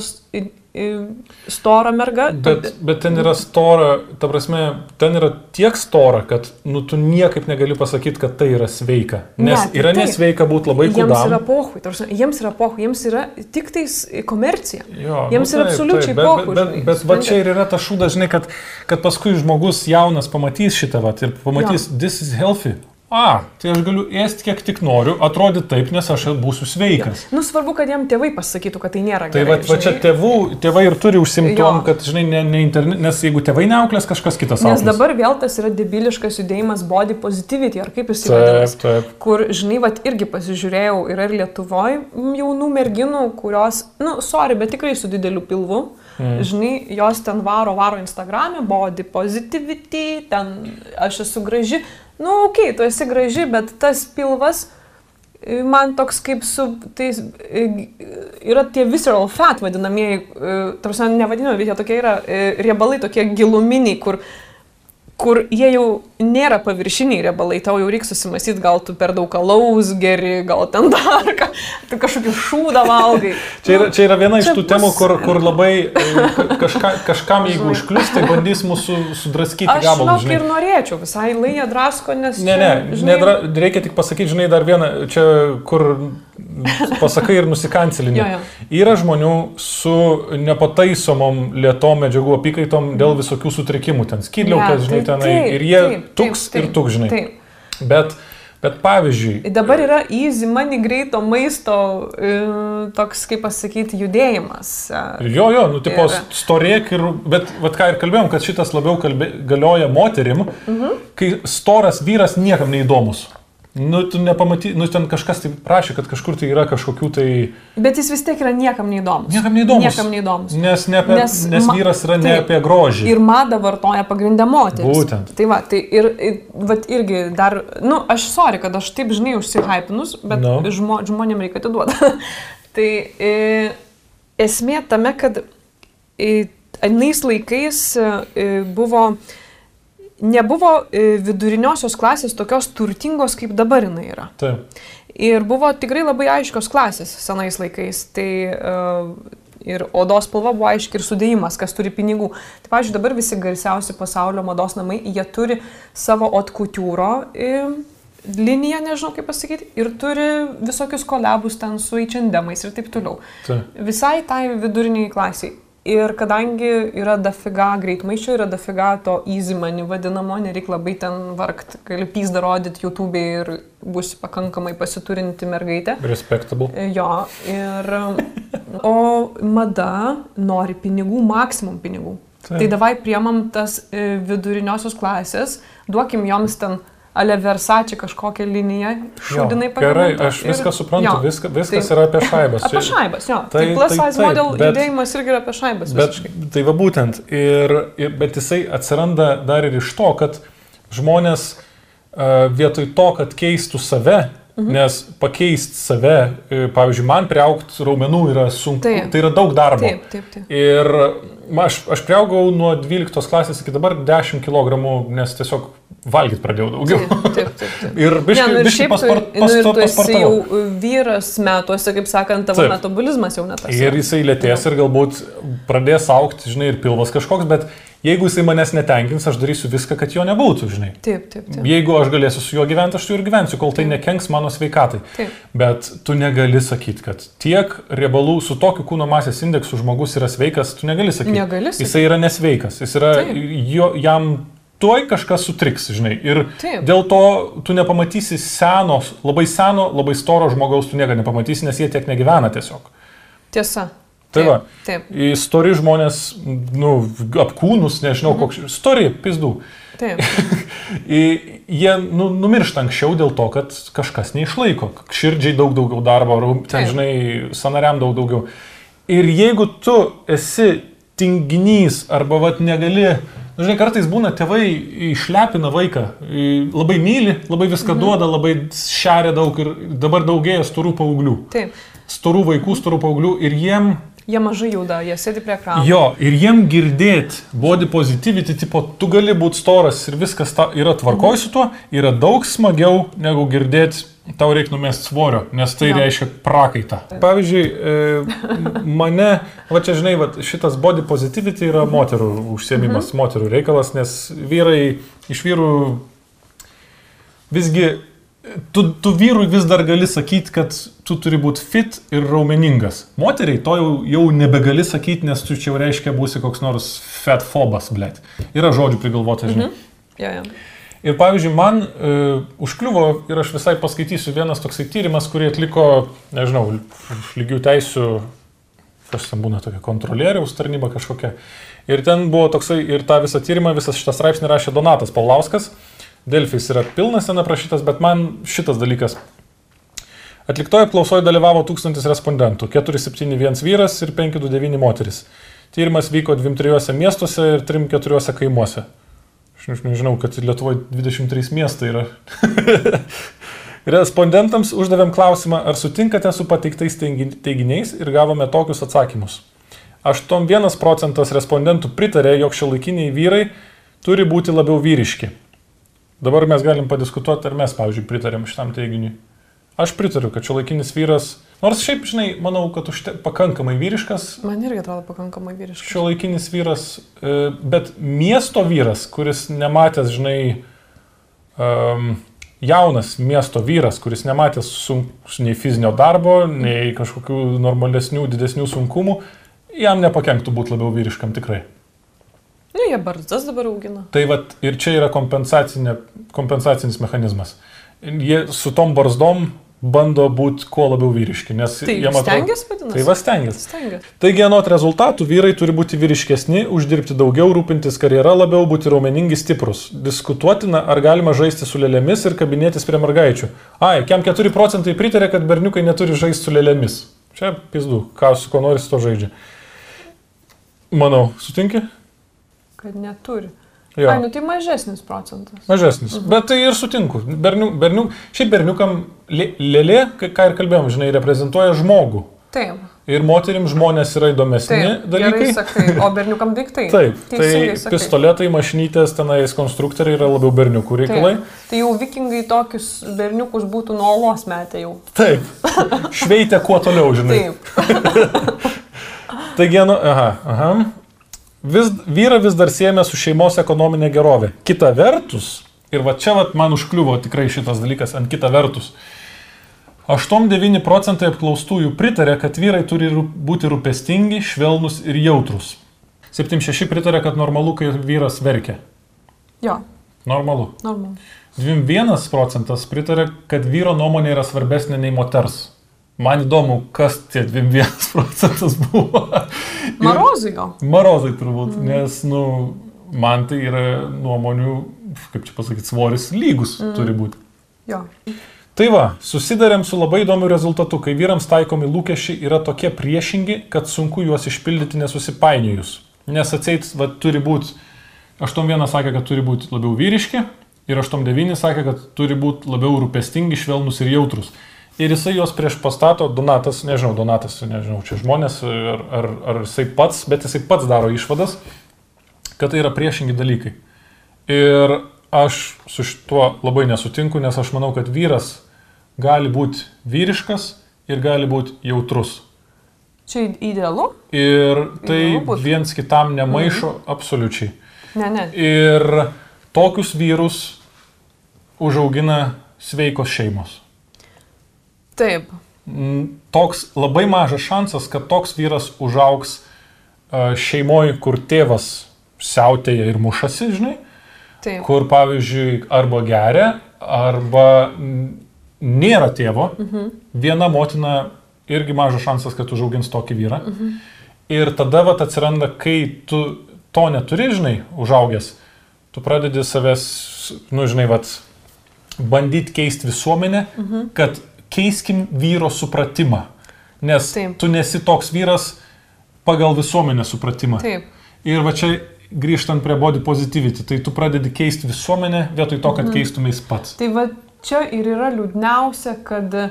stora merga. Bet, bet ten yra stora, ta prasme, ten yra tiek stora, kad nu, tu niekaip negali pasakyti, kad tai yra sveika. Nes Ne, tai yra taip. nesveika būti labai Jiems kudam. yra pohui, prasme, jiems yra pohui, jiems yra tik tais komercija. Jo, Jiems yra absoliučiai bet, pohu, bet, bet, žinai, bet va čia ir yra ta šūda, žinai, kad, kad paskui žmogus jaunas pamatys šitą vat, ir pamatys, jo. this is healthy. A, tai aš galiu ėsti kiek tik noriu, atrodyti taip, nes aš būsiu sveikas. Nu, svarbu, kad jam tėvai pasakytų, kad tai nėra Tai gerai. va, va čia tėvų, tėvai ir turi užsimti Jo. tom, kad, žinai, ne, ne internet, nes jeigu tėvai neauklės, kažkas kitas Nes auklės. dabar vėl tas yra debiliškas judėjimas body positivity, ar kaip jis taip. Kur, žinai, vat irgi pasižiūrėjau, yra ir Lietuvoje jaunų merginų, kurios, nu, sorry, bet tikrai su dideliu pilvu. Mm. Žinai, jos ten varo, varo Instagram'e, body positivity, ten aš esu graži. Nu, okei, okay, tu esi graži, bet tas pilvas man toks kaip su, tais, yra tie visceral fat vadinamieji, tarsi nevadinami, bet jie tokie yra riebalai, tokie giluminiai, kur kur jie jau nėra paviršiniai riebalai, tau jau reikia susimastyti, gal tu per daug alaus geri, gal ten dar ką, tu kažkokį šūdą valgai. Čia yra, čia yra viena iš čia tų temų, bus- kur, kur labai e, ka- kažka, kažkam, jeigu užklius, tai bandys mūsų sudraskyti Aš gabalą. žinok ir norėčiau, visai laija drasko, nes... Ne, čia, ne, žinai, nedra, reikia tik pasakyti, žinai, dar vieną, čia kur pasakai ir nusikancelini. Yra žmonių su nepataisomom lietom medžiagų apykaitom dėl visokių sutrikimų, ten skydliaukės, žinai, tenai. taip, Ir jie taip, taip, tuks ir taip, tuk, žinai. Taip. Bet, Bet pavyzdžiui, Dabar yra easy money greito maisto e, toks, kaip pasakyti, judėjimas. e, Jo, jo, nu, tipo, Ir- storėk ir, bet, vat ką ir kalbėjom, kad šitas labiau kalbė, galioja moterim, mhm. kai storas vyras niekam neįdomus. Nu, tu nepamaty, nu, ten kažkas tai prašė, kad kažkur tai yra kažkokių tai... Bet jis vis tiek yra niekam neįdomus. Niekam neįdomus. Niekam neįdomus. Nes, ne apie, nes, Nes vyras yra ne taip. apie grožį. Ir madą vartoja pagrindę moteris. Būtent. Tai va, tai ir, ir vat irgi dar, nu, aš sorry, kad aš taip žinai užsihypinus, bet no. žmo, žmonėm reikia atiduoti. tai e, esmė tame, kad e, anais laikais e, buvo, nebuvo e, viduriniosios klasės tokios turtingos, kaip dabar jinai yra. Taip. Ir buvo tikrai labai aiškios klasės senais laikais. Tai uh, ir odos spalva buvo aiški ir sudėjimas, kas turi pinigų. Tai, pavyzdžiui, dabar visi garsiausi pasaulio mados namai, jie turi savo otkutūro liniją, nežinau kaip pasakyti, ir turi visokius kolabus ten su H&M'ais ir taip toliau. Taip. Visai tai viduriniai klasiai. Ir kadangi yra dafiga greitmaiščio, yra dafiga to easy money vadinamo, nereikia labai ten vargti, gali pysdą rodyti YouTube ir bus pakankamai pasiturinti mergaitė. Respectable. Jo, ir... O mada nori pinigų, maksimum pinigų. Taip. Taip. Tai davai priemam tas e, viduriniosios klasės, duokim joms ten ale Versace kažkokią liniją, šūdinai Jo, Gerai, aš ir- viską suprantu, jo. viska, viskas Tai- yra apie šaibas. Apie Čia- šaibas, jo. Tai- Tai, tai plus tai size model bet- judėjimas irgi yra apie šaibas. Bet visiškai. tai va būtent. Ir, ir, bet jisai atsiranda dar ir iš to, kad žmonės uh, vietoj to, kad keistų save, mhm. nes pakeisti save, e, pavyzdžiui, man priaukti raumenų yra sunku, Taip. tai yra daug darbo. Taip, taip, taip. Ir aš, aš priaugau nuo 12 klasės iki dabar 10 kg, nes tiesiog valgyti pradėjau daugiau. Taip, taip, taip. taip. Ir biškai, nu ir biškai tu, paspart, nu, paspartavau. jau vyras metuose, kaip sakant, tavo Taip. metabolizmas jau netas. Ir jisai lėtės ir galbūt pradės aukti, žinai, ir pilvas kažkoks, bet jeigu jisai manęs netenkins, aš darysiu viską, kad jo nebūtų, žinai. Taip, taip, taip. Jeigu aš galėsiu su juo gyventi, aš tu ir gyvensiu, kol tai nekenks mano sveikatai. Taip. Bet tu negali sakyti, kad tiek riebalų su tokiu kūno masės indeksu žmogus yra sveikas, tu negali sakyti. Negali sakyt. Jisai yra nesveikas, jis yra, Taip. jo, jam tuoj kažkas sutriks, žinai. Ir Taip. dėl to tu nepamatysi seno, labai seno, labai storo žmogaus, tu niekada nepamatysi, nes jie tiek negyvena tiesiog. Tiesa. Tai va. Taip, Į Stori žmonės, nu, apkūnus, nežinau, Mhm. koks. Stori, pizdų. taip. Jie nu, numiršta anksčiau dėl to, kad kažkas neišlaiko. Širdžiai daug daugiau darbo, ten, Taip. žinai, sanariam daug daugiau. Ir jeigu tu esi tinginys arba vat negali, nu, žinai, kartais būna tėvai išlepina vaiką, labai myli, labai viską mhm. duoda, labai šeria daug ir dabar daugėja storų paauglių. taip. Storų vaikų, storų paauglių ir jiem Jie mažai juda, jie sėdi prie ekrano. Jo, ir jiem girdėti body positivity, tipo, tu gali būti storas ir viskas ta, yra tvarkoj su tuo, yra daug smagiau negu girdėti, tau reikia numesti svorio, nes tai Jo. reiškia prakaitą. Pavyzdžiui, e, mane, va čia žinai, va, šitas body positivity yra moterų užsiemimas, mhm. moterų reikalas, nes vyrai, iš vyrų visgi, tu, tu vyrui vis dar gali sakyti, kad tu turi būti fit ir raumeningas. Moteriai to jau, jau nebegali sakyti, nes tu čia jau reiškia būsi koks nors fatfobas, blėt. Yra žodžių prigalvota, žinai. Mhm. Jo, jo. Ir pavyzdžiui, man e, užkliuvo ir aš visai paskaitysiu vienas toksai tyrimas, kurį atliko, nežinau, lygių teisų, kas ten būna tokia kontrolieriaus tarnyba kažkokia. Ir ten buvo toksai, ir tą visą tyrimą, visą šitą straipsnį rašė Donatas Paulauskas. Delfis yra pilnas ten aprašytas, bet man šitas dalykas. Atliktoje apklausoje dalyvavo 1000 respondentų - 471 vyras ir 529 moteris. Tyrimas vyko 23 miestuose ir 3-4 kaimuose. Aš než- nežinau, kad Lietuvoje 23 miestai yra. Respondentams uždavėm klausimą, ar sutinkate su pateiktais teigi- teiginiais ir gavome tokius atsakymus. 81 procentas respondentų pritarė, jog šiuolaikiniai vyrai turi būti labiau vyriški. Dabar mes galim padiskutuoti, ar mes, pavyzdžiui, pritarėm šitam teiginiui. Aš pritariu, kad šiuolaikinis vyras, nors šiaip, žinai, manau, kad užte, pakankamai vyriškas, Man irgi atrodo pakankamai vyriškas. šiuolaikinis vyras, e, bet miesto vyras, kuris nematęs, žinai, um, jaunas miesto vyras, kuris nematęs sunk, nei fizinio darbo, nei kažkokių normalesnių, didesnių sunkumų, jam nepakenktų būti labiau vyriškam tikrai. Nu, jie bardzas dabar augina. Tai vat ir čia yra kompensacinis mechanizmas. jie su tom barzdom bando būti kuo labiau vyriški, nes Tai jiem atrodo... stengiasi, vadinasi? Tai va stengiasi. Stengiasi. Taigi, anot rezultatų, vyrai turi būti vyriškesni, uždirbti daugiau, rūpintis karjera labiau, būti raumeningi, stiprus. Diskutuotina, ar galima žaisti su lėlėmis ir kabinėtis prie mergaičių. Ai, kiam 4 procentai pritarė, kad berniukai neturi žaisti su lėlėmis. Čia pizdu, ką su kuo nori su to žaidžia. Manau, sutinki? Kad neturi. Jo. Ai, nu tai mažesnis procentas. Mažesnis. Mhm. Bet tai ir sutinku. Berniu, berniu, šiaip berniukam lė- lėlė, ką ir kalbėjom, žinai, reprezentuoja žmogų. Taip. Ir moterim žmonės yra įdomesni Taip. dalykai. Sakai. O berniukam daiktai. Taip, tai Teisingai sakai. pistoletai, mašinytės, tenais konstruktoriai yra labiau berniukų reikalai. Taip. Tai jau vikingai tokius berniukus būtų nuo olos metę jau. Taip. Šveitė kuo toliau, žinai. Taip. Taigi, nu, aha, aha. Vis, vyra vis dar siejame su šeimos ekonominė gerovė. Kita vertus, ir va čia vat, man užkliuvo tikrai šitas dalykas ant kita vertus. 8-9 procentai apklaustųjų pritarė, kad vyrai turi būti rūpestingi, švelnus ir jautrus. 76 pritarė, kad normalu, kai vyras verkia. Jo, Normalu. normalu. 21 procentas pritarė, kad vyro nuomonė yra svarbesnė nei moters. Man įdomu, kas tie 21 procentas buvo. Marozai gal. Marozai turbūt, mm. nes, nu, man tai yra nuomonių, kaip čia pasakyti, svoris lygus mm. turi būti. Jo. Tai va, susidarėm su labai įdomiu rezultatu, kai vyrams taikomi lūkesčiai yra tokie priešingi, kad sunku juos išpildyti nesusipainiojus. Nes atseit, va, turi būti, 8.1 sakė, kad turi būti labiau vyriški ir 8.9 sakė, kad turi būti labiau rūpestingi, švelnus ir jautrus. Ir jisai juos prieš pastato, Donatas, nežinau, Donatas, nežinau, čia žmonės, ar, ar, ar jisai pats, bet jisai pats daro išvadas, kad tai yra priešingi dalykai. Ir aš su šituo labai nesutinku, nes aš manau, kad vyras gali būti vyriškas ir gali būti jautrus. Čia idealu? Ir tai Idealu viens kitam nemaišo mhm. absoliučiai. Ne, ne. Ir tokius vyrus užaugina sveikos šeimos. Taip. Mm, Toks labai mažas šansas, kad toks vyras užaugs šeimoje, kur tėvas siautėja ir mušasi, žinai, Taip. kur pavyzdžiui arba geria, arba nėra tėvo, mhm. viena motina irgi mažas šansas, kad užaugins tokį vyrą. Mhm. Ir tada vat atsiranda, kai tu to neturi, žinai, užaugęs, tu pradedi savęs, nu, žinai, vat, bandyti keisti visuomenę, mhm. kad keiskim vyro supratimą. Nes Taip. tu nesi toks vyras pagal visuomenės supratimą. Taip. Ir va čia grįžtant prie body positivity, tai tu pradedi keisti visuomenę vietoj to, kad keistumės pats. Tai va čia ir yra liūdniausia, kad e,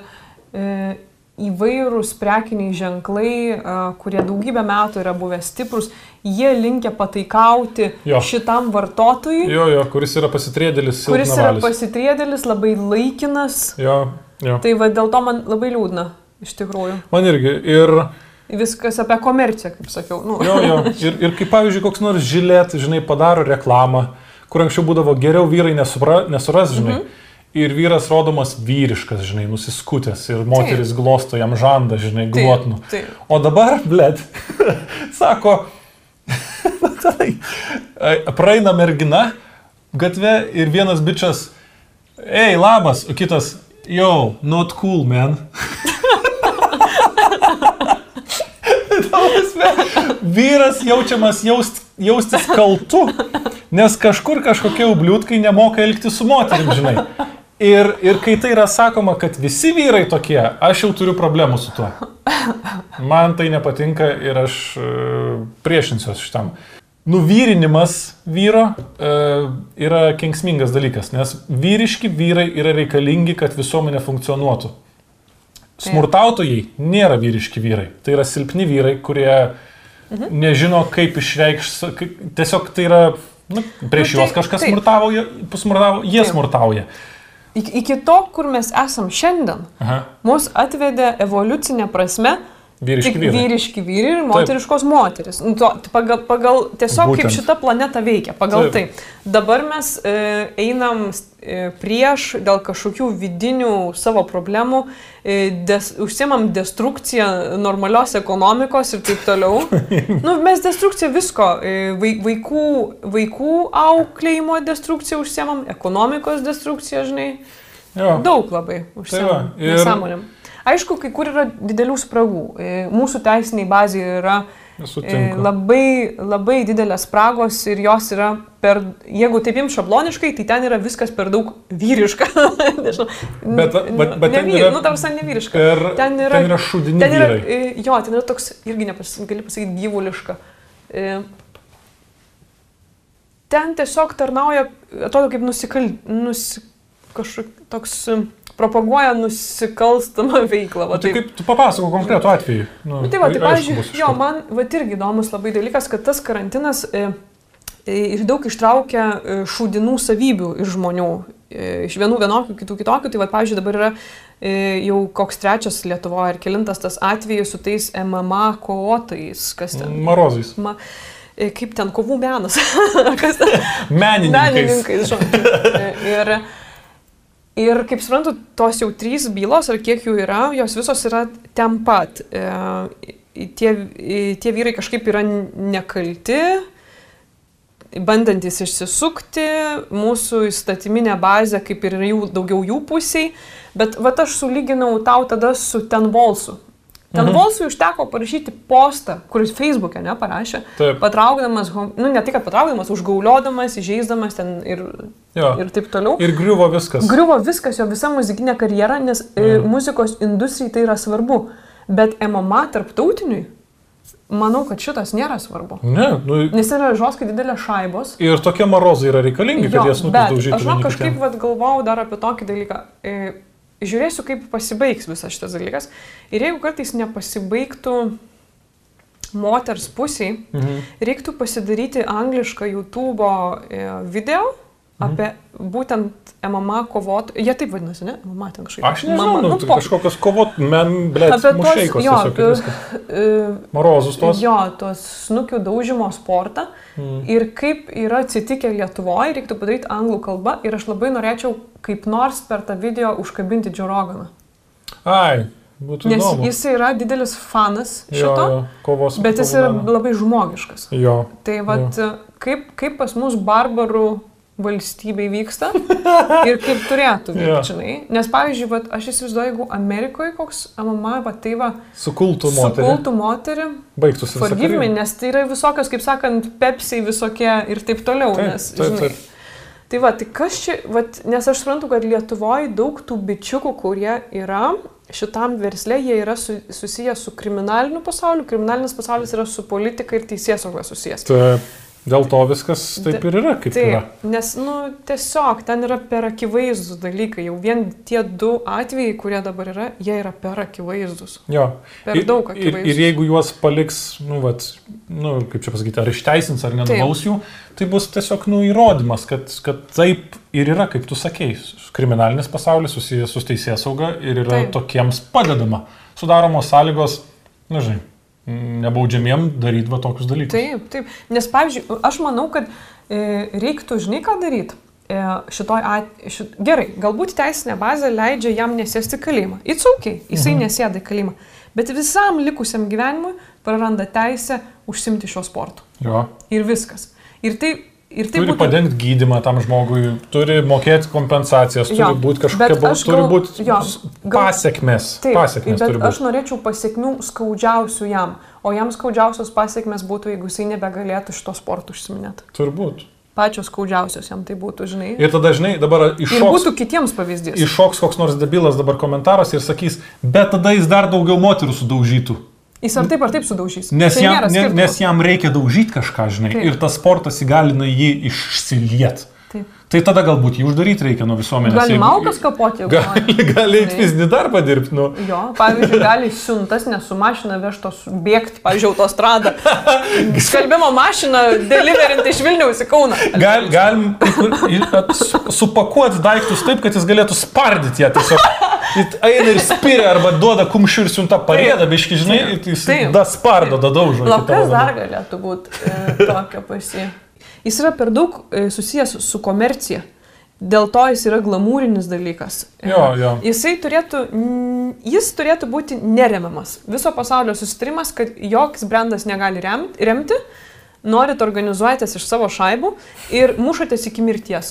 įvairūs prekiniai ženklai, e, kurie daugybę metų yra buvę stiprus, jie linkia pataikauti Jo. šitam vartotojui, Jo, jo, kuris yra pasitrėdėlis, kuris yra pasitrėdėlis, labai laikinas. Jo, jo. Tai va dėl to man labai liūdna, iš tikrųjų. Man irgi. Ir, Viskas apie komerciją, kaip sakiau. Nu. jo, jo. ir, ir kaip pavyzdžiui, koks nors žilėt, žinai, padaro reklamą, kur anksčiau būdavo geriau vyrai nesupra, nesuras, žinai. Mhm. Ir vyras rodomas vyriškas, žinai, nusiskutęs ir moteris taip. glosto jam žandą, žinai, Taip, glotnu. taip. O dabar, blėt, sako, tai, praeina mergina gatve ir vienas bičias, ei, labas, o kitas, yo, not cool, man. Vyras jaučiamas jaust, jaustis kaltu, nes kažkur kažkokie ubliutkai nemoka elgtis su moterim, žinai. Ir, ir kai tai yra sakoma, kad visi vyrai tokie, aš jau turiu problemų su tuo. Man tai nepatinka ir aš e, priešinsiuos šitam. Nuvyrinimas vyro e, yra kenksmingas dalykas, nes vyriški vyrai yra reikalingi, kad visuomenė funkcionuotų. Smurtautojai nėra vyriški vyrai. Tai yra silpni vyrai, kurie mhm. nežino, kaip išreikš. Kaip, tiesiog tai yra, nu, prieš Nu, juos tai- kažkas taip. smurtavo, smurtavo, jie Taip. smurtauja. Iki, iki to, kur mes esam šiandien, Aha. mus atvedė evoliucinė prasme Vyriški tik vyrai. vyriški vyrai ir moteriškos moteris. Nu, to, pagal, pagal tiesiog Būtent. kaip šita planeta veikia, pagal Taip. Taip. tai. Dabar mes e, einam e, prieš dėl kažkokių vidinių savo problemų, e, des, užsimam destrukciją normalios ekonomikos ir taip toliau. nu, mes destrukciją visko, e, vai- vaikų, vaikų auklėjimo destrukciją užsimam, ekonomikos destrukciją, žinai. Jo. Daug labai užsiema va, tai ir- nesąmonėm. Aišku, kai kur yra didelių spragų. E, Mūsų teisiniai bazėje yra e, Sutinku. labai, labai didelės spragos ir jos yra per, jeigu taip jums šabloniškai, tai ten yra viskas per daug vyriška. Nežinau. Bet- bet- bet ten yra nu, tarsi nevyriška. Per, ten yra- ten yra šudini Ten yra, vyrai. e, jo, ten yra toks, irgi nepas, gali pasakyti, gyvuliška. E, Ten tiesiog tarnauja, atrodo kaip nusikal... Nusi, kažkok toks e, propaguoja nusikalstamą veiklą. Va, tai kaip tu papasako konkretų atvejį? Nu, Nu, tai va, tai pavyzdžiui, jo, man va irgi įdomus labai dalykas, kad tas karantinas e, e, ir daug ištraukia e, šūdinų savybių iš žmonių. E, iš vienų vienokių, kitų kitokių. Tai va, pavyzdžiui, dabar yra jau koks trečias Lietuvoje ir kilintas tas atvejis su tais MMA kovotojais. Kas ten? Marozais. Ma, kaip ten kovų menas. kas ten? Menininkais. Menininkais, žodžiu. Ir, ir kaip suprantu, tos jau trys bylos, ar kiek jų yra, jos visos yra ten pat. E, tie, tie vyrai kažkaip yra nekalti, bandantis išsisukti, mūsų įstatyminė bazė kaip ir jų, daugiau jų pusiai, bet va aš sulyginau tau tada su ten Volsu. Ten mhm. Volsui užteko parašyti postą, kuris Facebook'e neparašė, Taip. patraukdamas, nu ne tik, kad patraukdamas, užgauliodamas, įžeisdamas ten ir, Jo. ir taip toliau. Ir griuvo viskas. Griuvo viskas, jo visa muzikinė karjera, nes mm. muzikos industrijai tai yra svarbu. Bet MMA tarptautiniui, manau, kad šitas nėra svarbu. Ne, nu, Nes yra žoskai didelės šaibos. ir tokie marozai yra reikalingi, kad jie snukis bet daužytų. aš vieni kažkaip vat, galvojau dar apie tokį dalyką. Žiūrėsiu, kaip pasibaigs visas šitas dalykas. Ir jeigu kartais nepasibaigtų moters pusiai, Mhm. reiktų pasidaryti anglišką YouTube e, video. Apie būtent MMA kovotojų. Jie taip vadinasi, ne? MMA ten kažkaip. Aš nežinau, Mama- nu, nu, tai po- kažkokios kovot, men, tuos, mušeikos jo, tiesiog viskas. e, Marozus tos. Jo, tos snukių daužimo sportą. Mm. Ir kaip yra atsitikę Lietuvoje, reiktų padaryti anglų kalbą. Ir aš labai norėčiau kaip nors per tą video užkabinti Džoroganą. Ai, būtų Nes įdomu. jis yra didelis fanas Jo, šito, jo, kovos. bet jis yra labai žmogiškas. Jo. Tai vad, kaip, kaip pas mus barbarų valstybei vyksta ir kaip turėtų vykti, žinai. Nes, pavyzdžiui, vat, aš įsivaizduoju, jeigu Amerikoje koks MMA, va tai va, Sukultų moterį. sukultų moterį, Baigtųsi. karjera. nes tai yra visokios, kaip sakant, pepsiai visokie ir taip toliau. Taip, nes, taip, žinai, taip. Tai va, tai kas čia, va, nes aš suprantu, kad Lietuvoje daug tų bičiukų, kurie yra šitam verslė, jie yra su, susiję su kriminaliniu pasauliu, kriminalinis pasaulis yra su politika ir teisėsauga susijęs. Taip, Dėl to viskas taip Ta- ir yra, kaip yra. Taip, nes, nu, tiesiog ten yra per akivaizdus dalykai. Jau vien tie du atvejai, kurie dabar yra, jie yra per akivaizdus. Jo. Per Ir- daug ir, akivaizdus. ir jeigu juos paliks, nu, vat, nu, kaip čia pasakyti, ar išteisins, ar nenubaus jų, tai bus tiesiog, nu, įrodymas, kad, kad taip ir yra, kaip tu sakei. Kriminalinis pasaulis susijęs su teisės sauga ir yra Taip. tokiems padedama. Sudaromos sąlygos, na, žinai, nebaudžiamiem daryti va tokius dalykus. Taip, taip. Nes, pavyzdžiui, aš manau, kad e, reiktų, žinai, ką daryti. E, šitoj at, šit, gerai, galbūt teisinė bazė leidžia jam nesėsti kalėjimą. It's ok, jisai mhm. nesėda į kalėjimą. Bet visam likusiam gyvenimui praranda teisę užsimti šio sportu. Jo. Ir viskas. Ir tai, ir tai Turi būtų... padengti gydimą tam žmogui, turi mokėti kompensacijas, turi Jo, būti bet kažkokia, bau- aš turi būti jo, gal- pasiekmes. Taip, Pasiekmes bet turi aš būti. norėčiau pasiekmių skaudžiausių jam. O jam skaudžiausios pasiekmes būtų, jeigu jisai nebegalėtų šito sporto užsiminėti. Turbūt. Pačios skaudžiausios jam tai būtų, žinai. Ir tada, žinai, dabar Ir iššoks, būtų kitiems pavyzdys. iššoks koks nors debilas dabar komentaras ir sakys, bet tada jis dar daugiau moterų sudaužytų. Jis ar taip ar taip sudaužys. Nes Tai jam, ne, nes jam reikia daužyti kažką, žinai. Taip. Ir tas sportas įgalina jį išsiliet. Taip. Tai tada galbūt jį uždaryti reikia nuo visuomenės. Gali malkas kapoti, nori. Gali, gali fizinį darbą dirbti. Nu. Jo, pavyzdžiui, gali siuntas nesu mašina vežtos bėgti, pavyzdžiui, autostradą. Skalbimo mašina deliverinti iš Vilniaus į Kauną. Gal, galim supakuoti daiktus taip, kad jis galėtų spardyti ją tiesiog. Eina ir spiria arba duoda kumščių ir siunta parėdą, biški, žinai, ir jis da spardo, da daužo. tavo dar galėtų būti e, tokio pasi. Jis yra per daug e, susijęs su komercija. Dėl to jis yra glamūrinis dalykas. E, Jo, jo. Jisai turėtų, jis turėtų būti neremiamas. Viso pasaulio susitarimas, kad joks brandas negali remti, remti norit organizuojatės iš savo šaibų ir mušatės iki mirties.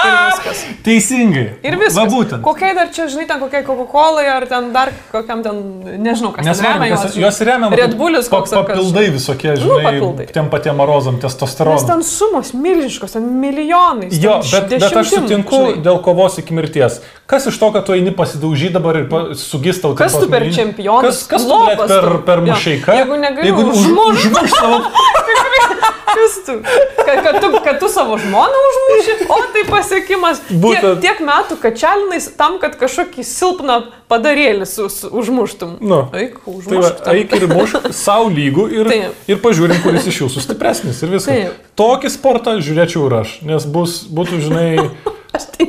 Ir viskas. Teisingai. Ir viskas. Va būtent. Kokiai dar čia, žinai, ten kokiai Coca-Cola ar ten dar kokiam ten, nežinau, kas Nesvarbu, remia kas- žinai. juos remia. Red Bullis koks ar kas. Papildai visokie, Nu, žinai, papildai. tiem patiem marozam, Nes testosteronam. ten sumos milžiniškos, ten milijonai. Jo, bet, bet aš sutinku dėl kovos iki mirties. Kas iš to, kad tu eini pasidaužy dabar ir pa- sugistau Kas tu per čempionas? Kas, kas Lopas per, tu. per Jo. mušeiką? Jeigu negali už- užmušt. užmušt savo Kas tu? Kad, kad, tu, kad tu savo žmoną užmuši, o tai pasiekimas. Tiek, Būtent. tiek metų kačelinais tam, kad kažkokį silpną padarėlį su, su, užmuštum. Nu. Eik, Tai va, eik ir mušk savo lygų ir, Taip. ir pažiūrim, kuris iš jūsų stipresnis ir viskas. Taip. Tokį sportą žiūrėčiau ir aš, nes bus, būtų, žinai, Aš tai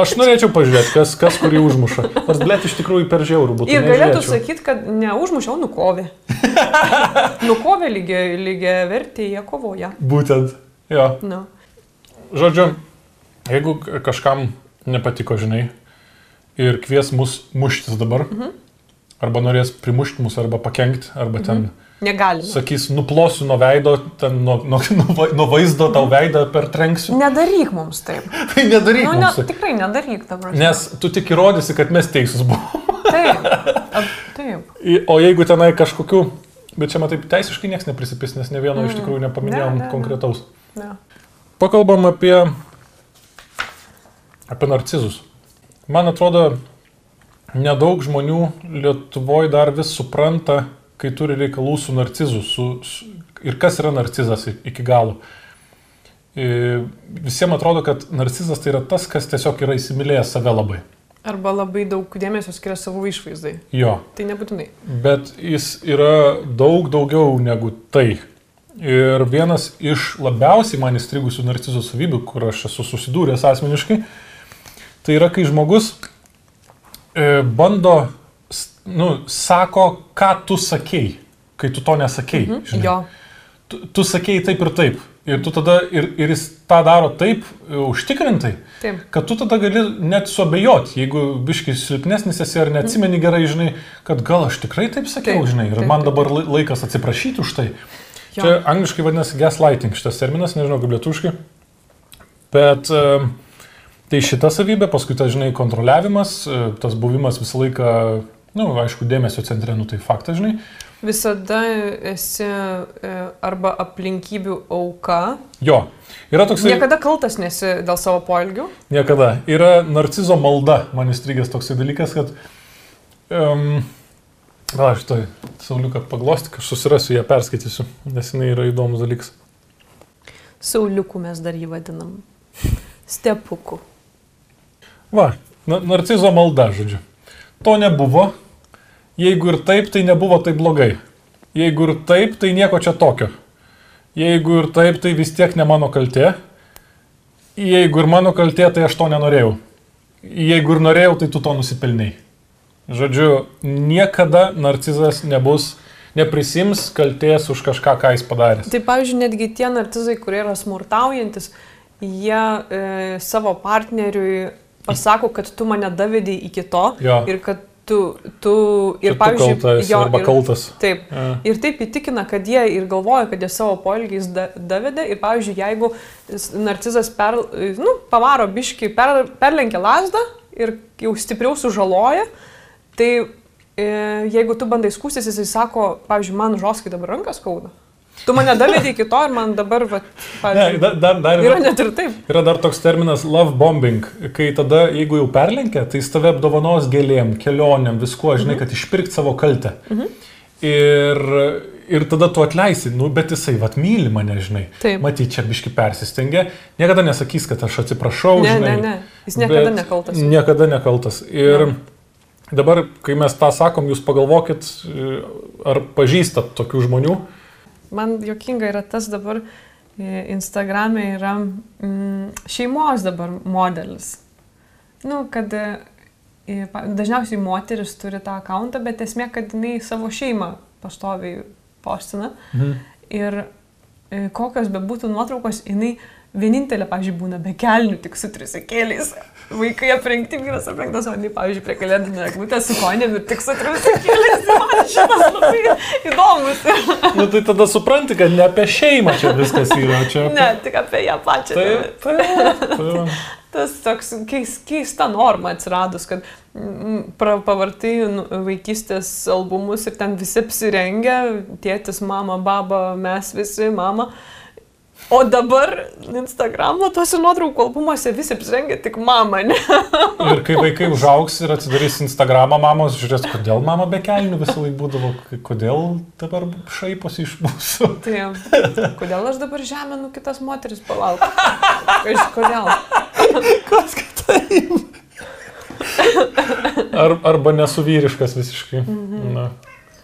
aš norėčiau pažiūrėti, kas, kas kurį užmuša. Nors, blėt, iš tikrųjų per žiaurų būtų. Ir galėtų sakyti, kad neužmušiau, nukovė. nukovė lygiai, lygiai vertė, jie kovoja. Būtent. Jo. Nu. Žodžiu, jeigu kažkam nepatiko, žinai, ir kvies mus muštis dabar, mhm. arba norės primušti mus, arba pakengti, arba ten, mhm. Negalima. sakys, nuplosiu nuo veido, ten nuo, nuo, nuo, nuo vaizdo tau veidą per trenksiu, Nedaryk mums taip. tai nedaryk. Nu, ne, mums. tikrai nedaryk dabar. Nes tu tik įrodysi, kad mes teisūs buvome. Taip. Ab, taip. O jeigu tenai kažkokiu, bet čia matai, teisiškai niekas neprisipis, nes ne vieno iš tikrųjų nepaminėjom Ne, ne, ne. konkretaus. Ne. Pakalbam apie, apie narcizus. Man atrodo, nedaug žmonių Lietuvoje dar vis supranta, kai turi reikalų su narcizu. Su, su, ir kas yra narcizas iki galo. E, Visiems atrodo, kad narcizas tai yra tas, kas tiesiog yra įsimylėjęs save labai. Arba labai daug dėmesio skiria savo išvaizdai. Jo. Tai nebūtinai. Bet jis yra daug daugiau negu tai. Ir vienas iš labiausiai man įstrigusių narcizo savybių, kur aš esu susidūręs asmeniškai, tai yra, kai žmogus e, bando, nu, sako, ką tu sakei, kai tu to nesakei. Mhm. žinai. Jo. Tu, tu sakei taip ir taip. Ir, tada, ir, ir jis tą daro taip e, užtikrintai, Taip. kad tu tada gali net suabejoti, jeigu biškis silpnesnis esi ar neatsimeni gerai, žinai, kad gal aš tikrai taip sakiau, Taip, žinai, ir taip, man dabar lai- laikas atsiprašyti už tai. Jo. Čia angliškai vadinasi gaslighting šitas terminas, nežinau kaip lietuškai. Bet e, tai šita savybė, paskui tas, žinai, kontroliavimas, e, tas buvimas visą laiką, na, nu, aišku, dėmesio centre, nu tai faktas, žinai. Visada esi e, arba aplinkybių auka. Jo, yra toksai... Niekada kaltas nesi dėl savo poelgių. Niekada. Yra narcizo malda, man įstrigęs toksai dalykas, kad... Um, gal aš tai sauliuką paglosti, aš susirasiu ją, perskaitysiu, nes jinai yra įdomus dalykas. Sauliukų mes dar jį vadinam. Stepukų. Va, na, narcizo malda, žodžiu. To nebuvo. Jeigu ir taip, tai nebuvo taip blogai. Jeigu ir taip, tai nieko čia tokio. Jeigu ir taip, tai vis tiek ne mano kaltė. Jeigu ir mano kaltė, tai aš to nenorėjau. Jeigu ir norėjau, tai tu to nusipelniai. Žodžiu, niekada narcizas nebus, neprisims kalties už kažką, ką jis padarė. Tai pavyzdžiui, netgi tie narcizai, kurie yra smurtaujantis, jie e, savo partneriui pasako, kad tu mane davedai iki to Jo. ir kad tu, tu ir Ir pavyzdžiui, kaltas, jo, arba ir- kaltas. Taip. Ja. Ir taip įtikina, kad jie ir galvoja, kad jie savo poelgiais da, davedė. Ir pavyzdžiui, jeigu narcizas per, nu, pavaro biški, per, perlenkia lasdą ir jau stipriau sužaloja, tai e, jeigu tu bandai skūstis, jisai sako, pavyzdžiui, man žoskai dabar rankas skauda. Tu mane davedė iki to ir man dabar, va, Ne, pavyzdžiui, dar, dar, dar yra net ir taip. Yra dar toks terminas love bombing, kai tada, jeigu jau perlenkia, tai jis tave apdovanos gėlėm, kelionėm, viskuo, žinai, kad išpirkt savo kaltę. Ir, ir tada tu atleisi, nu, bet jisai, vat, myli mane, žinai. Taip. Matyt, čia biški persistengia. Niekada nesakys, kad aš atsiprašau, Ne, žinai. ne, ne. Jis niekada nekaltas. Niekada nekaltas. Ir Jo. dabar, kai mes tą sakom, jūs pagalvokit, e, ar pažįstat tokių žmonių. Man jokinga yra tas dabar, e, Instagram'e yra mm, šeimos dabar modelis. Nu, kad e, dažniausiai moteris turi tą akantą, bet esmė, kad jinai savo šeimą pastoviai postina. Mhm. Ir e, kokios be būtų nuotraukos, jinai vienintelė, pažiūrėjau, būna be kelnių, tik su trisekėliais. Vaikai aprengti, vyras aprengtas, o ne, pavyzdžiui, prie kalėdinio eglutės su konėm ir tik su triusikėlės. Šitas labai įdomus. Nu tai tada supranti, kad ne apie šeimą čia viskas yra. Čia apie... Ne, tik apie ją pačią. Taip, taip. taip. Tas toks keis, keista norma atsiradus, kad mm, pavartai nu, vaikystės albumus ir ten visi apsirengę, tėtis, mama, baba, mes visi, mama. O dabar Instagramo tuose nuotraukų albumuose visi apsirengę tik mama, ne? Ir kai vaikai užaugs ir atsidarys Instagramą, mamos žiūrės, kodėl mama be kelnių visą laiką būdavo, kodėl dabar šaiposi iš mūsų. Tai kodėl aš dabar žeminu kitas moteris palauk? Kodėl? Kas kitaip? Ar, arba nesuvyriškas visiškai. Mhm. Na.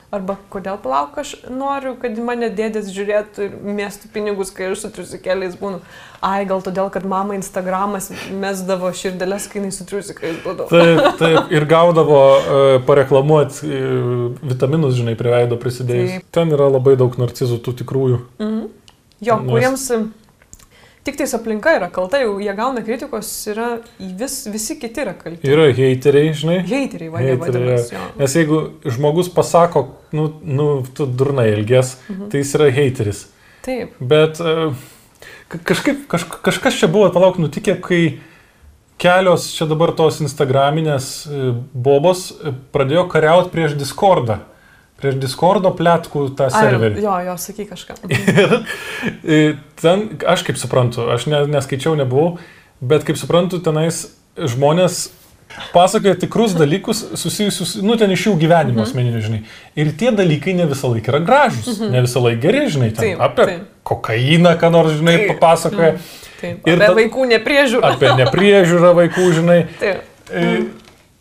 Arba kodėl palauk, aš noriu, kad mane dėdės žiūrėtų ir mėstų pinigus, kai aš su triusikėliais būnu. Ai, gal todėl, kad mama Instagramas mesdavo širdelės, kai jinai su triusikais būdavo. Taip, taip, ir gaudavo uh, pareklamuoti uh, vitaminus, žinai, prie veido prisidėjus. Taip. Ten yra labai daug narcizų tų tikrųjų. Mhm. Jo, Nes- kuriems e, tik tais aplinka yra kalta, jau jie gauna kritikos, yra vis, visi kiti yra kalti. Yra heiteriai, žinai. Heiteriai vadina, Heiteriai, vadinasi. Nes jeigu žmogus pasako, nu, nu tu durnai elgės, Mhm. tai jis yra heiteris. Taip, Bet e, ka- kažkaip, kaž, kažkas čia buvo, palauk, nutikė, kai kelios čia dabar tos Instagraminės e, bobos e, pradėjo kariauti prieš Discordą. Prieš Discordo plėtkų tą Ai, serverį. jo, jo, sakyk kažką. Ir e, ten, aš kaip suprantu, aš ne, neskaičiau, nebuvau, bet kaip suprantu, tenais žmonės pasakoja tikrus dalykus susijusius, nu, ten iš jų gyvenimo Mhm. asmeninių, žinai. Ir tie dalykai ne visą laiką yra gražus, ne visą laiką geri, žinai, ten Taip, apie taip. kokainą, ką nors, žinai, Taip. papasakoja, Taip, Ir apie ta- vaikų nepriežiūrą. apie nepriežiūrą vaikų, žinai. Taip. E,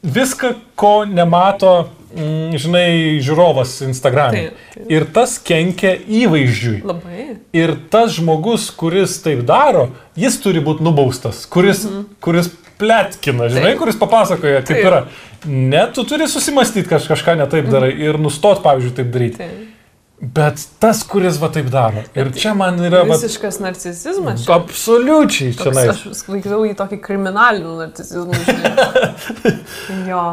Viską, ko nemato, mm, žinai, žiūrovas Instagram'e. Ir tas kenkia įvaizdžiui. Labai. Ir tas žmogus, kuris taip daro, jis turi būti nubaustas, kuris, mhm. kuris plėtkina, žinai, Taip. kuris papasakoja, kaip Taip. yra. Ne, tu turi susimastyti, kad kažką netaip darai ir nustot, pavyzdžiui, taip daryti. Taip. Bet tas, kuris va taip daro. Ir čia man yra... Va, Visiškas narcisizmas. absoliučiai čia. Toks, aš vaikiau į tokį kriminalinį narcisizmą. jo.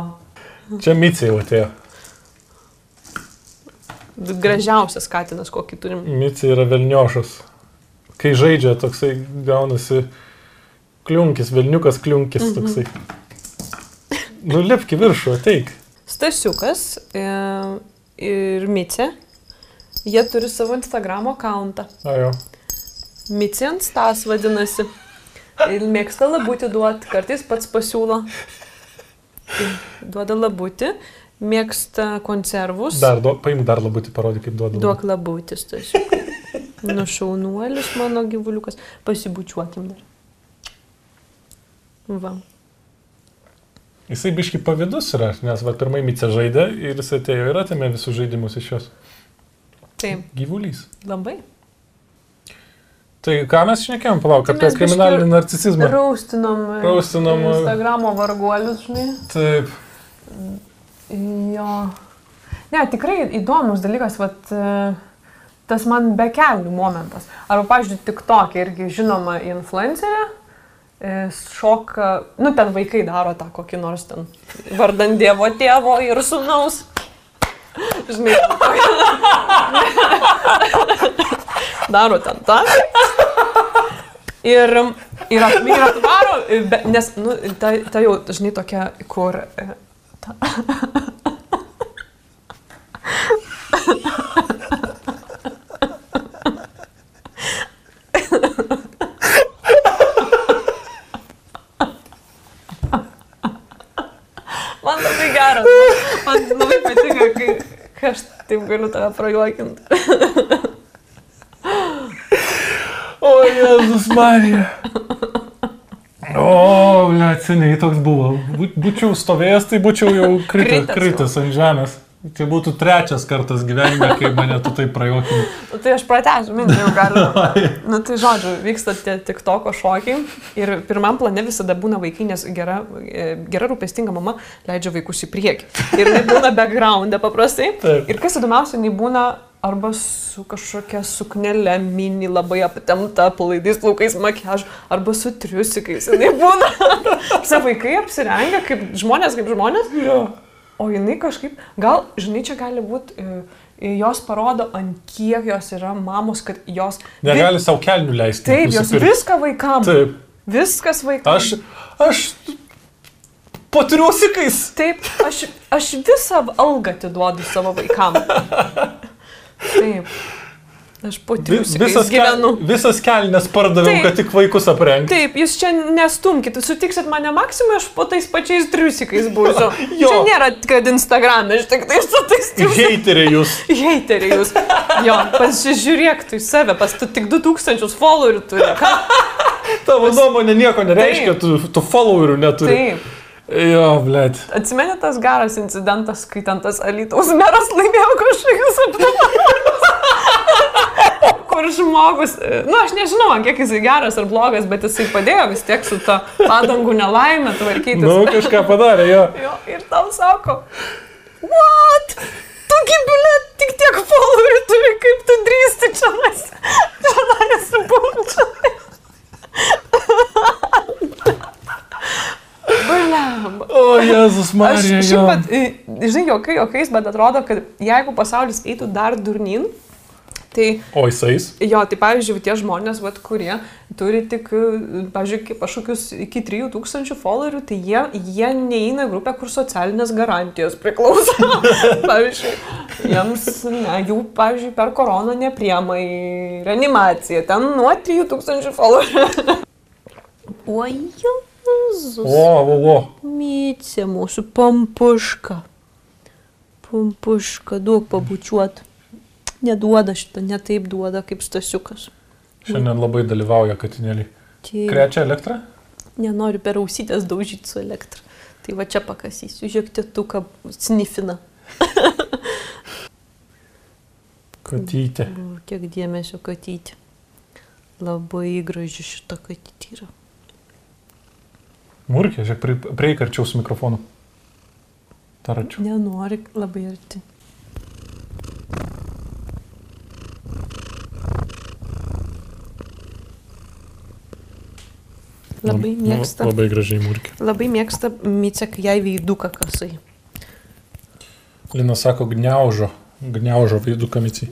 Čia micija jau atėjo. Gražiausias katinas, kokį turim. Micija yra velniošas. Kai žaidžia, toksai gaunasi kliunkis, velniukas kliunkis toksai. Nu, lipki viršų, ateik. Stasiukas e, ir Micė, jie turi savo Instagram akantą. Ajo. Micė ant stas vadinasi. Ir mėgsta labutį duoti, kartais pats pasiūlo. Duoda labutį, mėgsta konservus. Dar, do, paimk dar labutį, parodyk, kaip duodu. Duok labutį, Stasiukas. Nušaunuolis mano gyvuliukas. Pasibučiuokim dar. Va. Jisai biški pavydus yra, nes va pirmai Mice žaidė ir jis atėjo ir atėmė visus žaidimus iš jos. Taip, Gyvulys. labai. Tai ką mes šnekėjom, palauk, apie kriminalinį narcisizmą. Raustinom. Raustinom, e. Instagramo varguolius, žinai. Taip. Jo. Ne, tikrai įdomus dalykas, vat, e, tas man be kelių momentas. Arba, pažiūrėjau, tik tokia irgi žinoma influencerė. e, Šoka, nu ten vaikai daro tą kokį nors ten vardan Dievo tėvo ir sunaus. Žinai, daro ten tą. Ir, ir, at- ir atvaro, be- nes, nu, ta, ta jau, žinai, tokia, kur e, Man labai geras. Man labai patinka, kai, kai aš taip galiu tave prajuokinti. O, Jėzus Marija. O, ne, seniai toks buvo. Bū- Būčiau stovėjęs, tai būčiau jau Kritęs kritęs ant žemės. Tai būtų trečias kartas gyvenime, kai mane tu taip prajuokinai. Nu, tai aš pratęsiu mintį, jau galiu. Na tai žodžiu, vyksta tie tik toko šokiai ir pirmam plane visada būna vaikai, nes gera, e, gera rūpestinga mama leidžia vaikus į priekį. Ir tai būna backgroundė paprastai. Taip. Ir kas įdomiausia, jinai būna arba su kažkokia suknelė mini labai aptemta, palaidais plaukais makiaž, arba su triusikais. Jis būna. Visi vaikai apsirengia kaip žmonės, kaip žmonės. Jo. O jinai kažkaip, gal, žinai, čia gali būti, jos parodo, ant kiek jos yra mamos, kad jos... Negali savo kelnių leisti. Taip, jos nusipirkt. viską vaikam. Taip. Viskas vaikam. Aš, aš po triusikais. Taip, aš, aš visą algą atiduodu savo vaikam. Taip. Aš po triusikais Visas, gyvenu. kel, visas kelnes pardaviau, kad tik vaikus aprengti. Taip, jūs čia nestumkite, sutiksit mane maksimui, aš po tais pačiais triusikais būsiu. Čia nėra, kad Instagram'e, aš tik tai su tais triusikais. Heiteriai jūs. Heiteriai jūs. Jo, pasižiūrėk tu į save, pas tu tik 2000 followerių turi. Ką? Tavo nuomonė nieko nereiškia, Taip. tu, tu followerių neturi. Taip. Jo, blėt. Atsimeni tas geras incidentas, kai ten tas Alytaus meras laimėjo kažkokius apdovanojimus. Kur žmogus, na aš nežinau, kiek jisai geras ar blogas, bet jisai padėjo vis tiek su ta padangų nelaimė tvarkytis. Nu, kažką padarė, jo. Jo, ir tau sako, what? Tu gibilė tik tiek followerių turi, kaip tu drįsti čia mes. Čia manęs būtų. Baliam. O, Jėzus Aš Marija. šiaip, pat, žinai, jokai, jokais, bet atrodo, kad jeigu pasaulis eitų dar durnin, tai O jisais? jo, tai pavyzdžiui, tie žmonės, vat, kurie turi tik, e, pavyzdžiui, kažkokius iki 3000 followerių, tai jie, jie neįeina į grupę, kur socialinės garantijos priklauso. pavyzdžiui, jiems, ne, jų, pavyzdžiui, per koroną nepriema į reanimaciją, ten nuo 3000 followerių. O Jėzus. O, o, o. Mycė mūsų pampuška. Pampuška, duok pabučiuot. Neduoda šitą, ne taip duoda kaip stasiukas. Šiandien labai dalyvauja katinėliai. Tai Krečia elektrą? nenoriu per ausytės daužyti su elektra. Tai va čia pakasysiu, žiūrėk, tėtuką snifina. Katytė. Kiek dėmesio katyti. Labai graži šita katytė yra. Murkė, žiūrėk, prie- prieik arčiau su mikrofonu. Taračiu. Nenori labai arti. Labai mėgsta. Labai gražiai murkė. Labai mėgsta Mice, kai jai veiduką kasai. Lina sako, gniaužo. Gniaužo veidų kamicijai.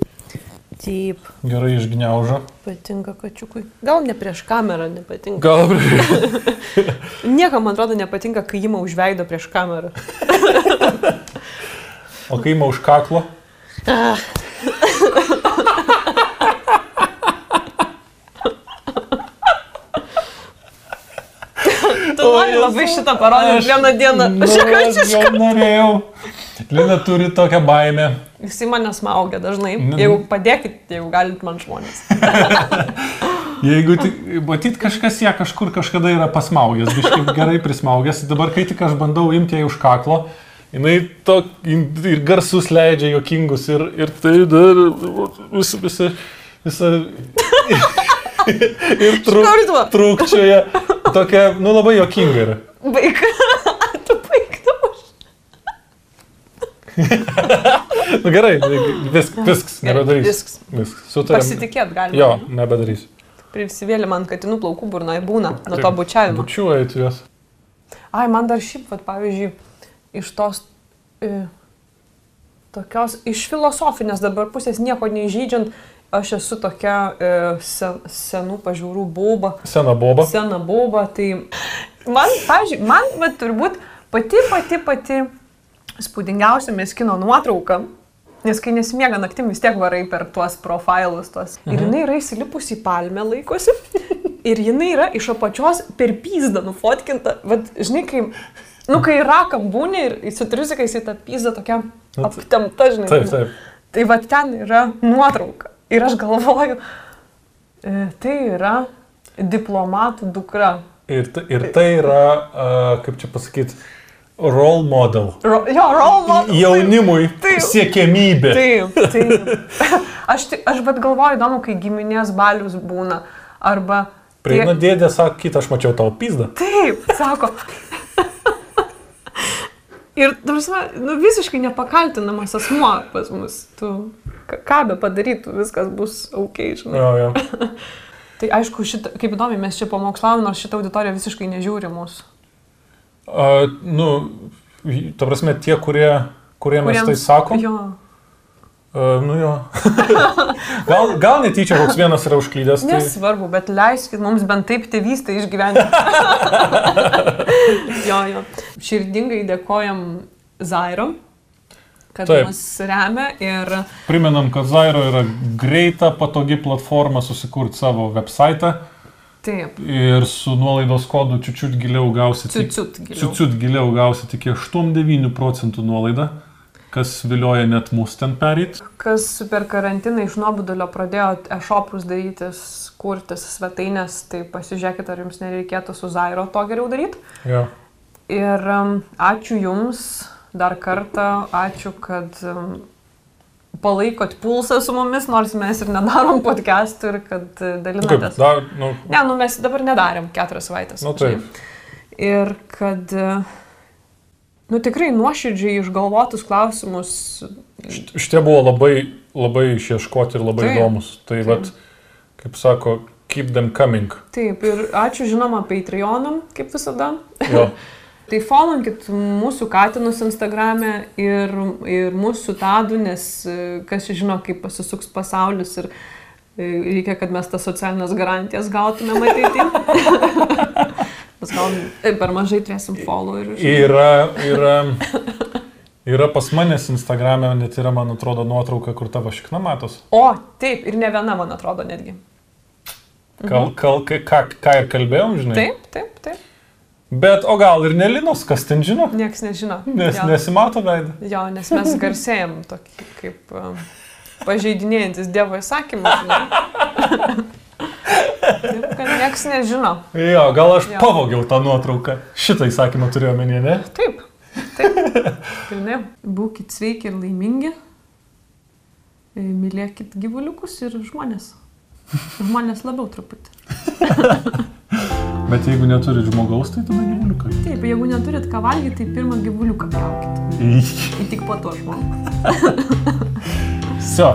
Taip, Gerai išgniaužo. patinka kačiukui. Gal ne prieš kamerą nepatinka. Gal prie... Niekam, man atrodo, nepatinka, kai jį užveido prieš kamerą. O kai ima už kaklo? Tu nori labai šitą parodyti vieną dieną. Aš jau norėjau. Lina turi tokią baimę. Jisai mane smaugia dažnai. Nu. Jeigu padėkit, jeigu galit man žmonės. Jeigu tik, matyt, kažkas ją kažkur kažkada yra pasmaugęs, biškai gerai prismaugęs, dabar kai tik aš bandau imti ją už kaklo, jinai to ir garsus leidžia jokingus ir, ir tai dar visi, visi, visa... ir truk, Kartu. trukčioje. Tokia, nu labai jokinga yra. Baig. tu baigdavai. Nu gerai, viskas, viskas, nebedarysiu. Viskas. Viskas, sutarėm. Pasitikėt galima. Jo, nebedarysiu. Prisivėlė man katinų plaukų burnai būna nuo to bučiavimo. Bučiuojat juos. Ai, man dar šiaip, vat, pavyzdžiui, iš tos e, tokios, iš filosofinės dabar pusės nieko neįžydžiant, aš esu tokia e, sen, senų pažiūrų bauba, Sena boba. sena bauba, tai man, pavyzdžiui, man vat, turbūt pati, pati, pati spūdingiausia meskino nuotrauka, nes kai nesimiega naktim vis tiek varai per tuos profilus tuos. Ir jinai yra įsilipusi į palmę laikosi. Ir jinai yra iš apačios per pyzdą nufotkinta. Vat, žinai, kai, nu, kai rakam būni ir su triusikais į tą pyzdą tokia aptemta, žinai. Taip, taip. Tai va ten yra nuotrauka. Ir aš galvoju, e, tai yra diplomatų dukra. Ir, ta- ir tai yra, kaip čia pasakyti, role model. Ro, jo, Roma. Jaunimui Taip. siekėmybė. Taip, taip. Aš, aš bet galvoju, įdomu, kai giminės balius būna. Arba... Prieina dėdė, sako, kitą aš mačiau tavo pizdą. Taip, sako. Ir, tarsi, nu, visiškai nepakaltinamas asmuo pas mus. Tu ką be padarytų, viskas bus ok, žinai. Jo, jo. Tai aišku, šitą, kaip įdomi, mes čia pamokslavom, nors šitą auditoriją visiškai nežiūri mūsų. A, nu, ta prasme, tie, kurie, kurie mes tai sakom. Jo. Uh, nu jo. gal, gal netyčia koks vienas yra užklydęs. Tai... Nesvarbu, bet leiskit mums bent taip tėvystę išgyventi. jo, jo. Širdingai dėkojam Zairom, kad Taip. mus remia ir Primenam, kad Zairo yra greita, patogi platforma susikurti savo website taip, ir su nuolaidos kodu čiučiut giliau gausite. ciuciut giliau. Čiučiut giliau gausite iki 8-9 procentų nuolaidą, kas vilioja net mus ten perėti. Kas per karantiną iš nuobodulio pradėjo e-shopus darytis, kurtis svetainės, tai pasižiūrėkit, ar jums nereikėtų su Zairo to geriau daryti. Jo. Ir um, ačiū Jums dar kartą, ačiū, kad um, palaikot pulsą su mumis, nors mes ir nedarom podcastų ir kad uh, Nu, kaip, dalinatės. dar, nu, Ne, nu mes dabar nedarėm keturias savaitės. Nu, taip. Ir kad, uh, nu tikrai nuoširdžiai išgalvotus klausimus. šit- šitie buvo labai, labai išieškoti ir labai Taip. įdomus. Tai, Taip. vat, kaip sako, keep them coming. Taip, ir ačiū žinoma Patreonam, kaip visada. Jo. Tai followkit mūsų katinus Instagram'e ir, ir mūsų tadų, nes e, kas žino, kaip pasisuks pasaulis ir e, reikia, kad mes tas socialinės garantijas gautume matyti. Mes gal e, per mažai turėsim follow ir... Yra, yra, yra pas manęs Instagram'e, net yra, man atrodo, nuotrauka, kur tavo šikna matos. O, taip, ir ne viena, man atrodo, netgi. Kal, kal, ką, ką ir kalbėjom, žinai. Taip, taip, taip. Bet, o gal ir nelinos, kas ten žino, Niekas nežino. nes jo. nesimato veidą. jo, nes mes garsėjom tokį kaip um, pažeidinėjantis Dievo įsakymą. Taip, kad niekas nežino. Jo, gal aš Jo. pavogiau tą nuotrauką. Šitą įsakymą turėjau menį, ne? Taip, taip. Pilni. Būkit sveiki ir laimingi. E, Mylėkit gyvuliukus ir žmonės. Žmonės labiau truputį. Bet jeigu neturit žmogaus, tai tada gyvuliuką. Taip, jeigu neturit ką valgyti, tai pirmą gyvuliuką pjaukit. Ir tai tik po to žmogų. so.